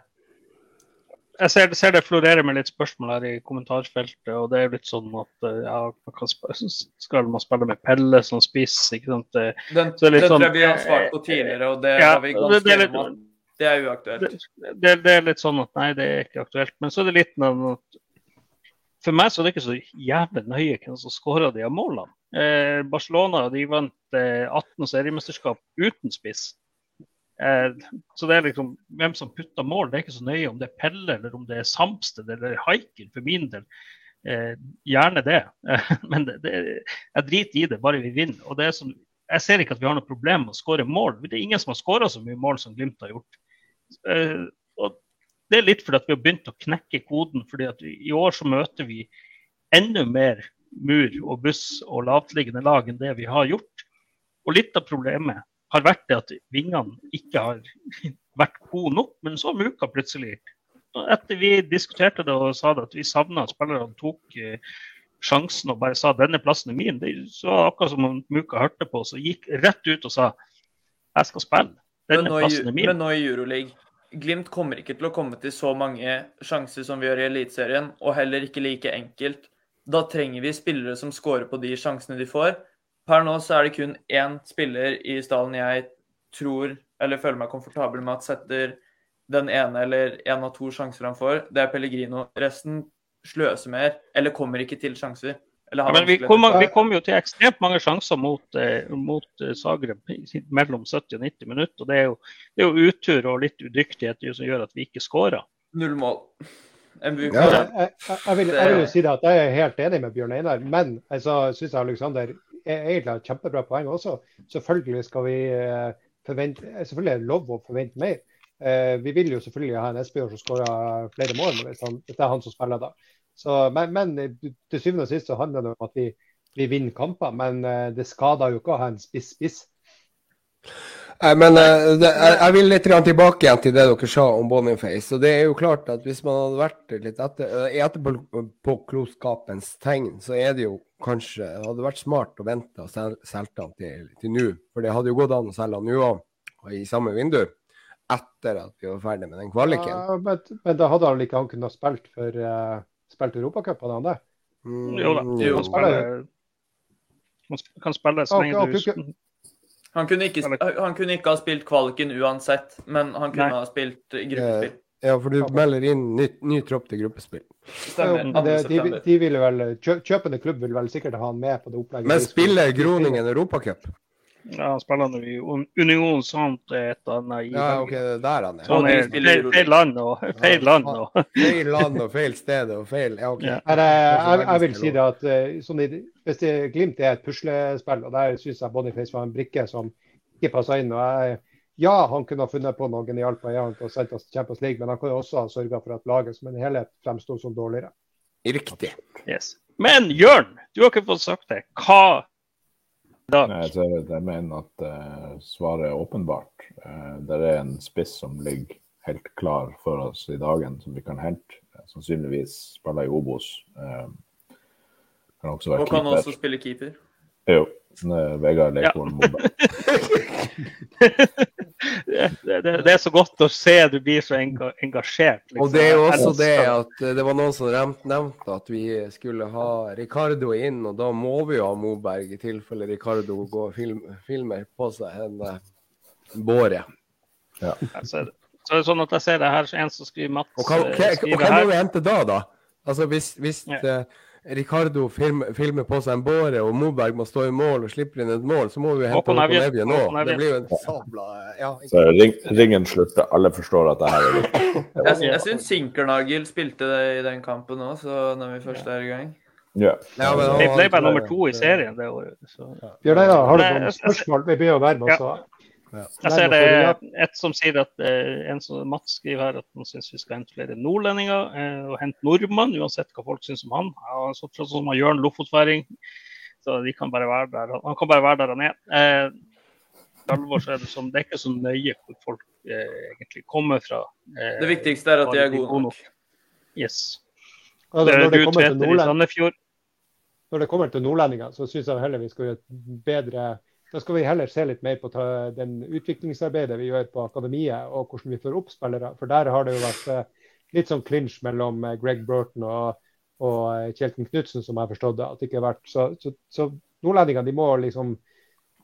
jeg ser, ser, det florerer med litt spørsmål her i kommentarfeltet. og det er litt sånn at eh, ja, Skal man spille med Pelle som spiss? ikke sant? Det,
den, den sånn, tror jeg vi har svart på tidligere, og det ja, har vi ganske det, det, er det er uaktuelt.
Det, det, er litt sånn at nei, det er ikke aktuelt. Men så er det litt noe for meg så er det ikke så jævlig nøye hvem som skåra de av målene. Eh, Barcelona de vant eh, 18 seriemesterskap uten spiss. Eh, så det er liksom hvem som putter mål, det er ikke så nøye om det er Pelle eller om det er Samsted eller Haiken, for min del. Eh, gjerne det. men det, det, jeg driter i det, bare vi vinner. Og det er sånn, jeg ser ikke at vi har noe problem med å skåre mål. Det er ingen som har skåra så mye mål som Glimt har gjort. Eh, og det er litt fordi at vi har begynt å knekke koden. fordi at I år så møter vi enda mer mur og buss og lavtliggende lag enn det vi har gjort. Og litt av problemet har vært det at vingene ikke har vært gode nok. Men så Muka plutselig Etter vi diskuterte det og sa det at vi savna at spillerne tok eh, sjansen og bare sa denne plassen er min, det var akkurat som om Muka hørte på oss og gikk rett ut og sa jeg skal spille. Denne plassen er min.
Men nå i Euroleague Glimt kommer ikke til å komme til så mange sjanser som vi gjør i Eliteserien, og heller ikke like enkelt. Da trenger vi spillere som scorer på de sjansene de får. Per nå så er det kun én spiller i stallen jeg tror, eller føler meg komfortabel med at setter den ene eller en av to sjanser han får. Det er Pellegrino. Resten sløser mer, eller kommer ikke til sjanser.
Ja, men vi kommer, vi kom, jo til ekstremt mange sjanser mot, eh, mot eh, Zagreb mellom 70 og 90 minutter. og Det er jo, det er jo utur og litt udyktighet som gjør at vi ikke skårer.
Null mål.
Ja, jeg, jeg, jeg, vil, jeg, vil, jo si det at jeg er helt enig med Bjørn Einar, men jeg syns Alexander egentlig har et kjempebra poeng også. Selvfølgelig skal vi eh, forvente Selvfølgelig er det lov å forvente mer. Eh, vi vil jo selvfølgelig ha en Espejord som skårer flere mål hvis, han, hvis, det er han som spiller da. Så, men, men, til syvende og sist så handler det om at vi, vi vinner kamper. Men eh, det skader jo ikke å ha en spiss-spiss.
Men uh, det, jeg, jeg, vil litt tilbake igjen til det dere sa om Boniface. og det er jo klart at Hvis man hadde vært litt etter, etterpåklokskapens tegn, så er det jo kanskje det hadde vært smart å vente og selge han til, til nå. For det hadde jo gått an å selge han nå òg, i samme vindu. etter at vi var ferdig med den kvaliken.
Ja, men, men da hadde han ikke han kunnet spilt for uh, spilt Europacupen, han det?
Mm,
Jo da.
Jo.
Han spiller, han sp- kan spille så lenge
ok,
du
ok.
Han kunne, ikke, han kunne ikke ha spilt kvaliken uansett, men han kunne
Nei.
ha spilt gruppespill.
Ja, for du melder inn ny, ny tropp til gruppespill.
Stemmer.
Det, de,
de,
de ville vel, kjø, kjøpende klubb vil vel sikkert ha han med på det opplegget.
Men spiller Groningen Europacup?
Ja, han spiller nå i Un- Union Sant et eller annet i
Ja, OK, det er der han er.
Så han er feil, feil land og feil land og
Feil land og feil sted og feil Ja, OK.
Ja.
Men jeg, jeg, jeg vil si det at eh, sånn hvis det, Glimt er et puslespill, og der syns jeg Boniface var en brikke som ikke passa inn. og jeg, Ja, han kunne ha funnet på noe genialt på EM og sendt oss til Champions League, men han kunne også ha sørga for at laget som en helhet fremsto som dårligere.
Riktig.
Yes. Men Jørn, du har ikke fått sagt det. Hva
Nei, så jeg, jeg mener at eh, svaret er åpenbart. Uh, det er en spiss som ligger helt klar for oss i dagen, som vi kan hente. Eh, sannsynligvis spiller i Obos. Eh, kan også være
Og kan
keeper.
også spille keeper.
Jo. eh, Vegard Leikvoll Moberg.
Det, det, det er så godt å se du blir så engasjert. liksom.
Og det er jo også det at eh, det var noen som nevnte at vi skulle ha Ricardo inn, og da må vi jo ha Moberg i tilfelle Ricardo går og film, filmer på seg en uh, båre.
Ja. Så er det sånn at jeg ser det her, en som skriver Mats
Og hva,
eh,
hva, hva må vi hente da, da? Altså Hvis, hvis
Ja.
Ricardo filmer, filmer på seg en båre, og Moberg må stå i mål og slipper inn et mål, så må vi hente
Håkon
Evje nå. Det blir jo en sabla ja,
Så ring, ringen slutter. Alle forstår at det her er viktig.
Jeg, jeg syns Sinkernagel spilte det i den kampen òg, så når vi først er i gang.
Ja.
Ja,
Vi ble bare nummer to i serien det året. Så.
Bjørn Einar, har du noen spørsmål? Vi begynner å nærme oss.
Ja. Jeg ser det er et som sier at eh, en som Mats skriver her at han syns vi skal hente flere nordlendinger eh, og hente nordmann, uansett hva folk syns om han. Så sånn som han Jørn Lofotværing, så de kan bare være der. Han kan bare være der han er. Eh, alvor så er det, sånn, det er ikke så nøye hvor folk eh, egentlig kommer fra. Eh,
Det viktigste er at de er gode nok.
Yes.
Altså, når, det kommer til når det kommer til nordlendinger, så syns jeg heller vi skal gjøre et bedre Da skal vi heller se litt mer på den utviklingsarbeidet vi gjør på akademiet, og hvordan vi får opp spillere. For der har det jo vært eh, litt sånn clinch mellom eh, Greg Burton og, og eh, Kjelten Knutsen, som jeg forstått det. At det ikke har vært, så, så, så nordlendingene de må liksom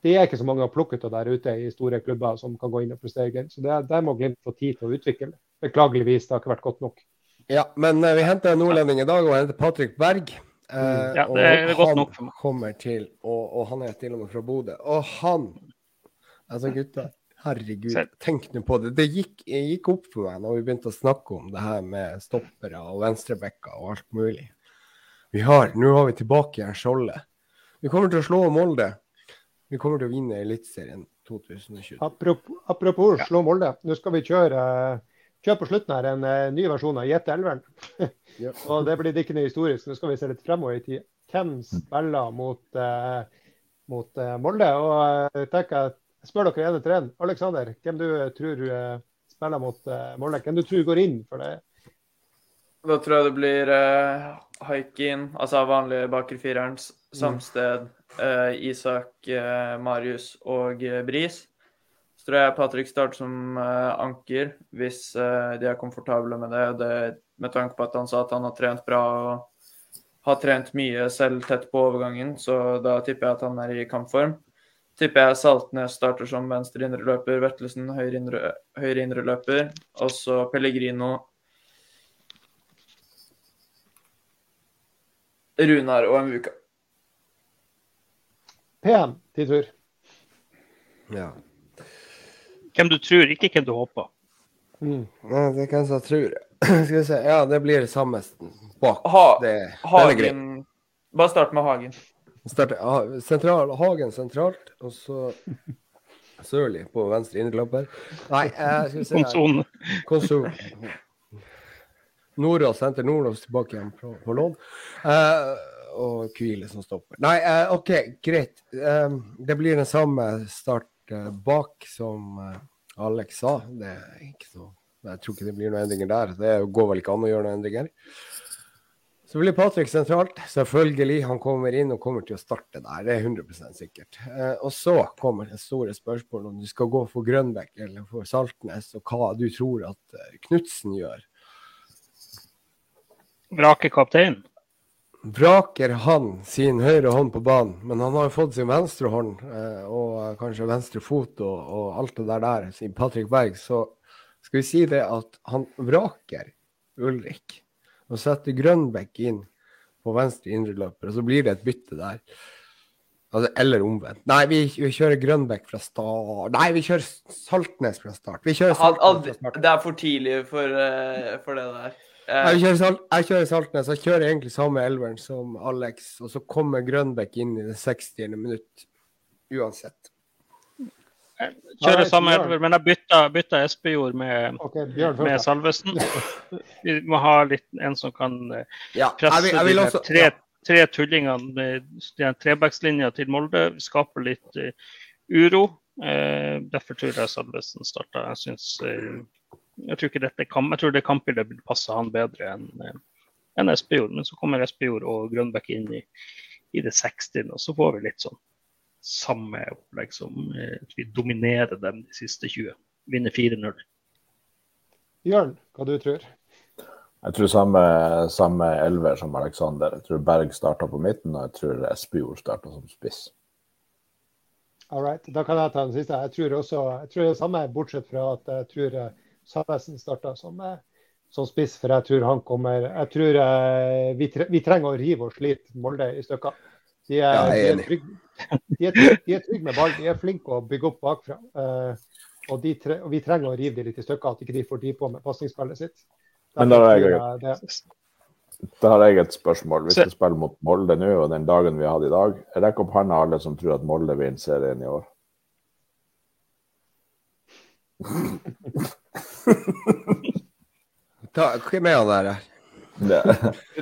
Det er ikke så mange å plukke ut av der ute i store klubber som kan gå inn og prestere. Så det, der må Glimt få tid til å utvikle. Beklageligvis, det har ikke vært godt nok.
Ja, men vi henter en nordlending i dag, og henter Patrick Berg. Eh,
Ja, det er
og
godt
han
nok for meg.
kommer til, og, og han er til og med fra Bodø. Og han Altså, gutta. Herregud, tenk nå på det. Det gikk, gikk opp for meg når vi begynte å snakke om det her med stoppere og venstrebacker og alt mulig. Vi har, Nå har vi tilbake igjen Skjoldet. Vi kommer til å slå Molde. Vi kommer til å vinne Eliteserien 2020.
Apropos, apropos slå Molde. Nå skal vi kjøre, kjøre på slutten her en uh, ny versjon av Gjette elveren.
yep.
Og det blir dikkende historisk. Nå skal vi se litt fremover i tid. Hvem spiller mot, uh, mot uh, Molde? Og jeg tenker jeg spør dere en etter en. Aleksander, hvem du tror spiller mot Molde? Hvem du tror går inn for det?
Da tror jeg det blir uh, Haikin, altså vanlige bakre fireren, Samsted, uh, Isak, uh, Marius og Bris. Så tror jeg Patrick starter som eh, anker, hvis eh, de er komfortable med det. det. Med tanke på at han sa at han har trent bra og har trent mye selv tett på overgangen, så da tipper jeg at han er i kampform. Tipper jeg Saltnes starter som venstre indreløper, Vettelsen høyre indre- høyre indreløper, og så Pellegrino Runar og Mvuka.
PM, til tur.
Ja.
Hvem du tror, ikke hvem du håper.
Mm.
Nei, det er hvem som tror. Skal vi se. Ja, det blir samme bak.
Ha,
Det, den.
Hagen Bare start med Hagen.
Start, ha, sentral, Hagen sentralt, og så Sørli på venstre innerklapper. Nei, eh, skal vi se her.
Konson.
Konsum. Nordås henter Nordås tilbake igjen på, på lån. Eh, og Kvile som stopper. Nei, eh, OK, greit. Eh, det blir den samme start bak som eh, Alex sa. Det er ikke så Jeg tror ikke det blir noen endringer der. Det går vel ikke an å gjøre noen endringer. Så blir Patrick sentralt. Selvfølgelig. Han kommer inn og kommer til å starte der, det er 100 sikkert. Eh, og så kommer det store spørsmålet om du skal gå for Grønbekk eller for Saltnes, og hva du tror at eh, Knutsen gjør.
Vrake kaptein.
Vraker han sin høyre hånd på banen, men han har jo fått sin venstre hånd eh, og kanskje venstre fot og, og alt det der der, sin Patrick Berg, så skal vi si det at han vraker Ulrik og setter Grønbekk inn på venstre indreløper, og så blir det et bytte der. Altså, eller omvendt. Nei, vi, vi kjører Grønbekk fra start. Nei, vi kjører Saltnes fra start. Vi kjører Saltnes fra start.
det er for tidlig for, eh, for det der. Eh,
Jeg kjører, Salt, jeg kjører Saltnes. Jeg kjører egentlig samme elveren som Alex, og så kommer Grønbekk inn i det 60. minutt uansett.
Jeg
Kjører
samme elver, men jeg bytta, bytta Espejord med,
okay, Bjørn
med Salvesen. Vi må ha litt, en som kan eh,
Ja,
presse
jeg vil, jeg vil også,
de tre,
ja.
tre tullingene med den trebackslinja til Molde. Skaper litt uh, uro. Uh, derfor tror jeg Salvesen starta. Jeg syns eh, jeg tror ikke dette kamp, jeg tror det kampbildet vil passe han bedre enn eh, enn Espejord. Men så kommer Espejord og Grønbæk inn i, i det 60., og så får vi litt sånn samme opplegg som eh, at vi dominerer dem de siste 20. Vinner 4-0.
Bjørn, hva du tror?
Jeg tror samme, samme elver som Alexander. Jeg tror Berg starta på midten, og jeg tror Espejord starta som spiss.
All right. Da kan jeg ta den siste. Jeg tror også jeg tror det er samme, bortsett fra at jeg tror eh, Salvesen starta som, som spiss. For jeg tror han kommer Jeg tror eh, vi, tre, vi trenger å rive og slite Molde i stykker. De er,
Ja, jeg er
de er trygge trygg- de trygge med ball. De er flinke å bygge opp bakfra. Uh, og, de tre, og vi trenger å rive de litt i stykker, at ikke de får de på med pasningsspillet sitt.
Men da er jeg-
jeg det.
Da har jeg et spørsmål. Hvis vi spiller mot Molde nå, og den dagen vi hadde i dag, rekk opp hånda alle som tror at Molde vinner serien i år.
Ta, hvem er han der?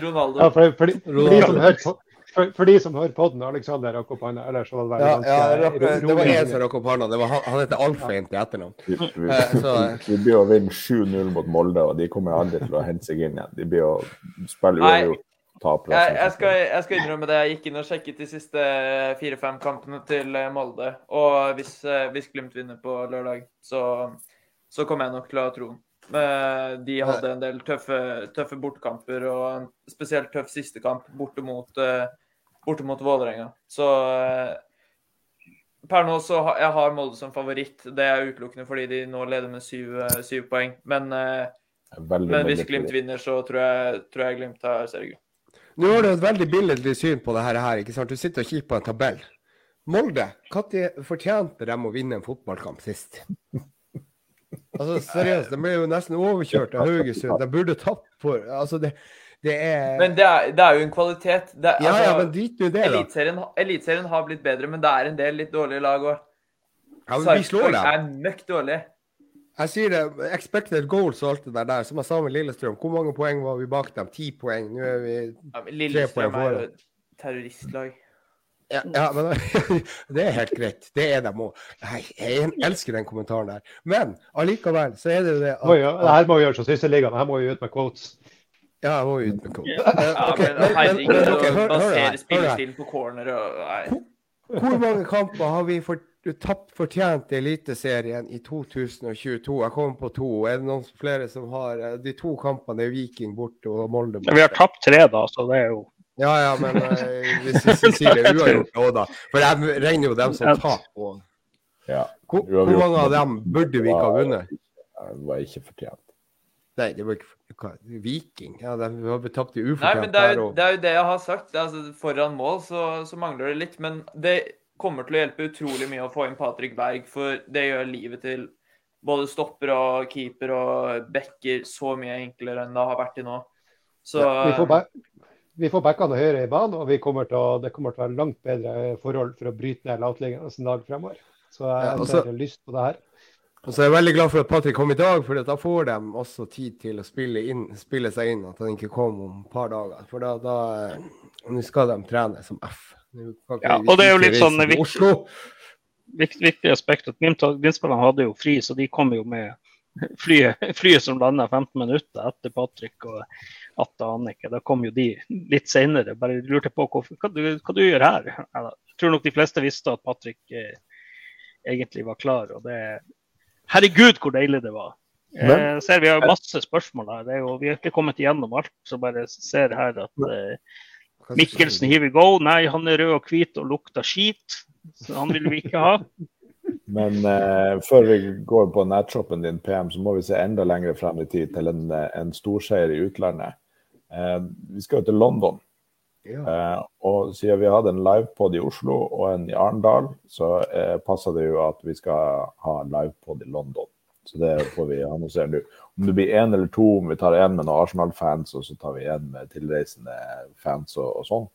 Ronaldo.
Ja, for, for, de, for, de som hører på, for, for de som hører på den, Alexander rakk opp hånda. Ellers var det
Ja, ja,
det,
det var én som rakk opp hånda. Han, han heter Alfheim til etternavn.
vi, vi,
uh, så-
vi blir å vinne 7-0 mot Molde, og de kommer aldri til å hente seg inn igjen. De blir å spille uavgjort.
Jeg, jeg, skal, jeg skal innrømme det. Jeg gikk inn og sjekket de siste fire-fem kampene til eh, Molde. Og hvis, eh, hvis Glimt vinner på lørdag, så, så kommer jeg nok til å ha troen. De hadde en del tøffe, tøffe bortekamper, og en spesielt tøff siste kamp borte mot, eh, borte mot Vålerenga. Så eh, per nå så har jeg har Molde som favoritt. Det er utelukkende fordi de nå leder med syv, eh, syv poeng. Men, eh,
Veldig,
men hvis Glimt vinner, så tror jeg, tror jeg Glimt tar seriegull.
Nå har du et veldig billedlig syn på det her, her, ikke sant? Du sitter og kikker på en tabell. Molde, når fortjente de å vinne en fotballkamp sist? Altså Seriøst, de ble jo nesten overkjørt av Haugesund. De burde tapt for Altså, det, det er
Men det er, det er jo en kvalitet. Det,
ja,
altså,
ja, men nå i det, da.
Eliteserien, har blitt bedre, men det er en del litt dårlige lag òg.
Ja, men vi slår dem.
er møkk dårlig.
Jeg sier det, expected goals og alt det der, der som jeg sa med Lillestrøm. Hvor mange poeng var vi bak dem? Ti poeng. Nå er vi
Ja, men
poeng
Lillestrøm er jo et terroristlag.
Ja, ja men det er helt greit. Det er de òg. Jeg elsker den kommentaren der. Men allikevel så er det jo det
Må jo, det her må vi gjøre som siste. Her må vi ut med quotes.
Ja, jeg må ut med quotes.
Ja, men
men- men-
herregud,
men, hør- hør hør
spillestilen på corner og Nei.
Hvor mange kamper har vi for, tapt fortjent i Eliteserien i 2022? Jeg kommer på to. Er det noen flere som har eh, De to kampene er Viking borte og Molde borte.
Vi har tapt tre, da, så det er jo
Ja, ja, men eh, hvis vi sier det er uavgjort òg, da. For jeg regner jo dem som taper Og...
Ja,
Hvor, hvor mange av dem burde vi ikke ha vunnet?
det var ikke fortjent.
Nei, det var ikke hva, Viking. Ja, de, vi har tapt i
Nei, men det er, jo, det er jo det jeg har sagt. Det er Altså, foran mål så, så mangler det litt. Men det kommer til å hjelpe utrolig mye å få inn Patrick Berg, for det gjør livet til både stopper og keeper og backer så mye enklere enn det har vært til nå. Så
Vi får, back, vi får backene høyere i banen, og vi kommer til å, det kommer til å være langt bedre forhold for å bryte ned lavtliggende dag fremover. Så jeg
Ja,
har lyst på det her.
Og så er jeg veldig glad for at Patrick kom i dag, for da får de også tid til å spille, inn, spille seg inn. At han ikke kom om et par dager. For da, da eh, Nå skal de trene som F.
Ja, og det er jo litt sånn viktig- viktig, viktig aspekt at Glimt- Glimt-spillerne hadde jo fri, så de kom jo med flyet, flyet som landa 15 minutter etter Patrick. og At det aner ikke. Da kom jo de litt senere. Bare lurte på hva, hva, du, hva du gjør her. Jeg tror nok de fleste visste at Patrick eh, egentlig var klar. og det Herregud, hvor deilig det var. Eh, ser Vi har masse spørsmål her. Jo, vi har ikke kommet igjennom alt. Så bare ser her at eh, Mikkelsen, here we go. Nei, han er rød og hvit og lukter skit. Så han vil vi ikke ha.
Men eh, før vi går på nettshoppen din, PM, så må vi se enda lenger frem i tid til en, en storseier i utlandet. Eh, vi skal jo til London. Ja. Eh, og siden vi hadde en livepod i Oslo og en i Arendal, så eh, passer det jo at vi skal ha en livepod i London. Så det får vi annonsere nå. Om det blir én eller to, om vi tar én med noen Arsenal-fans, og så tar vi én med tilreisende fans og, og sånn.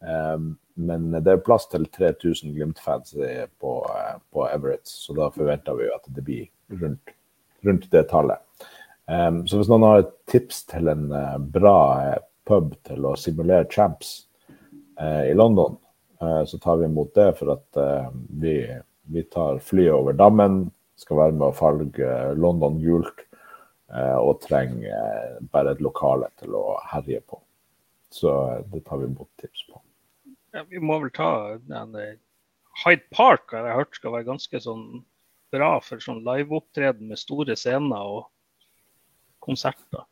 Um, men det er plass til 3000 Glimt-fans på, på, Everett, så da forventer vi at det blir rundt, rundt det tallet. Um, så hvis noen har et tips til en uh, bra uh, pub til å simulere champs uh, i London, så tar vi imot det for at vi, vi, tar flyet over dammen, skal være med å farge London gult og trenger bare et lokale til å herje på. Så det tar vi imot tips på.
Ja, vi må vel ta den eh, Hyde Park har jeg hørt skal være ganske sånn bra for sånn liveopptreden med store scener og konserter.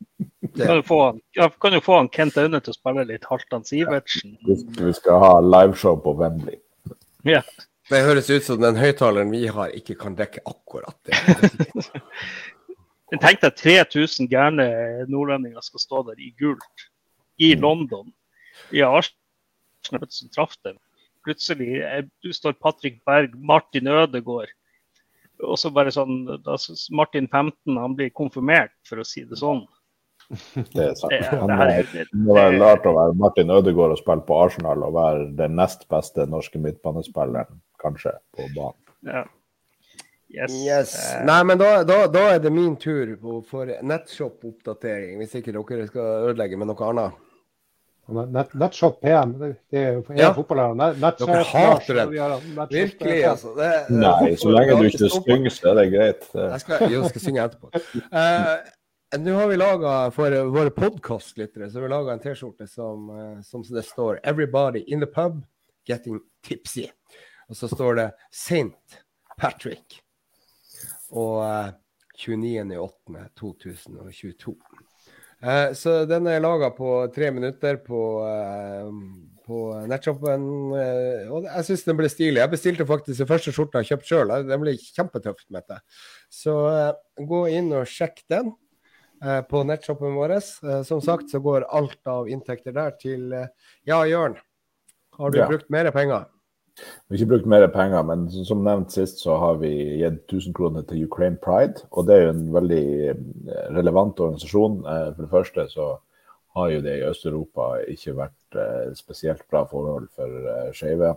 Kan jo få, kan jo få han Kent Aune til å spille litt Halvdan Sivertsen.
Vi skal ha liveshow på Wembley.
Ja.
Det høres ut som den høyttaleren vi har, ikke kan dekke akkurat det.
Tenkte at 3000 gærne nordlendinger skal stå der i gult i mm. London. I Arsenal som traff dem. Plutselig du står Patrick Berg, Martin Ødegaard. Og så bare sånn da, Martin 15 han blir konfirmert, for å si det sånn.
Det er sant. Det, det, her, det, det må være rart å være Martin Ødegaard og spille på Arsenal og være den nest beste norske midtbanespilleren, kanskje, på banen.
Ja.
Yes. yes. Nei, men da, da, da, er det min tur for nettshop-oppdatering, hvis ikke dere skal ødelegge med noe annet.
Nett, nettshop PM, det, er jo ja. fotballærer.
Dere hater det. Virkelig, altså. Det,
Nei, så lenge du ikke synger, så er det greit.
Jeg skal, jeg skal synge etterpå. Uh, nå har vi laga for våre podkastlyttere så har vi laga en T-skjorte som, uh, som, det står 'Everybody in the pub getting tipsy'. Og så står det 'Saint Patrick'. Og uh, 29.8.2022. Eh, så den er laga på tre minutter på, uh, på nettshoppen. Uh, og jeg syns den ble stilig. Jeg bestilte faktisk den første skjorta jeg kjøpte sjøl. Den ble kjempetøft. med det. Så gå inn og sjekk den på nettshoppen vår. som sagt så går alt av inntekter der til Ja, Jørn, har du ja. brukt mer penger?
Vi har ikke brukt mer penger, men som nevnt sist, så har vi gitt 1000 kroner til Ukraine Pride. Og det er jo en veldig eh, relevant organisasjon. Eh, for det første så har jo det i Øst-Europa ikke vært eh, spesielt bra forhold for skeive.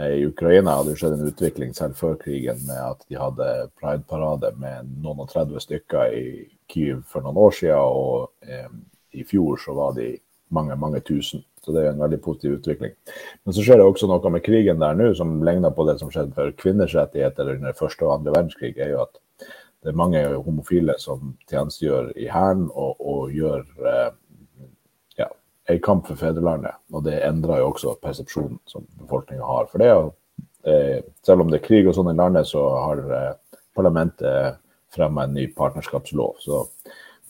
I Ukraina hadde det skjedd en utvikling selv før krigen med at de hadde Pride-parade med noen og 30 stykker i Kyiv for noen år siden, og i fjor så var de mange, mange tusen. Så det er en veldig positiv utvikling. Men så skjer det også noe med krigen der nå som ligner på det som skjedde for kvinners rettigheter under første og andre verdenskrig. er jo at det er mange homofile som tjenestegjør i Hæren og, og, gjør eh, ja, en kamp for fedrelandet. Og det endrer jo også persepsjonen som befolkninga har for det. Og, eh, selv om det er krig og sånn i landet, så har eh, parlamentet fremma en ny partnerskapslov. Så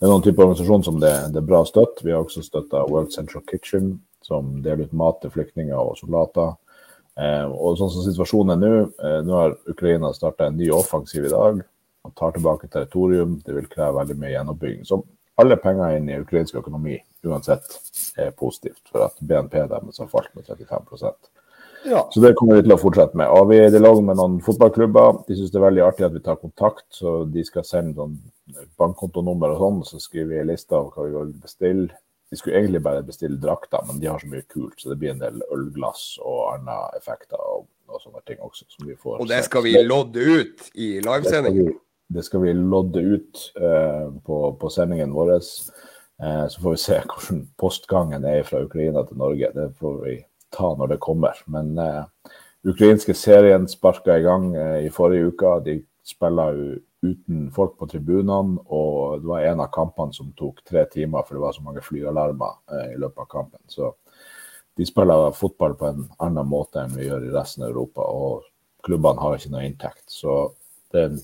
det er noen type organisasjon som det, det, er bra støtt. Vi har også støtta World Central Kitchen, som deler ut mat til flyktninger og soldater. Eh, og sånn som situasjonen er nå, eh, nå har Ukraina starta en ny offensiv i dag og tar tilbake territorium. Det vil kreve veldig mye gjenoppbygging. Så alle penger inn i ukrainsk økonomi uansett er positivt, for at BNP deres har falt med 35 ja. Så det kommer vi til å fortsette med. Og Vi er i dialog med noen fotballklubber. De syns det er veldig artig at vi tar kontakt, så de skal sende sånn bankkontonummer og sånn. Så skriver vi en liste av hva vi vil bestille. De skulle egentlig bare bestille drakter, men de har så mye kult, så det blir en del ølglass og andre effekter og, og sånne ting også. som vi får.
Og det skal vi lodde ut i livesending?
Det, det skal vi lodde ut uh, på, på, sendingen vår. Uh, så får vi se hvordan postgangen er fra Ukraina til Norge. Det får vi ta når det kommer. Men uh, ukrainske serien sparka i gang i forrige uke. De spiller jo uten folk på tribunene. Og det var en av kampene som tok tre timer, for det var så mange flyalarmer eh, i løpet av kampen. Så de spiller fotball på en annen måte enn vi gjør i resten av Europa. Og klubbene har ikke noe inntekt. Så det er en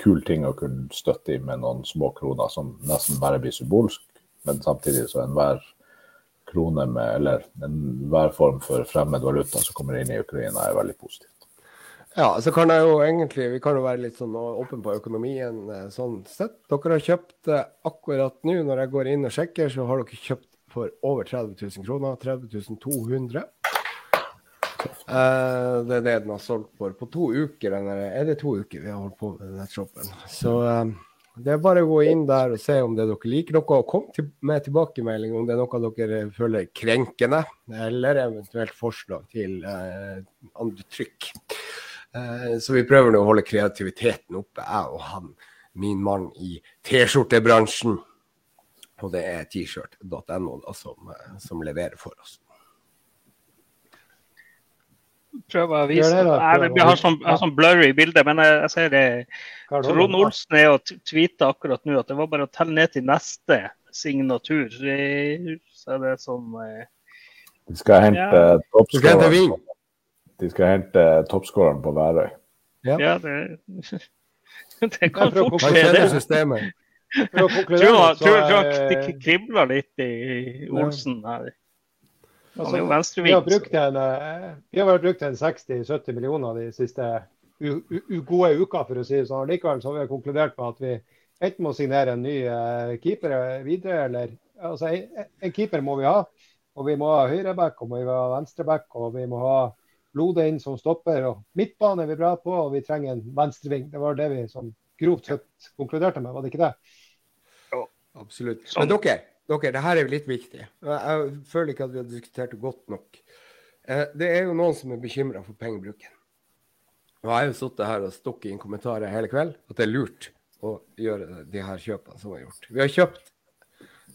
kul ting å kunne støtte i med noen små kroner som nesten bare blir symbolsk. Men samtidig så enhver krone med, eller enhver form for fremmed valuta som kommer inn i Ukraina, er veldig positivt.
Ja, så kan jeg jo egentlig, Vi kan jo være litt sånn åpen på økonomien eh, sånn sett. Dere har kjøpt eh, akkurat nå, når jeg går inn og sjekker, så har dere kjøpt for over 30 000 kroner. 30 200. Eh, det er det den har solgt for på to uker. Eller er det to uker vi har holdt på med nettshoppen? Så eh, det er bare å gå inn der og se om det dere liker noe, og kom til, med tilbakemelding om det er noe dere føler krenkende, eller eventuelt forslag til eh, andre trykk. Så vi prøver nå å holde kreativiteten oppe, jeg og han, min mann i T-skjortebransjen. Og det er t-shirt.no som, som leverer for oss
prøver å vise det, jeg, jeg, har sånn, jeg har sånn blurry bilde, men jeg, jeg ser det Trond Olsen er og tweeter akkurat nå at det var bare å telle ned til neste signatur. Så er det sånn eh...
De skal hente ja. toppskåreren De skal hente toppskåreren på Værøy.
Ja, ja det, det kan fort skje, det.
Systemet.
Tror, tror, tror det kribler litt i Olsen her.
Altså, vi, har brukt en, eh, vi har brukt en 60-70 millioner de siste gode uker, for å si det sånn. Likevel så har vi konkludert med at vi enten må signere en ny uh, keeper videre, eller altså, en, en, keeper må vi ha. Og vi må ha høyreback, og vi må ha venstreback, og vi må ha Lode inn som stopper. og Midtbane er vi bra på, og vi trenger en venstreving. Det var det vi som grovt sett konkluderte med, var det ikke det?
Jo, absolutt. Men dere, dere, det her er jo litt viktig. Jeg føler ikke at vi har diskutert det godt nok. Eh, det er jo noen som er bekymra for pengebruken. Og jeg har jo sittet her og stukket inn kommentarer hele kveld at det er lurt å gjøre de her kjøpene som er gjort. Vi har kjøpt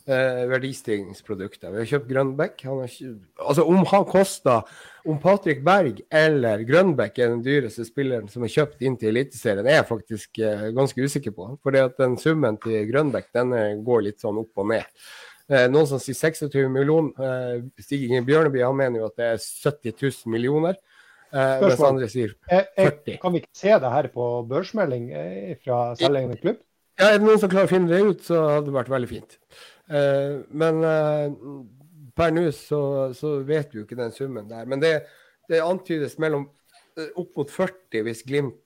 eh, verdistigningsprodukter. Vi har kjøpt Grønbekk. altså om han koster Om Patrick Berg eller Grønbekk er den dyreste spilleren som er kjøpt inn til Eliteserien, er jeg faktisk eh, ganske usikker på. Fordi at den summen til Grønbekk den eh, går litt sånn opp og ned. Eh, noen som sier 26 millioner. Eh, Stig Inge Bjørneby han mener jo at det er 70 000 millioner. Eh, mens andre sier 40.
Kan vi ikke se det her på børsmelding eh, fra selveiende klubb?
Ja, Er det noen som klarer å finne det ut, så hadde det vært veldig fint. Uh, men uh, per nå så, så, vet vi jo ikke den summen der. Men det, det antydes mellom uh, opp mot 40 hvis Glimt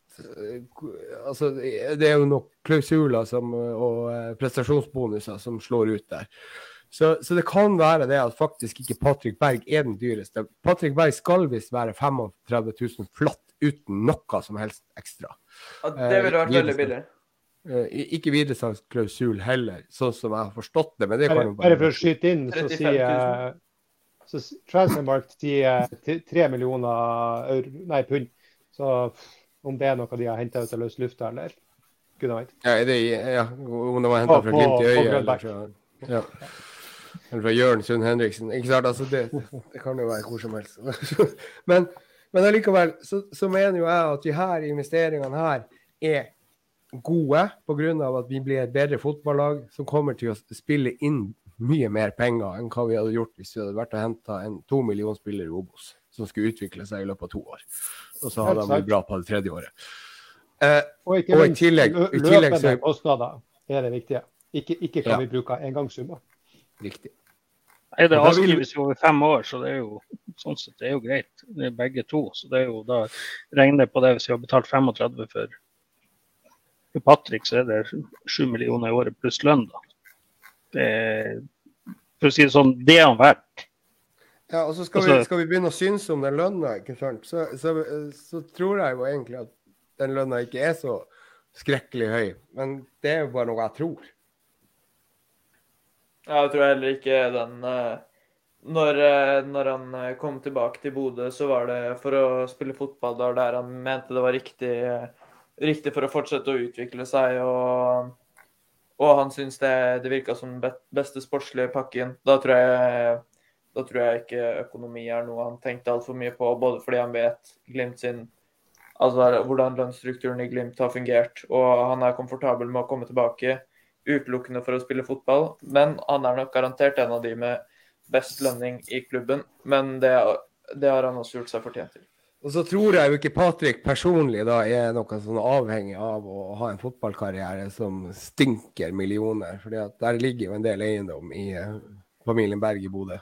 altså, Det er jo nok klausuler som, og prestasjonsbonuser som slår ut der. Så, så, det kan være det at faktisk ikke Patrick Berg er den dyreste. Patrick Berg skal visst være 35 000 flatt uten noe som helst ekstra.
Ja, det ville vært veldig billig.
Uh, ikke videresalgsklausul heller, sånn som jeg har forstått det. Men det
bare, bare for å skyte inn, så sier så Transfermarkt sier 3 millioner euro, nei, pund. Så om det er noe de har henta ut av løs lufta, eller gudene
vet. Ja, det, ja, om det var henta fra Glimt i øyet, eller fra, ja. eller fra Jørn Sund Henriksen. Ikke sant? Altså, det, det, kan jo være hvor som helst. men, men allikevel så, så mener jo jeg at de her investeringene her er gode pga. at vi blir et bedre fotballag som kommer til å spille inn mye mer penger enn hva vi hadde gjort hvis vi hadde vært og henta en to million spiller i Obos som skulle utvikle seg i løpet av to år. Og så hadde de blitt bra på det tredje året.
Eh, og, ikke og i tillegg, i tillegg så, kostnader er det viktige. Ikke, ikke kan ja. vi bruke engangssummer.
Riktig.
Nei, Det avskrives jo over fem år, så det er jo sånn sett det er jo greit. Det er begge to. Så det er jo da regner på det hvis vi har betalt 35 for for Patrick så er det sju millioner i året pluss lønn. da. Det, for å si det sånn, det er han verdt.
Ja, og så skal, vi, altså- skal vi begynne å synes om den lønna, ikke sant? Så, så, så, tror jeg jo egentlig at den lønna ikke er så skrekkelig høy. Men det er jo bare noe jeg tror.
Ja, jeg tror heller ikke den eh, når, eh, når, han eh, kom tilbake til Bodø, så var det for å spille fotball der han mente det var riktig riktig for å fortsette å utvikle seg. Og, og han syns det, det virka som den beste sportslige pakken. Da tror, jeg, da tror jeg ikke økonomi er noe han tenkte altfor mye på, både fordi han vet Glimt sin Altså hvordan lønnsstrukturen i Glimt har fungert. Og han er komfortabel med å komme tilbake utelukkende for å spille fotball. Men han er nok garantert en av de med best lønning i klubben. Men det, det har han også gjort seg fortjent til.
Og så tror jeg jo ikke Patrick personlig da er noe sånn avhengig av å ha en fotballkarriere som stinker millioner. for der ligger jo en del eiendom i uh, familien Berg i Bodø.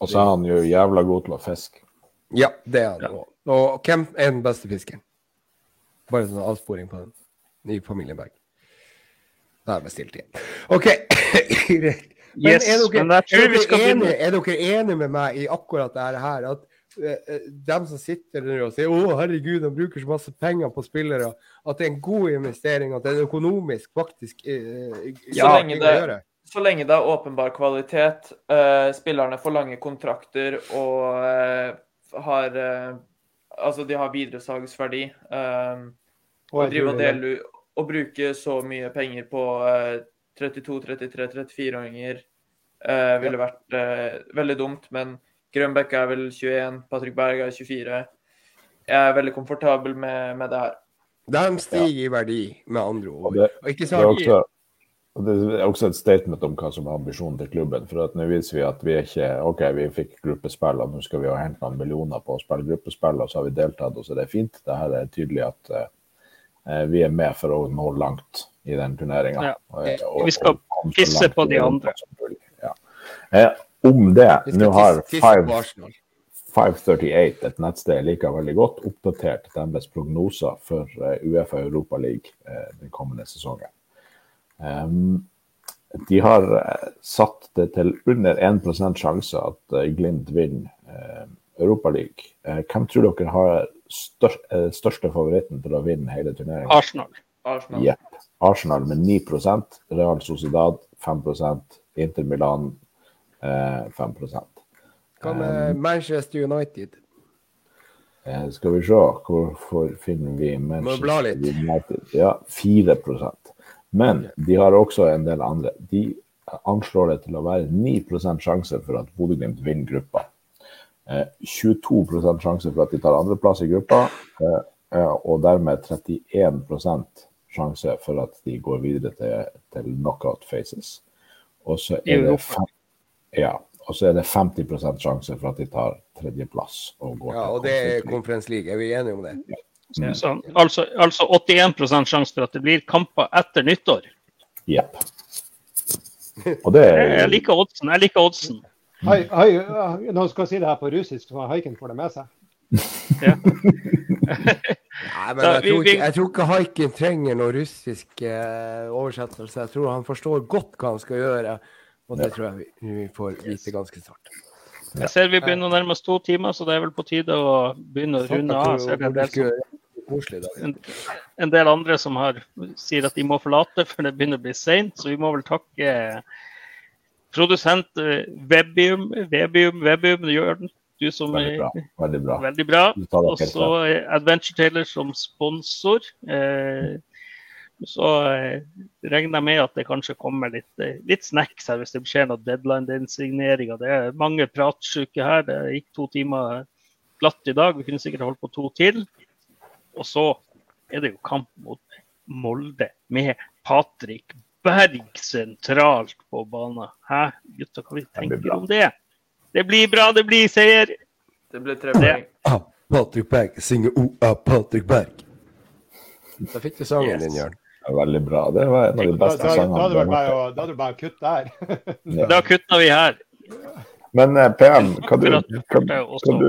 Og så er han jo jævla god til å fiske.
Ja, det er han òg. Ja. Og hvem er den beste fiskeren? Bare sånn avsporing på den i familien Berg. Da er jeg bestilt igjen. OK. Men yes, er, dere, er, dere enige, er dere enige med meg i akkurat dette her? At dem som sitter der og sier å herregud, de bruker så masse penger på spillere, at det er en god investering, at det er økonomisk faktisk
ja, så, lenge det, så lenge det er åpenbar kvalitet, uh, spillerne får lange kontrakter og har Altså, de har videresalgsverdi. og drive og dele å bruke så mye penger på 32, 33, 34-åringer eh, ville vært eh, veldig dumt. Men Grønbekk er vel 21, Patrick Berg er 24. Jeg er veldig komfortabel med, med det her.
De stiger i verdi, med andre ord.
Det, det, er også, det, er også, et statement om hva som er ambisjonen til klubben. For at nå viser vi at vi er ikke OK, vi fikk gruppespill, og nå skal vi ha hentet noen millioner på å spille gruppespill, og så har vi deltatt, og så det er fint. Det her er tydelig at uh, vi er med for å nå langt i den turneringa.
Ja. Vi skal pisse på de andre.
Ja. Eh, om det Nå har 538, et nettsted jeg liker veldig godt, oppdatert deres prognoser for uh, Uefa Europa League uh, den kommende sesongen. Um, de har uh, satt det til under 1 sjanse at Glimt vinner Europa League. hvem tror dere har størst, største favoritten til å vinne hele turneringen?
Arsenal.
Arsenal.
Yep. Arsenal med 9% Real Sociedad 5% Inter Milan eh, 5
Hva med um, Manchester United?
Eh, skal vi se, hvorfor finner vi Manchester United? Ja, 4% Men de har også en del andre. De anslår det til å være 9 sjanse for at Bodø-Glimt vinner gruppa. Eh, 22 sjanse for at de tar andreplass i gruppa, eh, eh og dermed 31 sjanse for at de går videre til, til knockout faces. Og så er det, fem, ja, og så er det 50% sjanse for at de tar tredjeplass.
Og går ja, og det er Conference League. Er vi enige om det?
Ja. Sånn, altså, altså 81% sjanse for at det blir kamper etter nyttår.
Jepp.
Og det er Jeg liker oddsen. Jeg liker oddsen.
Hei, hei, nå skal jeg si det her på russisk, så Haiken får det med seg.
Ja. Nei, men jeg tror, ikke, jeg tror ikke haiken trenger noen russisk uh, oversettelse. Jeg tror han forstår godt hva han skal gjøre, og det tror jeg vi, vi får vite ganske snart.
Jeg ser vi begynner å nærme oss to timer, så det er vel på tide å begynne å runde av. Så en, del som, en, en del andre som har, sier at de må forlate, for det begynner å bli seint. Så vi må vel takke produsent eh, Webium, Webium, Webium, Jørn du som
veldig bra. Veldig bra.
Veldig bra. Og så Adventure Taylor som sponsor. Eh, så eh, regner jeg med at det kanskje kommer litt, eh, litt snacks her hvis det skjer noe deadline-signeringer. Det er mange pratsjuke her. Det gikk to timer glatt i dag. Vi kunne sikkert holdt på to til. Og så er det jo kamp mot Molde med Patrick Berg sentralt på banen. Hæ, gutta, hva vi tenker om det? Det blir bra, det blir seier.
Det blir tre poeng.
Patrick Berg synger O av Patrick Berg. Da fikk du sangen yes. din, Jørn.
Veldig bra. Det var en av de beste da, sangene.
Da hadde du bare kutt der.
Da kutta vi her.
Men eh, PM, hva du, hva, hva du